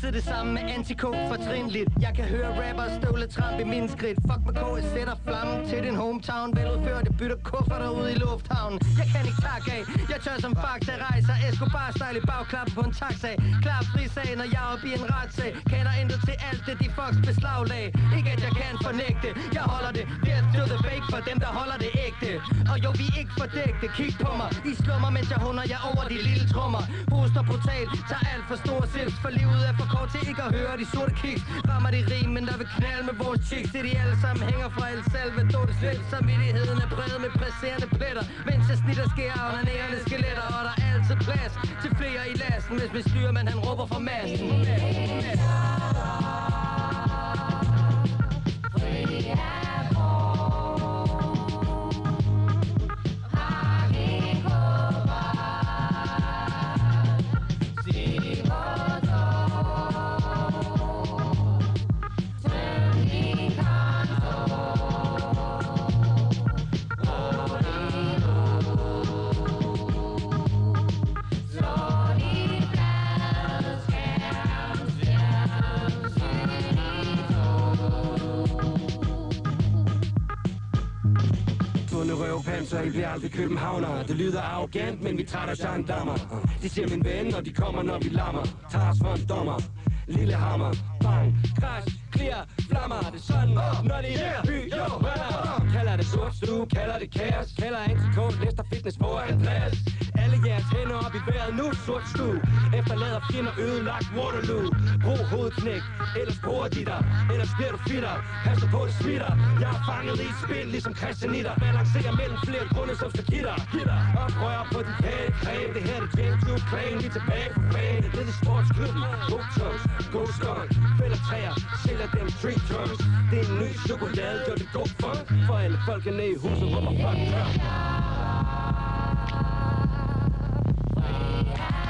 Altid det samme med anti-K fortrinligt. Jeg kan høre rapper støvle tramp i min skridt. Fuck med K, jeg sætter flammen til din hometown. Veludført, det bytter kufferter ud i lufthavnen. Jeg kan ikke takke af, jeg tør som fakta Rejser. Escobar style i bagklappen på en taxa. Klar frisag, når jeg er oppe i en retssag Kender intet til alt det, de fucks beslaglag Ikke at jeg kan fornægte, jeg holder det. Death to the fake for dem, der holder det ægte. Og jo, vi er ikke fordægte, kig på mig. I slummer, mens jeg hunder jer over de lille trommer. Hoster brutalt, tager alt for store sips For livet er for Går til ikke at høre de sorte kiks. Rammer de rim, men der vil knalde med vores chicks. Det de alle sammen hænger fra El Salvador. Det slet samvittigheden er præget med presserende pletter. Mens jeg snitter sker under nærende skeletter Og der er altid plads til flere i lasten Hvis min styrmand han råber fra massen. Røvpanser, I bliver aldrig københavnere Det lyder arrogant, men vi trætter gendarmer. De siger min ven, og de kommer, når vi lammer. Tager os for en dommer. Lille hammer, bang, crash, clear, flammer. Det er sådan, når det er by, jo, brænder Kalder det sort stue, kalder det kaos. Kalder antikon, Lester Fitness for Andreas alle jeres hænder op i vejret nu, sort stue Efterlader fjender ødelagt Waterloo. Brug hovedknæk, ellers bruger de dig. Ellers bliver du fitter, pas på det smitter. Jeg er fanget i spil, ligesom Christianitter. Balancerer mellem flere grunde som skal give stakitter Oprør på din kage creme Det her er det James Duke Claim Vi er tilbage på banen. Det er det sportsklubben God tongues, god skunk Fælder træer, sælger dem street drums Det er en ny chokolade, gør det god funk For alle folkene i huset, hvor man fucking gør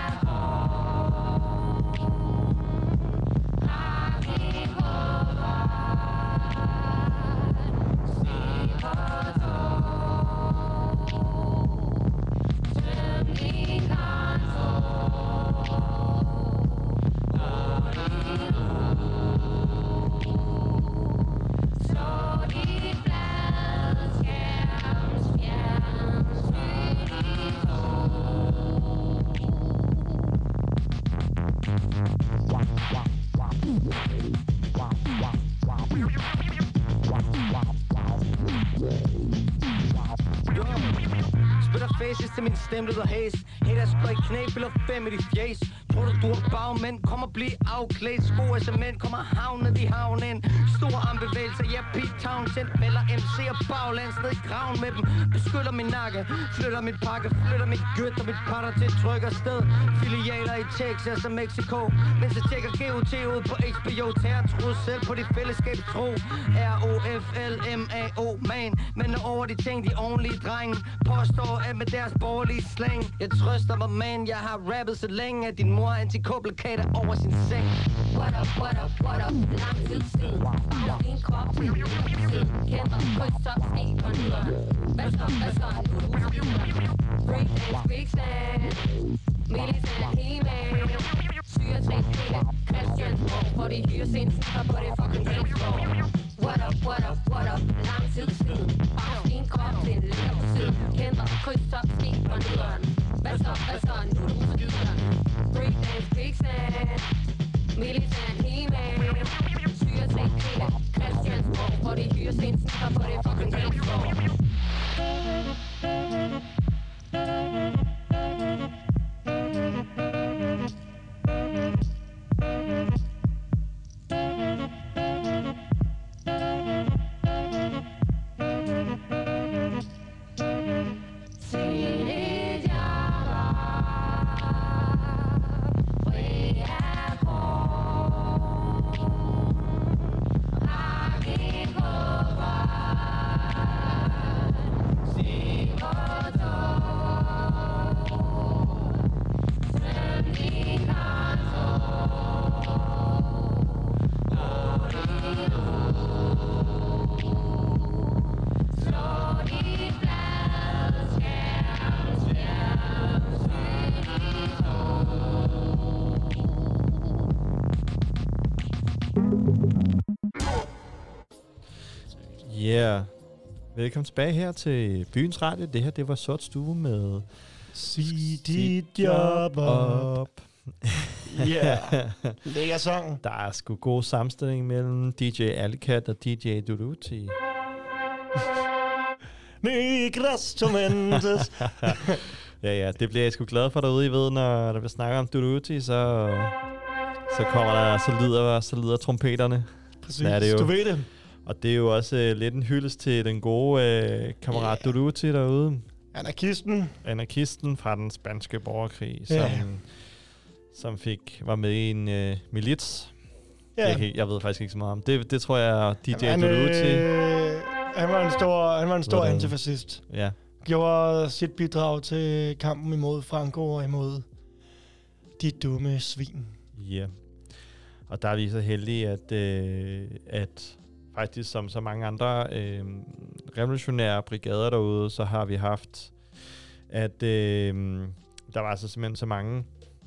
faces til min stemme og fem i dit fjes. Tror du, du er bagmænd? Kom og bliv afklædt. Sko af cement, kommer havnet i havnen Store armbevægelser, ja, Pete Townsend Melder MC og baglands ned i graven med dem. Beskytter min nakke, flytter mit pakke Flytter mit gødt og mit patter til et trykker sted. Filialer i Texas og Mexico. Mens jeg tjekker GOT ud på HBO Terror selv på dit fællesskab tro. R-O-F-L-M-A-O, man. Men over de ting, de ordentlige drenge Påstår, at med deres borgerlige slang. Jeg trøster mig, man, jeg har rappet så længe At din mor er antikoplakater over sin seng. What up, what up, what up, lang tid siden. Fejler din krop til min tid Kæmper, kryds op, ski på nyderen Hvad så, hvad så, nu er du ude Breakdance, quicksand Militær he-man. Syre Peter, Christian Hvor For de hyrer sin sikker på det fucking dance floor What up, what up, what up, lang tid siden. Fejler din krop til en lækker tid. Kæmper, kryds op, ski på nyderen Hvad så, hvad så, nu er du ude Breakdance, quicksand Militær he-man. Syre til hele Christiansborg For de hyrer sin sikker på det fucking dance floor Yeah. Velkommen tilbage her til Byens Radio. Det her, det var Sort Stue med... Sig dit job op. Ja, lækker sang. Der er sgu god samstilling mellem DJ Alicat og DJ Duduti. Negras Tormentes. ja, ja, det bliver jeg sgu glad for derude, I ved, når der bliver snakket om Duduti, så, så kommer der, så lyder, så lyder trompeterne. Præcis, du ved det. Og det er jo også øh, lidt en hyldest til den gode øh, kammerat yeah. Duduti derude. Anarkisten. Anarkisten fra den spanske borgerkrig, som, som fik var med i en øh, milits. Ja. Jeg, kan- jeg ved faktisk ikke så meget om det. Det tror jeg, DJ han, Duduti... øh, han var en stor, han var en stor antifascist. Ja. Gjorde sit bidrag til kampen imod Franco og imod de dumme svin. Ja. Og der er vi så heldige, at, øh, at faktisk som så mange andre øh, revolutionære brigader derude, så har vi haft, at øh, der var altså simpelthen så mange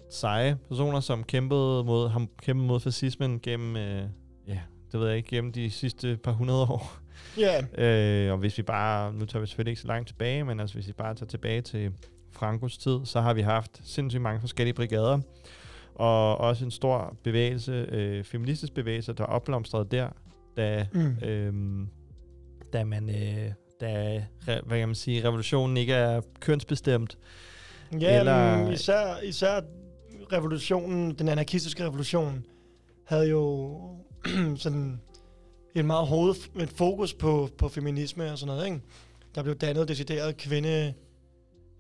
seje personer, som kæmpede mod, ham, kæmpede mod fascismen gennem, øh, ja, det ved jeg ikke, gennem de sidste par hundrede år. Ja. Øh, og hvis vi bare, nu tager vi selvfølgelig ikke så langt tilbage, men altså hvis vi bare tager tilbage til Frankos tid, så har vi haft sindssygt mange forskellige brigader, og også en stor bevægelse, øh, feministisk bevægelse, der opblomstrede der, da, Mm. øhm, da man, øh, da, hvad kan man sige, revolutionen ikke er kønsbestemt, Ja, Eller- Eller... især, især revolutionen, den anarkistiske revolution, havde jo sådan en meget hoved, et fokus på, på feminisme og sådan noget, ikke? Der blev dannet decideret kvinde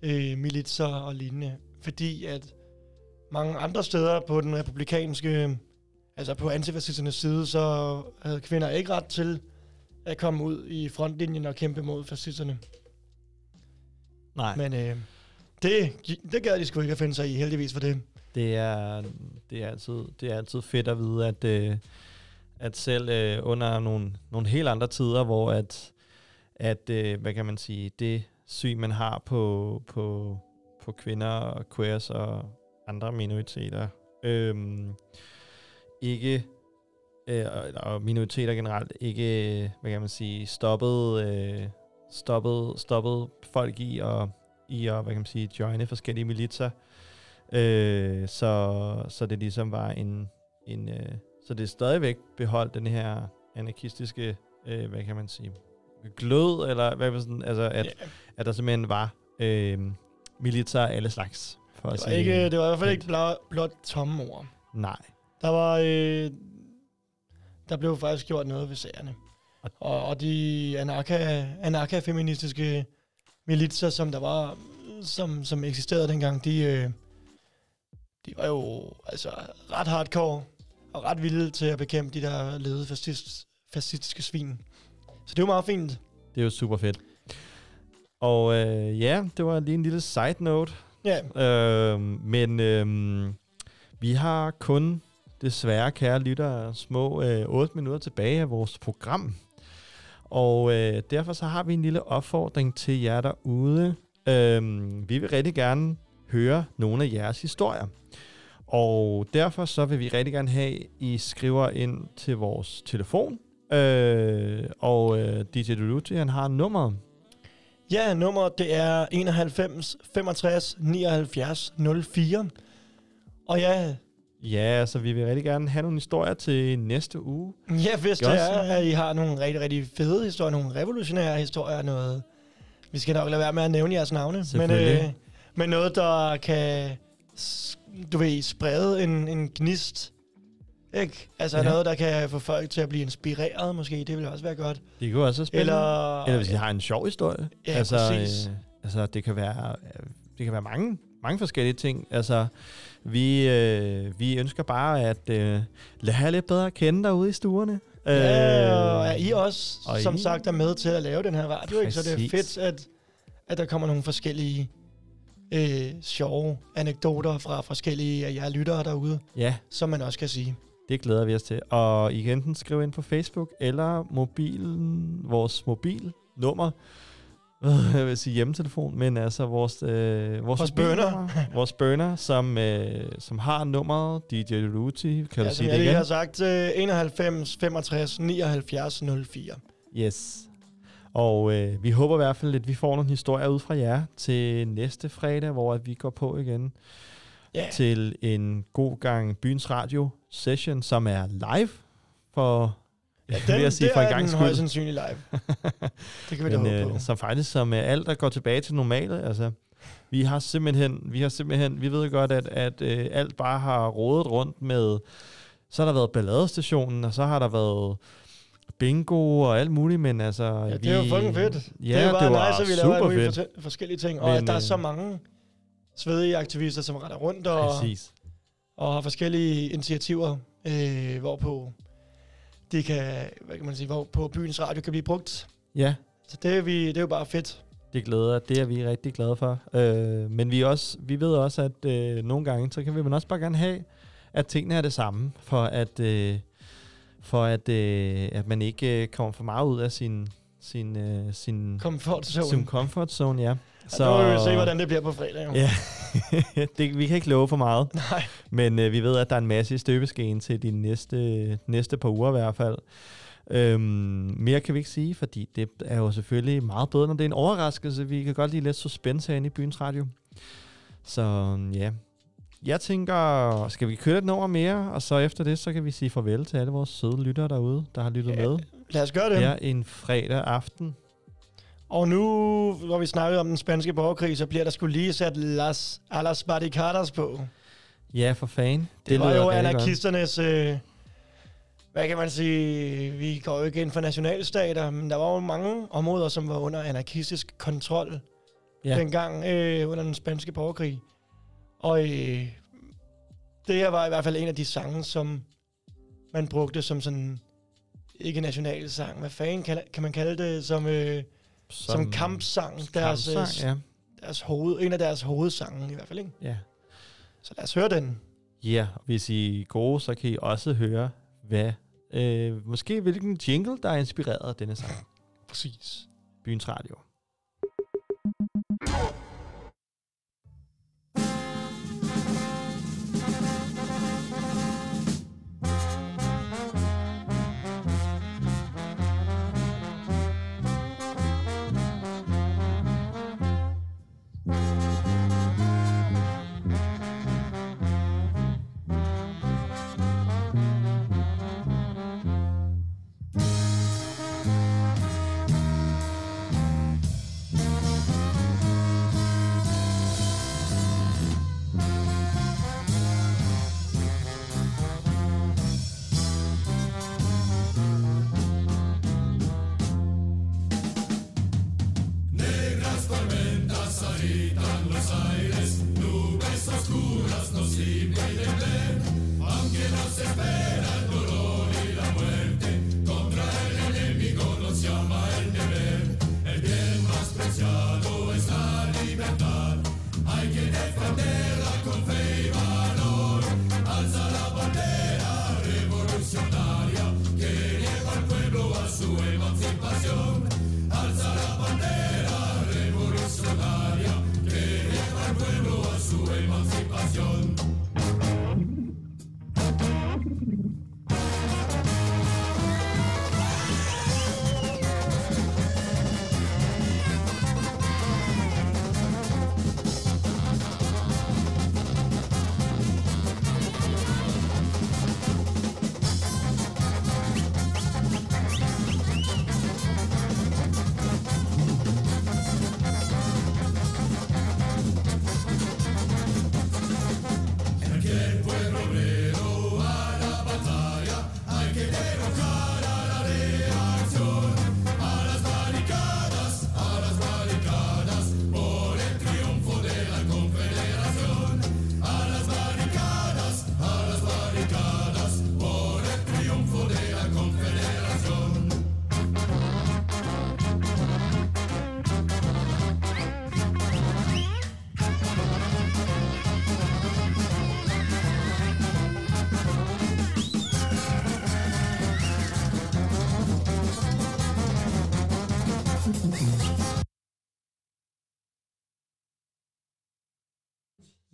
øh, militser og lignende, fordi at mange andre steder på den republikanske, altså på antifascisternes side, så havde kvinder ikke ret til at komme ud i frontlinjen og kæmpe mod fascisterne. Nej. Men øh, det, det gad de sgu ikke at finde sig i, heldigvis for det. Det er, det er, altid, det er altid fedt at vide, at, øh, at selv øh, under nogle, nogle helt andre tider, hvor at, at øh, hvad kan man sige, det syn, man har på, på, på kvinder og queers og andre minoriteter, øh, ikke, øh, og- og minoriteter generelt, ikke, hvad kan man sige, stoppet, øh, stoppet, stoppet folk i at, i at, hvad kan man sige, joine forskellige militser, Øh, så, så det ligesom var en, en øh, så det er stadigvæk beholdt den her anarkistiske, øh, hvad kan man sige, glød, eller hvad var sådan, altså at, Ja. at der simpelthen var øh, militær alle slags. For at Det var, sige ikke, det var i hvert fald ikke blot, blot tomme ord. Nej. Der var, øh, der blev faktisk gjort noget ved sagerne. Og, og de anarka, anarka-feministiske militser, som der var, som, som eksisterede dengang, de, øh, de var jo altså ret hardcore og ret vilde til at bekæmpe de der ledede fascist, fascistiske svin. Så det var meget fint. Det er jo super fedt. Og øh, ja, det var lige en lille side note. Ja. Øh, men øh, vi har kun, desværre kære lytter, små øh, 8 minutter tilbage af vores program. Og øh, derfor så har vi en lille opfordring til jer derude. Øhm, vi vil rigtig gerne høre nogle af jeres historier. Og derfor så vil vi rigtig gerne have, at I skriver ind til vores telefon. Øh, og øh, DJ Duluti, han har nummeret. Ja, nummeret det er 91 65 79 04. Og ja, Ja, så vi vil rigtig gerne have nogle historier til næste uge. Ja, hvis det er, at I har nogle rigtig, rigtig fede historier, nogle revolutionære historier, noget... Vi skal nok lade være med at nævne jeres navne, men, øh, men noget, der kan, du ved, sprede en, en gnist, ikke? Altså Ja. noget, der kan få folk til at blive inspireret, måske, det vil også være godt. Det kunne også være spændende. Eller- Eller hvis I har en sjov historie. Ja, altså, præcis. Øh, altså, det kan være, øh, det kan være mange, mange forskellige ting. Altså, vi, øh, vi ønsker bare at øh, lade have lidt bedre at kende derude i stuerne. Ja, og er I også, og som I- sagt, er med til at lave den her radio, ikke? Så det er fedt, at, at der kommer nogle forskellige øh, sjove anekdoter fra forskellige af jer lyttere derude, Ja. som man også kan sige. Det glæder vi os til. Og I kan enten skrive ind på Facebook, eller mobilen, vores mobilnummer. Jeg vil sige hjemmetelefon, men altså vores, øh, vores, Vores burner. vores burner, som, øh, som har nummeret DJ Luti. Kan ja, du sige jeg det igen? har sagt, øh, 91 65 79 04. Yes. Og øh, vi håber i hvert fald, at vi får nogle historier ud fra jer til næste fredag, hvor at vi går på igen Ja. til en god gang Byens Radio session, som er live for, Ja, vil den, jeg sige, det for en er gang den skyld. højst sandsynligt live. det kan vi da håbe på. øh, som faktisk som øh, alt, der går tilbage til normale. Altså, vi har simpelthen, vi har simpelthen, vi ved godt, at, at øh, alt bare har rådet rundt med, så har der været balladestationen, og så har der været bingo og alt muligt, men altså... Ja, det er jo fucking fedt. Ja, det er bare det var nice, at vi laver super mulige fedt. forskellige ting. Og Men, at der er så mange svedige aktivister, som render rundt og, Præcis. og har forskellige initiativer, øh, hvorpå de kan, hvad kan man sige, hvorpå byens radio kan blive brugt. Ja. Så det er, vi, det er jo bare fedt. Det glæder, det er vi rigtig glade for. Øh, men vi, også, vi ved også, at øh, nogle gange, så kan vi men også bare gerne have, at tingene er det samme, for at, øh, for at, øh, at man ikke øh, kommer for meget ud af sin, sin, øh, sin Comfort zone. Sin comfort zone, ja. Ja, nu må vi se, hvordan det bliver på fredag, jo. Ja, det, vi kan ikke love for meget. Nej. Men øh, vi ved, at der er en masse i støbeskeen til de næste, næste par uger i hvert fald. Øhm, mere kan vi ikke sige, fordi det er jo selvfølgelig meget bedre, når det er en overraskelse. Vi kan godt lide lidt suspense herinde i byens radio. Så ja, jeg tænker, skal vi køre et nummer mere, og så efter det, så kan vi sige farvel til alle vores søde lyttere derude, der har lyttet med. Lad os gøre det. Her en fredag aften. Og nu, hvor vi snakkede om den spanske borgerkrig, så bliver der skulle lige sat Las Alas Barricadas på. Ja, for fanden. Det, det var jo anarkisternes... Øh, hvad kan man sige? Vi går jo ikke ind for nationalstater, men der var jo mange områder, som var under anarkistisk kontrol ja. dengang øh, under den spanske borgerkrig. Og øh, det her var i hvert fald en af de sange, som man brugte som sådan ikke nationalsang. Hvad fanden kan, kan man kalde det? Som, øh, som, som kampsang. Deres, kampsang, øh, deres hoved, en af deres hovedsange i hvert fald, ikke? Ja. Så lad os høre den. Ja, hvis I er gode, så kan I også høre, hvad, øh, måske hvilken jingle, der er inspireret af denne sang. Præcis. Byens Radio. Mississippi.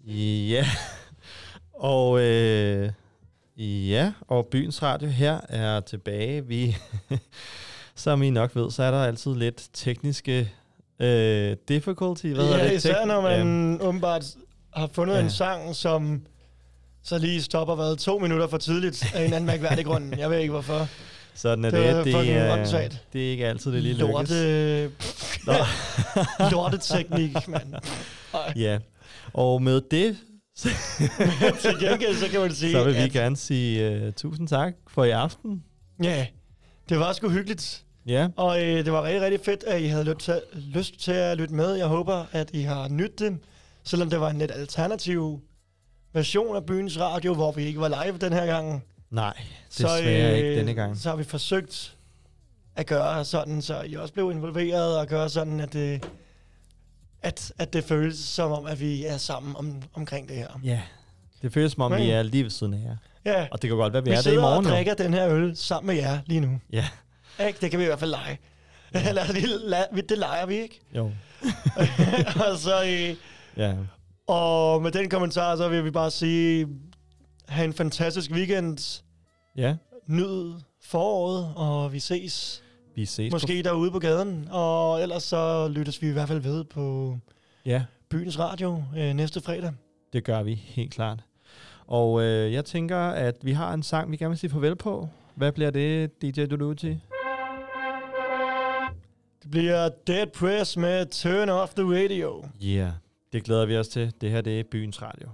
Ja, og øh, ja, og Byens Radio her er tilbage. Vi, som I nok ved, så er der altid lidt tekniske øh, difficulty. Hvad ja, det? især når man ja. åbenbart har fundet Ja. en sang, som så lige stopper hvad, to minutter for tidligt af en anden mærkværdig grund. Jeg ved ikke hvorfor. Sådan er Det det. er Det, fucking er, åndssvagt. det er ikke altid, det lige Lorte- lykkes. Lorteteknik, mand. ja, og med det, Til gengæld, så kan man sige, så vil vi at- gerne sige uh, tusind tak for i aften. Ja, det var sgu hyggeligt. Ja. Og øh, det var rigtig, rigtig fedt, at I havde lyst til, lyst til at lytte med. Jeg håber, at I har nydt det, selvom det var en lidt alternativ version af byens radio, hvor vi ikke var live den her gang. Nej, desværre ikke denne gang. Så har vi forsøgt at gøre sådan, så I også blev involveret og gøre sådan, at det, at, at det føles som om, at vi er sammen om, omkring det her. Ja, det føles som om, vi Men- er lige ved siden af jer. Ja. Og det kan godt være, vi, vi er det i sidder morgen. og jo. drikker den her øl sammen med jer lige nu. Ja. Ikke? Det kan vi i hvert fald lege. Eller vi, la- vi- det leger vi, ikke? Jo. og så, øh, Ja. og med den kommentar, så vil vi bare sige, have en fantastisk weekend. Ja. Nyd foråret, og vi ses. Vi ses. Måske derude på gaden, og ellers så lyttes vi i hvert fald ved på Ja. Byens Radio øh, næste fredag. Det gør vi helt klart. Og øh, jeg tænker, at vi har en sang, vi gerne vil sige farvel på. Hvad bliver det, DJ Duluti? bliver Dead Press med Turn Off the Radio. Ja, yeah, det glæder vi os til. Det her det er Byens Radio.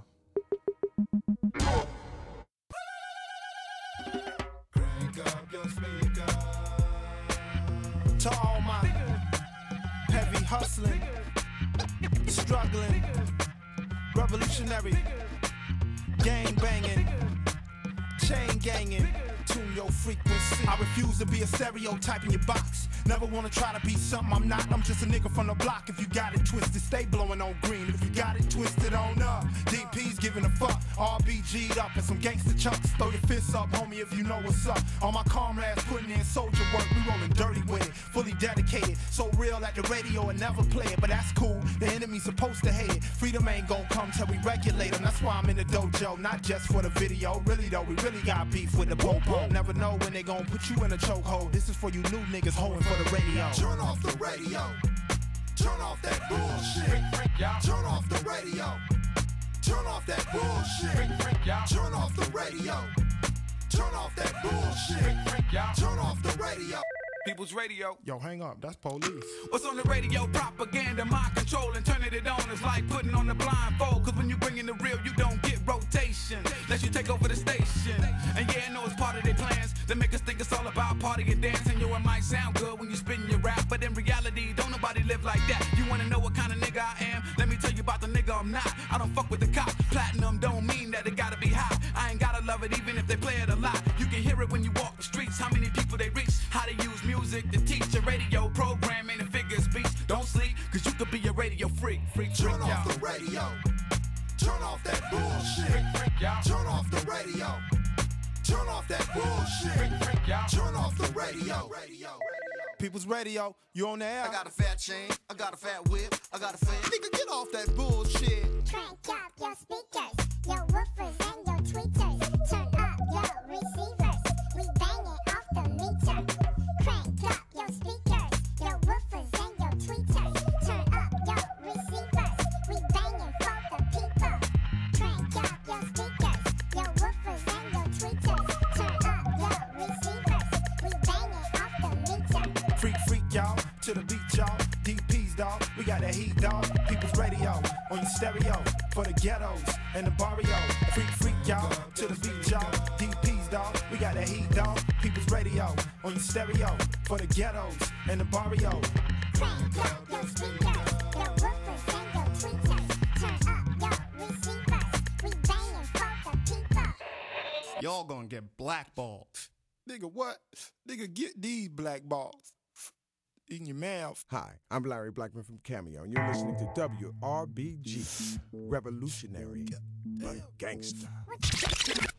Struggling, revolutionary, gang banging, chain ganging. Tune your frequency. I refuse to be a stereotype in your box. Never wanna try to be something I'm not. I'm just a nigga from the block. If you got it twisted, stay blowing on green. If you got it twisted on up, DP's giving a fuck. RBG'd up and some gangster chunks. Throw your fists up, homie, if you know what's up. All my comrades putting in soldier work. We rolling dirty with it, fully dedicated. So real at the radio and never play it, but that's cool. The enemy's supposed to hate it. Freedom ain't gon' come till we regulate them. That's why I'm in the dojo, not just for the video. Really though, we really got beef with the popo. Never know when they gon' put you in a chokehold. This is for you new niggas holding for the radio. Turn off the radio. Turn off that bullshit. Turn off the radio. Turn off that bullshit. Turn off the radio. Turn off that bullshit. Turn off the radio. People's radio. Yo, hang up. That's police. What's on the radio? Propaganda, mind control, and turning it on is like putting on the blindfold. Cause when you bring in the real, you don't get rotation. Let you take over the station. And yeah, I know it's part of their plans. They make us think it's all about party and dancing. Yo, it might sound good when you spin your rap, but in reality, don't nobody live like that. You wanna know what kind of nigga I am? Let me tell you about the nigga I'm not. I don't fuck with the cops. Platinum don't mean that it gotta be high. I ain't gotta love it even if they play it a lot. You can hear it when you walk the streets. How many people they reach? How they use music to teach a radio programming and figure speech. Don't sleep, cause you could be a radio freak. Freak, freak, Turn off the radio. Turn off that bullshit. Turn off the radio. Turn off that bullshit. Turn off the radio. People's radio, you on the air? I got a fat chain. I got a fat whip. I got a fat. Nigga, get off that bullshit. Crank up your speakers, your woofers To the beat, y'all. DP's, dog. We got that heat, dog. People's radio on your stereo for the ghettos and the barrio. Freak, freak, y'all. To the beat, y'all. DP's, dog. We got that heat, dog. People's radio on your stereo for the ghettos and the barrio. Crank up your speakers, your woofers and your tweeters. Turn up your receivers. We banging for the people. Y'all gonna get blackballed. Nigga, what? Nigga, get these black balls in your mouth. Hi, I'm Larry Blackman from Cameo, and you're listening to WRBG, Revolutionary, but Gangsta.